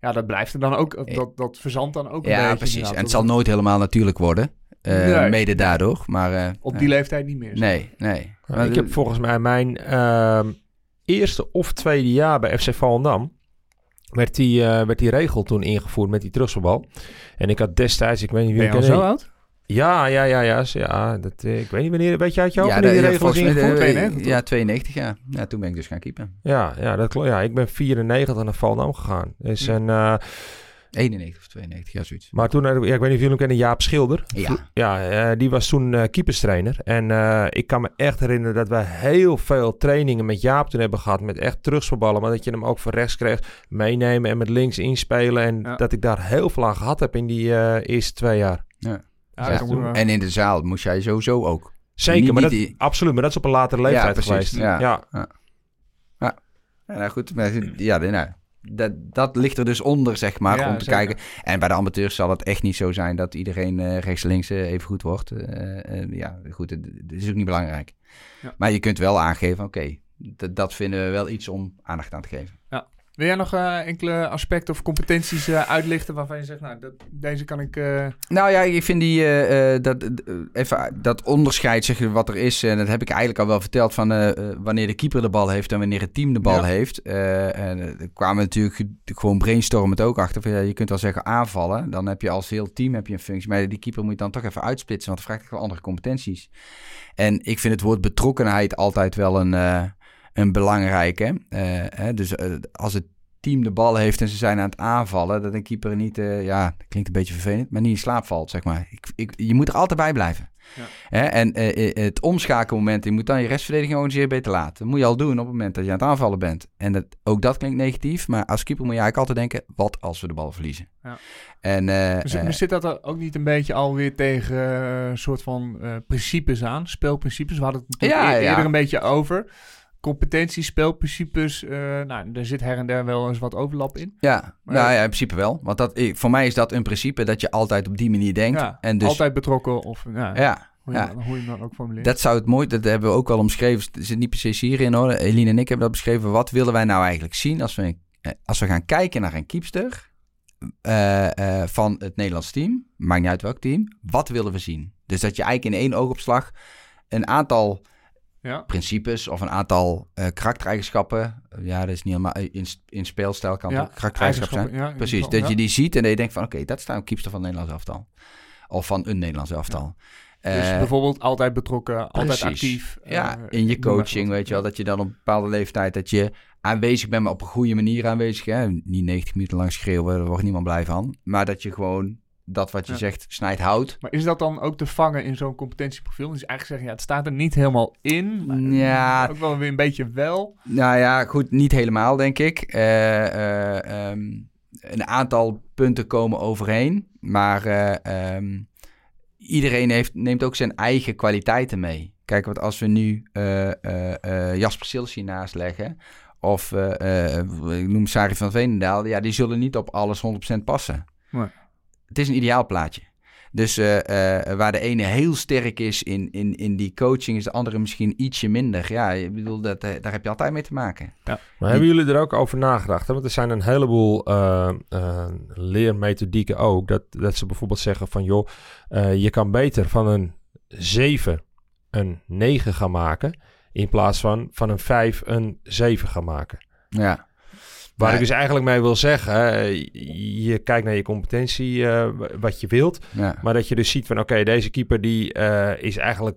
[SPEAKER 4] ja, dat blijft er dan ook, dat, dat verzandt dan ook een beetje.
[SPEAKER 6] Ja, precies. En het zal nooit helemaal natuurlijk worden. eh,
[SPEAKER 4] Nee.
[SPEAKER 6] Mede daardoor. Maar eh,
[SPEAKER 4] Op die leeftijd niet meer. zeg
[SPEAKER 6] nee, nee. Maar
[SPEAKER 5] ik heb volgens mij mijn ehm, eerste of tweede jaar bij FC Volendam... Werd die, eh, werd die regel toen ingevoerd met die terugspelbal. En ik had destijds, ik weet niet wie
[SPEAKER 4] Ben je
[SPEAKER 5] ik
[SPEAKER 4] al zo oud?
[SPEAKER 5] Ja, ja, ja, ja. ja dat, eh, ik weet niet wanneer, weet je uit je hoofd
[SPEAKER 6] ja, de-
[SPEAKER 5] die
[SPEAKER 6] ja,
[SPEAKER 5] regel is
[SPEAKER 6] volgens mij,
[SPEAKER 5] ingevoerd?
[SPEAKER 6] eh,
[SPEAKER 4] 92,
[SPEAKER 6] ja, 92, ja. ja. Toen ben ik dus gaan keepen.
[SPEAKER 5] Ja, ja, dat klopt. Ja, ik ben 94 naar Volendam gegaan. Dus
[SPEAKER 4] Hm.
[SPEAKER 5] en, eh,
[SPEAKER 6] 91 of 92, ja, zoiets.
[SPEAKER 5] maar toen, eh, ja, ik weet niet of jullie hem kennen, Jaap Schilder.
[SPEAKER 6] Ja.
[SPEAKER 5] Ja, eh, die was toen eh keeperstrainer. En eh, ik kan me echt herinneren dat wij heel veel trainingen met Jaap toen hebben gehad. Met echt terugspelballen. Maar dat je hem ook van rechts kreeg meenemen en met links inspelen. En
[SPEAKER 4] Ja.
[SPEAKER 5] dat ik daar heel veel aan gehad heb in die eh, eerste twee jaar.
[SPEAKER 4] Ja,
[SPEAKER 6] Ja,
[SPEAKER 4] dat
[SPEAKER 6] En in de zaal moest jij sowieso ook.
[SPEAKER 5] Zeker,
[SPEAKER 6] Niet-
[SPEAKER 5] maar dat,
[SPEAKER 6] die-
[SPEAKER 5] absoluut. Maar dat is op een latere leeftijd
[SPEAKER 6] precies.
[SPEAKER 5] geweest.
[SPEAKER 6] Ja.
[SPEAKER 5] ja.
[SPEAKER 6] Ja, nou goed, maar, ja, nou, dat, dat ligt er dus onder, zeg maar,
[SPEAKER 4] Ja,
[SPEAKER 6] om te
[SPEAKER 4] zeker.
[SPEAKER 6] kijken. En bij de amateurs zal het echt niet zo zijn dat iedereen eh, rechts-links eh, even goed wordt. Eh, eh, ja, goed, het, het is ook niet belangrijk.
[SPEAKER 4] Ja.
[SPEAKER 6] Maar je kunt wel aangeven, oké, dat- dat vinden we wel iets om aandacht aan te geven.
[SPEAKER 4] Wil jij nog eh, enkele aspecten of competenties eh, uitlichten waarvan je zegt, nou, dat, deze kan ik... eh,
[SPEAKER 6] Nou ja, ik vind die, dat, even, dat onderscheid, zeg je, wat er is, en dat heb ik eigenlijk al wel verteld, van wanneer de keeper de bal heeft en wanneer het team de bal
[SPEAKER 4] Ja.
[SPEAKER 6] heeft. En er kwamen natuurlijk ge- gewoon brainstormend ook achter. Van, ja, je kunt wel zeggen aanvallen, dan heb je als heel team heb je een functie, maar die keeper moet je dan toch even uitsplitsen, want dat vraagt wel andere competenties. En ik vind het woord betrokkenheid altijd wel een, een belangrijke. Eh, hè, dus eh, als het team de bal heeft en ze zijn aan het aanvallen, dat een keeper niet, eh, ja, dat klinkt een beetje vervelend, maar niet in slaap valt, zeg maar. Ik, ik, je moet er altijd bij blijven.
[SPEAKER 4] Ja.
[SPEAKER 6] Hè, en eh, het omschakelmoment, je moet dan je restverdediging zeer beter laten. Dat moet je al doen op het moment dat je aan het aanvallen bent. En dat, ook dat klinkt negatief, maar als keeper moet je eigenlijk altijd denken, wat als we de bal verliezen?
[SPEAKER 4] Ja.
[SPEAKER 6] En,
[SPEAKER 4] Dus, maar zit dat er ook niet een beetje alweer tegen een soort van principes aan? Speelprincipes, we hadden het eer-
[SPEAKER 6] ja.
[SPEAKER 4] eerder een beetje over. Competenties, speelprincipes, eh, nou, er zit her en der wel eens wat overlap in.
[SPEAKER 6] ja,
[SPEAKER 4] Maar-
[SPEAKER 6] nou ja, in principe wel. Want dat, voor mij is dat een principe dat je altijd op die manier denkt.
[SPEAKER 4] Ja,
[SPEAKER 6] en dus,
[SPEAKER 4] altijd betrokken of ja,
[SPEAKER 6] ja,
[SPEAKER 4] hoe, je,
[SPEAKER 6] ja.
[SPEAKER 4] dan- hoe je ook formuleert.
[SPEAKER 6] Dat zou het mooi, dat hebben we ook wel omschreven. Het zit niet precies hierin hoor. Eline en ik hebben dat beschreven. Wat willen wij nou eigenlijk zien als we, eh, als we gaan kijken naar een keepster eh, van het Nederlands team? Maakt niet uit welk team. Wat willen we zien? Dus dat je eigenlijk in één oogopslag een aantal
[SPEAKER 4] ja.
[SPEAKER 6] principes of een aantal eh, karaktereigenschappen. Ja, dat is niet helemaal in, in speelstijl kan het
[SPEAKER 4] Ja,
[SPEAKER 6] ook karaktereigenschappen zijn.
[SPEAKER 4] ja,
[SPEAKER 6] Precies, dat je die ziet en dat je denkt van oké, dat staat een keepster van het Nederlands elftal. Of van een Nederlands elftal.
[SPEAKER 4] Dus
[SPEAKER 6] Eh,
[SPEAKER 4] bijvoorbeeld altijd betrokken, altijd actief.
[SPEAKER 6] ja,
[SPEAKER 4] eh,
[SPEAKER 6] in je coaching, weet je wel, dat je dan op een bepaalde leeftijd dat je aanwezig bent, maar op een goede manier aanwezig. Hè? Niet 90 minuten lang schreeuwen, daar wordt niemand blij van. Maar dat je gewoon dat wat je
[SPEAKER 4] Ja.
[SPEAKER 6] zegt snijdt houdt.
[SPEAKER 4] Maar is dat dan ook te vangen in zo'n competentieprofiel? Dus eigenlijk zeggen, ja, het staat er niet helemaal in. Maar
[SPEAKER 6] Ja.
[SPEAKER 4] Ook wel weer een beetje wel.
[SPEAKER 6] Nou ja, goed, niet helemaal denk ik. Eh, eh, ehm, een aantal punten komen overheen, maar eh, ehm, iedereen heeft, neemt ook zijn eigen kwaliteiten mee. Kijk, want als we nu Jasper Silsi naast leggen, of ik noem Sari van Veenendaal, ja, die zullen niet op alles 100% passen.
[SPEAKER 4] Nee.
[SPEAKER 6] Het is een ideaal plaatje. Dus eh, eh, waar de ene heel sterk is in, in, in die coaching, is de andere misschien ietsje minder. Ja, ik bedoel, dat, eh, daar heb je altijd mee te maken.
[SPEAKER 5] Maar hebben jullie er ook over nagedacht? Hè? Want er zijn een heleboel eh, eh, leermethodieken ook. Dat, dat ze bijvoorbeeld zeggen van joh, eh, je kan beter van een 7 een 9 gaan maken. In plaats van van een 5 een 7 gaan maken.
[SPEAKER 6] Ja.
[SPEAKER 5] Waar ik dus eigenlijk mee wil zeggen, je kijkt naar je competentie, eh, wat je wilt.
[SPEAKER 6] Ja.
[SPEAKER 5] Maar dat je dus ziet van oké, deze keeper die eh, is eigenlijk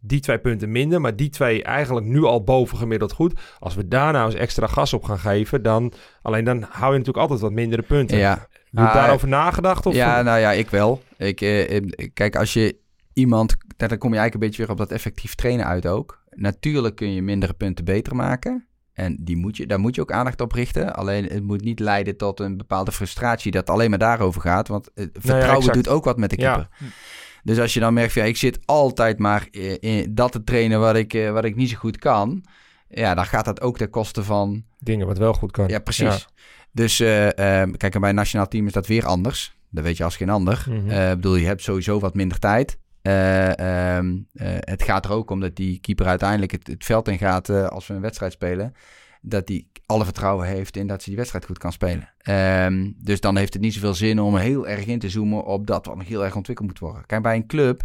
[SPEAKER 5] die twee punten minder. Maar die twee eigenlijk nu al bovengemiddeld goed. Als we daar nou eens extra gas op gaan geven, dan alleen dan hou je natuurlijk altijd wat mindere punten.
[SPEAKER 6] ja.
[SPEAKER 5] Heb je
[SPEAKER 6] Ah,
[SPEAKER 5] daarover nagedacht? Of
[SPEAKER 6] Ja, nou ja, ik wel. Ik, eh, eh, kijk, als je iemand... Dan kom je eigenlijk een beetje weer op dat effectief trainen uit ook. Natuurlijk kun je mindere punten beter maken. En die moet je, daar moet je ook aandacht op richten. Alleen het moet niet leiden tot een bepaalde frustratie dat alleen maar daarover gaat. Want het vertrouwen
[SPEAKER 5] exact.
[SPEAKER 6] doet ook wat met de
[SPEAKER 5] Ja.
[SPEAKER 6] keeper. Dus als je dan merkt, van, ja, ik zit altijd maar eh, in dat te trainen wat ik, eh, wat ik niet zo goed kan. Ja, dan gaat dat ook ten koste van
[SPEAKER 5] Dingen wat wel goed kan.
[SPEAKER 6] ja, precies. Dus eh, kijk, en bij een nationaal team is dat weer anders. Dat weet je als geen ander. Eh, Ik bedoel, je hebt sowieso wat minder tijd. Eh, ehm, eh, het gaat er ook om dat die keeper uiteindelijk het, het veld in gaat eh, als we een wedstrijd spelen. Dat die alle vertrouwen heeft in dat ze die wedstrijd goed kan spelen. Ehm, dus dan heeft het niet zoveel zin om heel erg in te zoomen op dat wat nog heel erg ontwikkeld moet worden. Kijk, bij een club,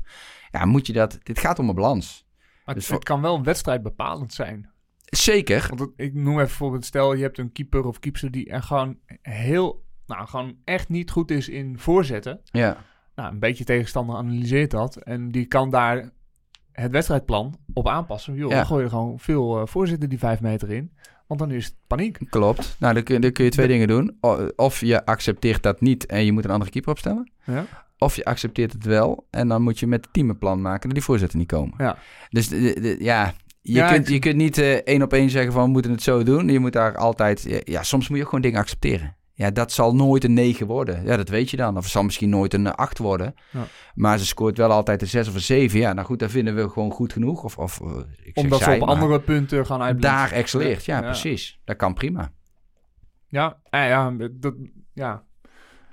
[SPEAKER 6] ja, moet je dat. Dit gaat om een balans.
[SPEAKER 4] Maar
[SPEAKER 6] Dus
[SPEAKER 4] het, kan wel wedstrijd bepalend zijn.
[SPEAKER 6] Zeker.
[SPEAKER 4] Want het- ik noem even bijvoorbeeld, stel je hebt een keeper of keeper die er gewoon heel, nou gewoon echt niet goed is in voorzetten.
[SPEAKER 6] Ja.
[SPEAKER 4] Nou, een beetje tegenstander analyseert dat en die kan daar het wedstrijdplan op aanpassen. Joh,
[SPEAKER 6] Ja.
[SPEAKER 4] dan gooi je gewoon veel eh voorzitten die vijf meter in, want dan is het paniek.
[SPEAKER 6] Klopt. Nou, dan kun, dan kun je twee dingen doen. Of je accepteert dat niet en je moet een andere keeper opstellen.
[SPEAKER 4] Ja?
[SPEAKER 6] Of je accepteert het wel en dan moet je met het team een plan maken dat die voorzetten niet komen.
[SPEAKER 4] Ja.
[SPEAKER 6] Dus de- de- de- ja, je,
[SPEAKER 4] Ja,
[SPEAKER 6] kunt, je kunt niet eh, één op één zeggen van we moeten het zo doen. Je moet daar altijd, ja, ja, soms moet je ook gewoon dingen accepteren. Ja, dat zal nooit een 9 worden. Ja, dat weet je dan. Of het zal misschien nooit een 8 worden.
[SPEAKER 4] Ja.
[SPEAKER 6] Maar ze scoort wel altijd een 6 of een 7. Ja, nou goed, dat vinden we gewoon goed genoeg. Of, of eh, ik zeg
[SPEAKER 4] Omdat
[SPEAKER 6] zij,
[SPEAKER 4] ze op andere punten gaan uitblinken.
[SPEAKER 6] daar excelleert. Ja,
[SPEAKER 4] Ja.
[SPEAKER 6] precies. Dat kan prima.
[SPEAKER 4] Ja, eh, ja, dat, ja.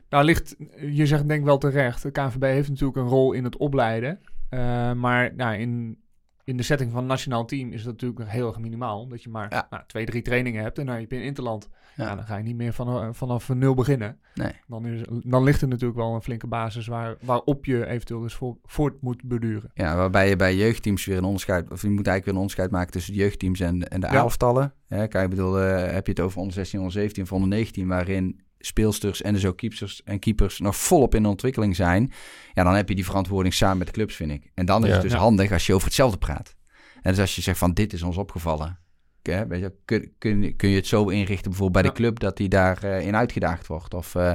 [SPEAKER 4] Nou ligt, je zegt denk ik wel terecht, de KNVB heeft natuurlijk een rol in het opleiden. Eh, maar nou, in, in de setting van een nationaal team is dat natuurlijk heel erg minimaal. Omdat je maar
[SPEAKER 6] Ja.
[SPEAKER 4] nou, twee, drie trainingen hebt en dan heb je een interland.
[SPEAKER 6] Ja.
[SPEAKER 4] Ja. dan ga je niet meer van, vanaf nul beginnen.
[SPEAKER 6] Nee.
[SPEAKER 4] Dan, is, dan ligt er natuurlijk wel een flinke basis waar, waarop je eventueel dus voor, voort moet beduren.
[SPEAKER 6] Ja, waarbij je bij jeugdteams weer een onderscheid... of je moet eigenlijk weer een onderscheid maken tussen de jeugdteams en, en de
[SPEAKER 4] Ja.
[SPEAKER 6] elftallen. Hè, kijk, ik bedoel, eh, heb je het over onder 16, onder 17 of onder 19... waarin speelsters en dus ook keepers en keepers nog volop in ontwikkeling zijn... ja, dan heb je die verantwoording samen met de clubs, vind ik. En dan is
[SPEAKER 5] Ja.
[SPEAKER 6] het dus handig als je over hetzelfde praat. En dus als je zegt van, dit is ons opgevallen... Hè, weet je, kun, kun, kun je het zo inrichten bijvoorbeeld bij de
[SPEAKER 4] Ja.
[SPEAKER 6] club... dat die daarin in uitgedaagd wordt of... eh,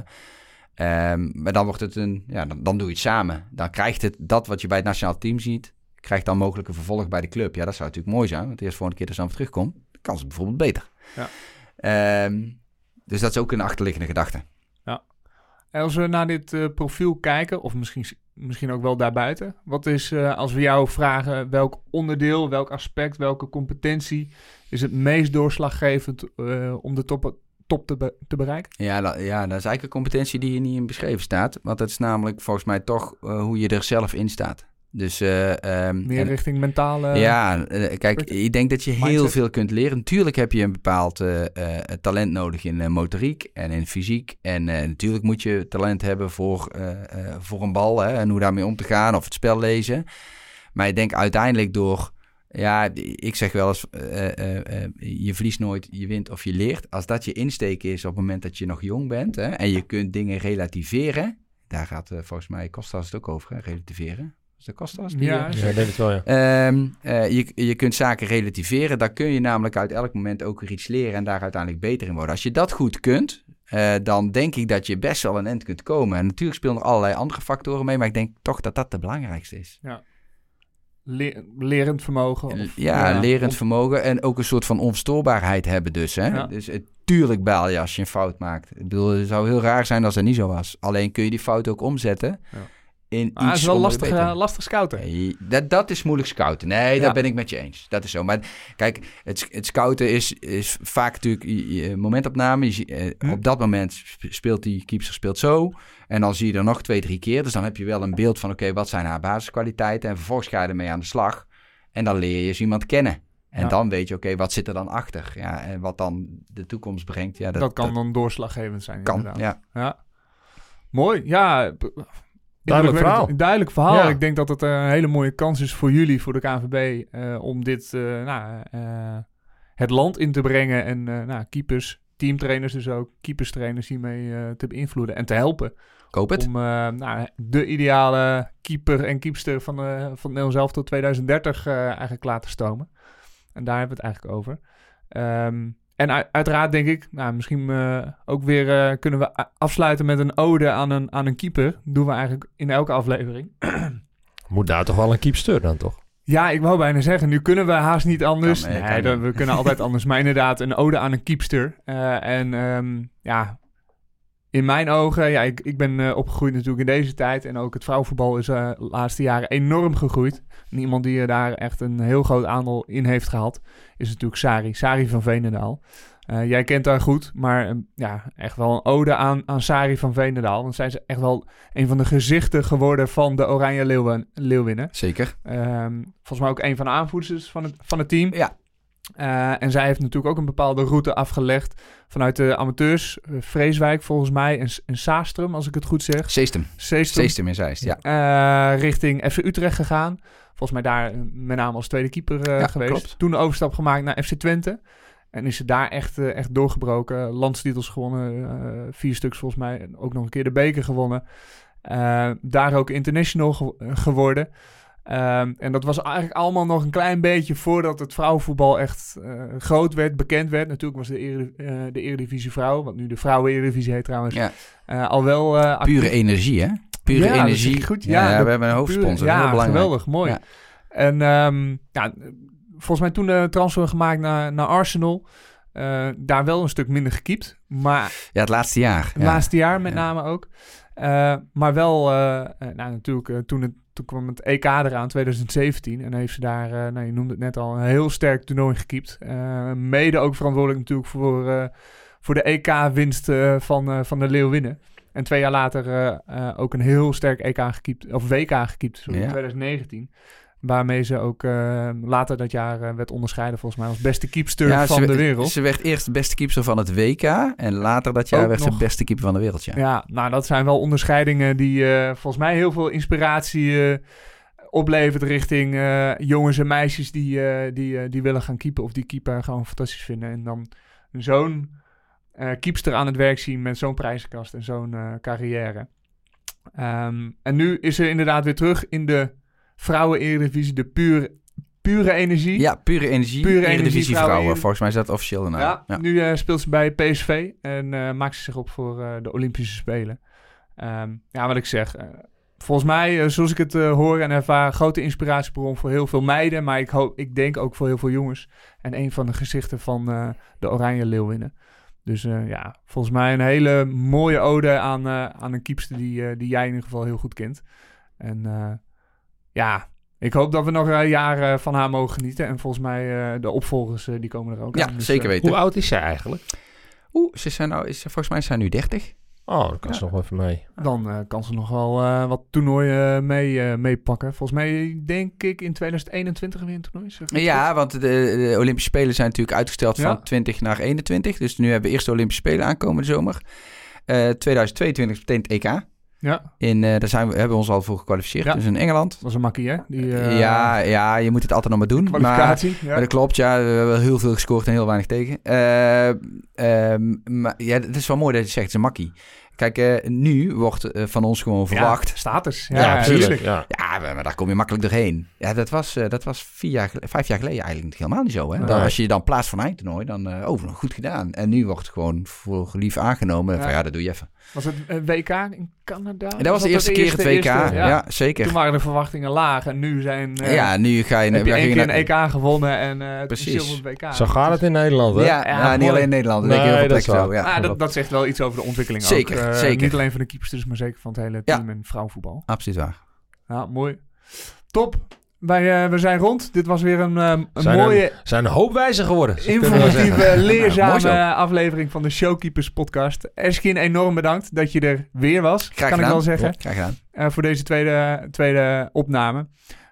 [SPEAKER 6] Ehm, maar dan wordt het een, ja, dan, dan doe je het samen. Dan krijgt het dat wat je bij het nationaal team ziet, krijgt dan mogelijk een vervolg bij de club. Ja, dat zou natuurlijk mooi zijn, want de eerste volgende keer dat ze dan terugkomt, dan kan ze het bijvoorbeeld beter.
[SPEAKER 4] Ja.
[SPEAKER 6] Ehm, dus dat is ook een achterliggende gedachte.
[SPEAKER 4] En als we naar dit eh, profiel kijken, of misschien, misschien ook wel daarbuiten. Wat is, eh, als we jou vragen, welk onderdeel, welk aspect, welke competentie is het meest doorslaggevend eh, om de top, top te, be- te bereiken?
[SPEAKER 6] Ja, dat, ja, dat is eigenlijk een competentie die hier niet in beschreven staat. Want dat is namelijk volgens mij toch eh, hoe je er zelf in staat. Dus eh, ehm,
[SPEAKER 4] Meer
[SPEAKER 6] en-
[SPEAKER 4] richting mentale...
[SPEAKER 6] ja, kijk, ik denk dat je heel veel kunt leren. Natuurlijk heb je een bepaald talent nodig in motoriek en in fysiek. En natuurlijk moet je talent hebben voor, voor een bal hè, en hoe daarmee om te gaan of het spel lezen. Maar ik denk uiteindelijk door, ja, ik zeg wel eens, eh, eh, eh, je verliest nooit, je wint of je leert. Als dat je insteek is op het moment dat je nog jong bent hè, en je kunt dingen relativeren. Daar gaat eh, volgens mij Kostas het ook over, hè, relativeren. Is dat Kostas?
[SPEAKER 4] Ja,
[SPEAKER 5] Ja, ik denk het wel, ja.
[SPEAKER 6] Ehm, eh, je, je kunt zaken relativeren. Daar kun je namelijk uit elk moment ook weer iets leren en daar uiteindelijk beter in worden. Als je dat goed kunt, eh, dan denk ik dat je best wel een eind kunt komen. En natuurlijk spelen er allerlei andere factoren mee, maar ik denk toch dat dat de belangrijkste is.
[SPEAKER 4] Le- lerend vermogen. Of,
[SPEAKER 6] ja, lerend vermogen en ook een soort van onverstoorbaarheid hebben dus. Hè?
[SPEAKER 4] Ja.
[SPEAKER 6] Dus het, tuurlijk baal je als je een fout maakt. Ik bedoel, het zou heel raar zijn als dat niet zo was. Alleen kun je die fout ook omzetten
[SPEAKER 4] Ja.
[SPEAKER 6] In
[SPEAKER 4] Ah,
[SPEAKER 6] iets
[SPEAKER 4] is wel lastig, eh, lastig scouten.
[SPEAKER 6] Nee, dat, dat is moeilijk scouten. Nee,
[SPEAKER 4] Ja.
[SPEAKER 6] daar ben ik met je eens. Dat is zo. Maar kijk, het, het scouten is, is vaak natuurlijk je- je momentopname. Je, eh,
[SPEAKER 4] Hm.
[SPEAKER 6] Op dat moment sp- speelt die keeper speelt zo. En dan zie je er nog twee, drie keer. Dus dan heb je wel een beeld van, oké, wat zijn haar basiskwaliteiten? En vervolgens ga je ermee aan de slag. En dan leer je eens iemand kennen. En
[SPEAKER 4] Ja.
[SPEAKER 6] dan weet je, oké, wat zit er dan achter? Ja, en wat dan de toekomst brengt. Ja, dat,
[SPEAKER 4] Dat, kan dan doorslaggevend zijn.
[SPEAKER 6] kan.
[SPEAKER 4] inderdaad.
[SPEAKER 6] Ja.
[SPEAKER 4] Ja. Mooi. Ja.
[SPEAKER 5] Duidelijk verhaal.
[SPEAKER 4] Een duidelijk verhaal.
[SPEAKER 5] Ja.
[SPEAKER 4] Ik denk dat het een hele mooie kans is voor jullie, voor de KNVB, eh, om dit eh, nou, eh, het land in te brengen. En nou, keepers, teamtrainers dus ook, keeperstrainers hiermee te beïnvloeden en te helpen.
[SPEAKER 6] Koop het.
[SPEAKER 4] Om nou, de ideale keeper en keepster van, van Nederland zelf tot 2030 eh, eigenlijk klaar te stomen. En daar hebben we het eigenlijk over. Ehm, en uiteraard denk ik, nou, misschien eh, ook weer eh, kunnen we afsluiten met een ode aan een, aan een keeper. doen we eigenlijk in elke aflevering.
[SPEAKER 5] Moet daar toch wel een keepster dan, toch?
[SPEAKER 4] Ja, ik wou bijna zeggen, nu kunnen we haast niet anders.
[SPEAKER 6] Kan, nee, kan
[SPEAKER 4] we kunnen altijd anders. Maar inderdaad, een ode aan een keepster. Eh, en ehm, ja, in mijn ogen, ja, ik, ik ben eh, opgegroeid natuurlijk in deze tijd. En ook het vrouwenvoetbal is eh, de laatste jaren enorm gegroeid. En iemand die er daar echt een heel groot aandeel in heeft gehad, is natuurlijk Sari. Sari van Veenendaal. Eh, jij kent haar goed, maar ehm, ja, echt wel een ode aan, aan Sari van Veenendaal. Want zij is echt wel een van de gezichten geworden van de Oranje Leeuwen, Leeuwinnen.
[SPEAKER 6] Zeker.
[SPEAKER 4] Ehm, volgens mij ook een van de aanvoerders van het, van het team.
[SPEAKER 6] Ja.
[SPEAKER 4] Eh, en zij heeft natuurlijk ook een bepaalde route afgelegd vanuit de amateurs. eh, Vreeswijk volgens mij en, Saastrum, als ik het goed zeg.
[SPEAKER 6] Seestem.
[SPEAKER 4] Seestrum.
[SPEAKER 6] Seestem in Zeist, ja.
[SPEAKER 4] Eh, richting FC Utrecht gegaan. Volgens mij daar met name als tweede keeper
[SPEAKER 6] Ja,
[SPEAKER 4] geweest.
[SPEAKER 6] klopt.
[SPEAKER 4] Toen de overstap gemaakt naar FC Twente. En is ze daar echt, echt doorgebroken. Landstitels gewonnen, vier stuks volgens mij. En ook nog een keer de beker gewonnen. Daar ook international ge- geworden. Ehm, en dat was eigenlijk allemaal nog een klein beetje voordat het vrouwenvoetbal echt eh, groot werd, bekend werd. Natuurlijk was de, eh, de Eredivisie Vrouw, wat nu de Vrouwen-Eredivisie heet trouwens,
[SPEAKER 6] Ja.
[SPEAKER 4] eh, al wel.
[SPEAKER 6] Pure energie, hè? Pure
[SPEAKER 4] Ja,
[SPEAKER 6] energie.
[SPEAKER 4] goed.
[SPEAKER 6] Ja,
[SPEAKER 4] Ja,
[SPEAKER 6] ja,
[SPEAKER 4] de
[SPEAKER 6] we hebben een hoofdsponsor.
[SPEAKER 4] Pure-
[SPEAKER 6] heel
[SPEAKER 4] ja,
[SPEAKER 6] belangrijk.
[SPEAKER 4] geweldig, mooi.
[SPEAKER 6] Ja.
[SPEAKER 4] En ehm, ja, volgens mij toen de transfer gemaakt naar, naar Arsenal, daar wel een stuk minder gekiept. Maar
[SPEAKER 6] Ja, het laatste jaar.
[SPEAKER 4] het
[SPEAKER 6] Ja.
[SPEAKER 4] laatste jaar met
[SPEAKER 6] Ja.
[SPEAKER 4] name ook. Eh, maar wel, eh, eh, nou natuurlijk, toen, het, toen kwam het EK eraan, 2017. En heeft ze daar, nou, je noemde het net al, een heel sterk toernooi gekiept. Mede ook verantwoordelijk natuurlijk voor, voor de EK-winst van, van de Leeuwinnen. En twee jaar later ook een heel sterk EK gekiept, of WK gekiept, sorry,
[SPEAKER 6] Ja.
[SPEAKER 4] in 2019. Waarmee ze ook eh, later dat jaar eh, werd onderscheiden volgens mij als beste keepster
[SPEAKER 6] Ja,
[SPEAKER 4] van de wereld.
[SPEAKER 6] Ze werd eerst de beste keeper van het WK. En later dat jaar
[SPEAKER 4] Ook
[SPEAKER 6] werd ze beste keeper van de wereld. Ja.
[SPEAKER 4] Ja, nou dat zijn wel onderscheidingen die eh, volgens mij heel veel inspiratie eh, oplevert richting jongens en meisjes die, die, die willen gaan keepen of die keeper gewoon fantastisch vinden. En dan zo'n keepster aan het werk zien met zo'n prijzenkast en zo'n carrière. Ehm, en nu is ze inderdaad weer terug in de vrouwen-eredivisie, de pure, pure energie.
[SPEAKER 6] Ja, pure energie.
[SPEAKER 4] Pure energie,
[SPEAKER 6] Eredivisie
[SPEAKER 4] vrouwen-
[SPEAKER 6] vrouwen. Volgens mij is dat officieel de naam.
[SPEAKER 4] Ja,
[SPEAKER 6] Ja.
[SPEAKER 4] nu eh, speelt ze bij PSV en eh, maakt ze zich op voor eh, de Olympische Spelen. Ehm, ja, wat ik zeg. volgens mij, zoals ik het hoor en ervaar, grote inspiratiebron voor heel veel meiden. Maar ik, hoop, ik denk ook voor heel veel jongens. En een van de gezichten van de Oranje Leeuwinnen. Dus ja, volgens mij een hele mooie ode aan, aan een keepster die, die jij in ieder geval heel goed kent. En ja, ik hoop dat we nog een jaar eh, van haar mogen genieten. En volgens mij eh, de opvolgers, eh, die komen er ook
[SPEAKER 6] Ja,
[SPEAKER 4] aan. Dus,
[SPEAKER 6] zeker weten.
[SPEAKER 5] Hoe oud is zij eigenlijk?
[SPEAKER 6] Oeh, ze zijn nou, is, volgens mij zijn nu 30.
[SPEAKER 5] Oh, dat kan ze nog wel even mee.
[SPEAKER 4] Dan kan ze nog wel eh, wat toernooien mee, eh, meepakken. Volgens mij denk ik in 2021 weer een toernooi.
[SPEAKER 6] Ja, want de, de Olympische Spelen zijn natuurlijk uitgesteld
[SPEAKER 4] Ja.
[SPEAKER 6] van 20 naar 21. Dus nu hebben we eerst de Olympische Spelen aankomende zomer. Eh 2022 is meteen het EK.
[SPEAKER 4] Ja,
[SPEAKER 6] In, eh, daar zijn we, hebben we ons al voor gekwalificeerd.
[SPEAKER 4] Ja.
[SPEAKER 6] Dus in Engeland.
[SPEAKER 4] dat was een makkie, hè? Die, eh,
[SPEAKER 6] ja, ja, je moet het altijd nog maar doen. Maar,
[SPEAKER 4] kwalificatie.
[SPEAKER 6] maar
[SPEAKER 4] ja.
[SPEAKER 6] dat klopt, ja. We hebben heel veel gescoord en heel weinig tegen. Eh, ehm, maar ja, het is wel mooi dat je zegt, het is een makkie. Kijk, eh, nu wordt eh, van ons gewoon verwacht.
[SPEAKER 4] Ja, status. Ja,
[SPEAKER 6] Ja,
[SPEAKER 4] ja.
[SPEAKER 5] Ja.
[SPEAKER 6] Ja, maar daar kom je makkelijk doorheen. Ja, dat was, eh, dat was vier jaar, vijf jaar geleden eigenlijk helemaal niet zo. Hè? Dan, als je dan plaatst voor een eindtoernooi, dan eh oh, goed gedaan. En nu wordt het gewoon voor lief aangenomen.
[SPEAKER 4] Ja.
[SPEAKER 6] Van ja, dat doe je even.
[SPEAKER 4] Was het eh, WK in Canada?
[SPEAKER 6] En dat was de eerste keer het WK.
[SPEAKER 4] eerste?
[SPEAKER 6] ja.
[SPEAKER 4] ja.
[SPEAKER 6] zeker.
[SPEAKER 4] Toen waren de verwachtingen laag en nu zijn... eh,
[SPEAKER 6] ja, nu ga je...
[SPEAKER 4] heb je één keer een EK gewonnen en eh het
[SPEAKER 6] Precies.
[SPEAKER 4] WK.
[SPEAKER 5] Zo gaat het in Nederland, hè?
[SPEAKER 6] Ja,
[SPEAKER 4] Ja,
[SPEAKER 6] ja, niet alleen in Nederland. Dat
[SPEAKER 5] Nee,
[SPEAKER 6] denk ik heel veel
[SPEAKER 5] dat
[SPEAKER 6] zo. Ja,
[SPEAKER 4] Ah, dat, dat zegt wel iets over de ontwikkeling
[SPEAKER 6] Zeker,
[SPEAKER 4] ook.
[SPEAKER 6] Zeker.
[SPEAKER 4] Niet alleen van de keepsters, maar zeker van het hele
[SPEAKER 6] Ja.
[SPEAKER 4] team en vrouwenvoetbal.
[SPEAKER 6] Absoluut waar.
[SPEAKER 4] Ja, mooi. Top. Wij, eh, we zijn rond. Dit was weer een, eh, een
[SPEAKER 5] Zijn
[SPEAKER 4] mooie,
[SPEAKER 5] Zijn een hoop wijzer geworden.
[SPEAKER 4] informatieve,
[SPEAKER 6] mooi
[SPEAKER 4] leerzame aflevering van de Showkeepers podcast. Eskin, enorm bedankt dat je er weer was.
[SPEAKER 6] Graag
[SPEAKER 4] kan
[SPEAKER 6] gedaan.
[SPEAKER 4] ik wel zeggen.
[SPEAKER 6] Graag gedaan.
[SPEAKER 4] eh, voor deze tweede, tweede opname.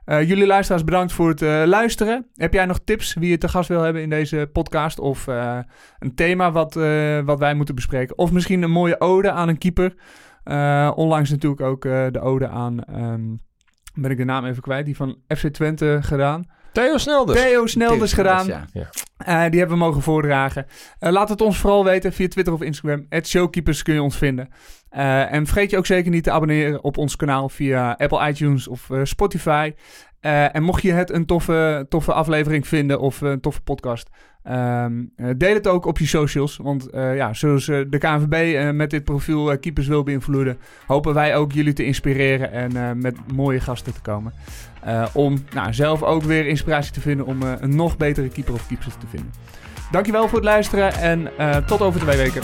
[SPEAKER 4] Eh, jullie luisteraars bedankt voor het eh, luisteren. Heb jij nog tips wie je te gast wil hebben in deze podcast? Of eh, een thema wat, eh, wat wij moeten bespreken? Of misschien een mooie ode aan een keeper? Eh, onlangs natuurlijk ook eh, de ode aan, ehm, ben ik de naam even kwijt, die van FC Twente gedaan.
[SPEAKER 5] Theo Snelders.
[SPEAKER 4] Theo Snelders gedaan.
[SPEAKER 6] Ja.
[SPEAKER 4] Eh, die hebben we mogen voordragen. Eh, laat het ons vooral weten via Twitter of Instagram. Het Showkeepers kun je ons vinden. Eh, en vergeet je ook zeker niet te abonneren op ons kanaal via Apple iTunes of eh, Spotify. Eh, en mocht je het een toffe, toffe aflevering vinden of een toffe podcast, ehm, eh, deel het ook op je socials. Want eh, ja, zoals eh, de KNVB eh, met dit profiel eh, keepers wil beïnvloeden, hopen wij ook jullie te inspireren en eh, met mooie gasten te komen. Eh, om nou, zelf ook weer inspiratie te vinden om eh, een nog betere keeper of keepers te vinden. Dankjewel voor het luisteren en eh, tot over twee weken.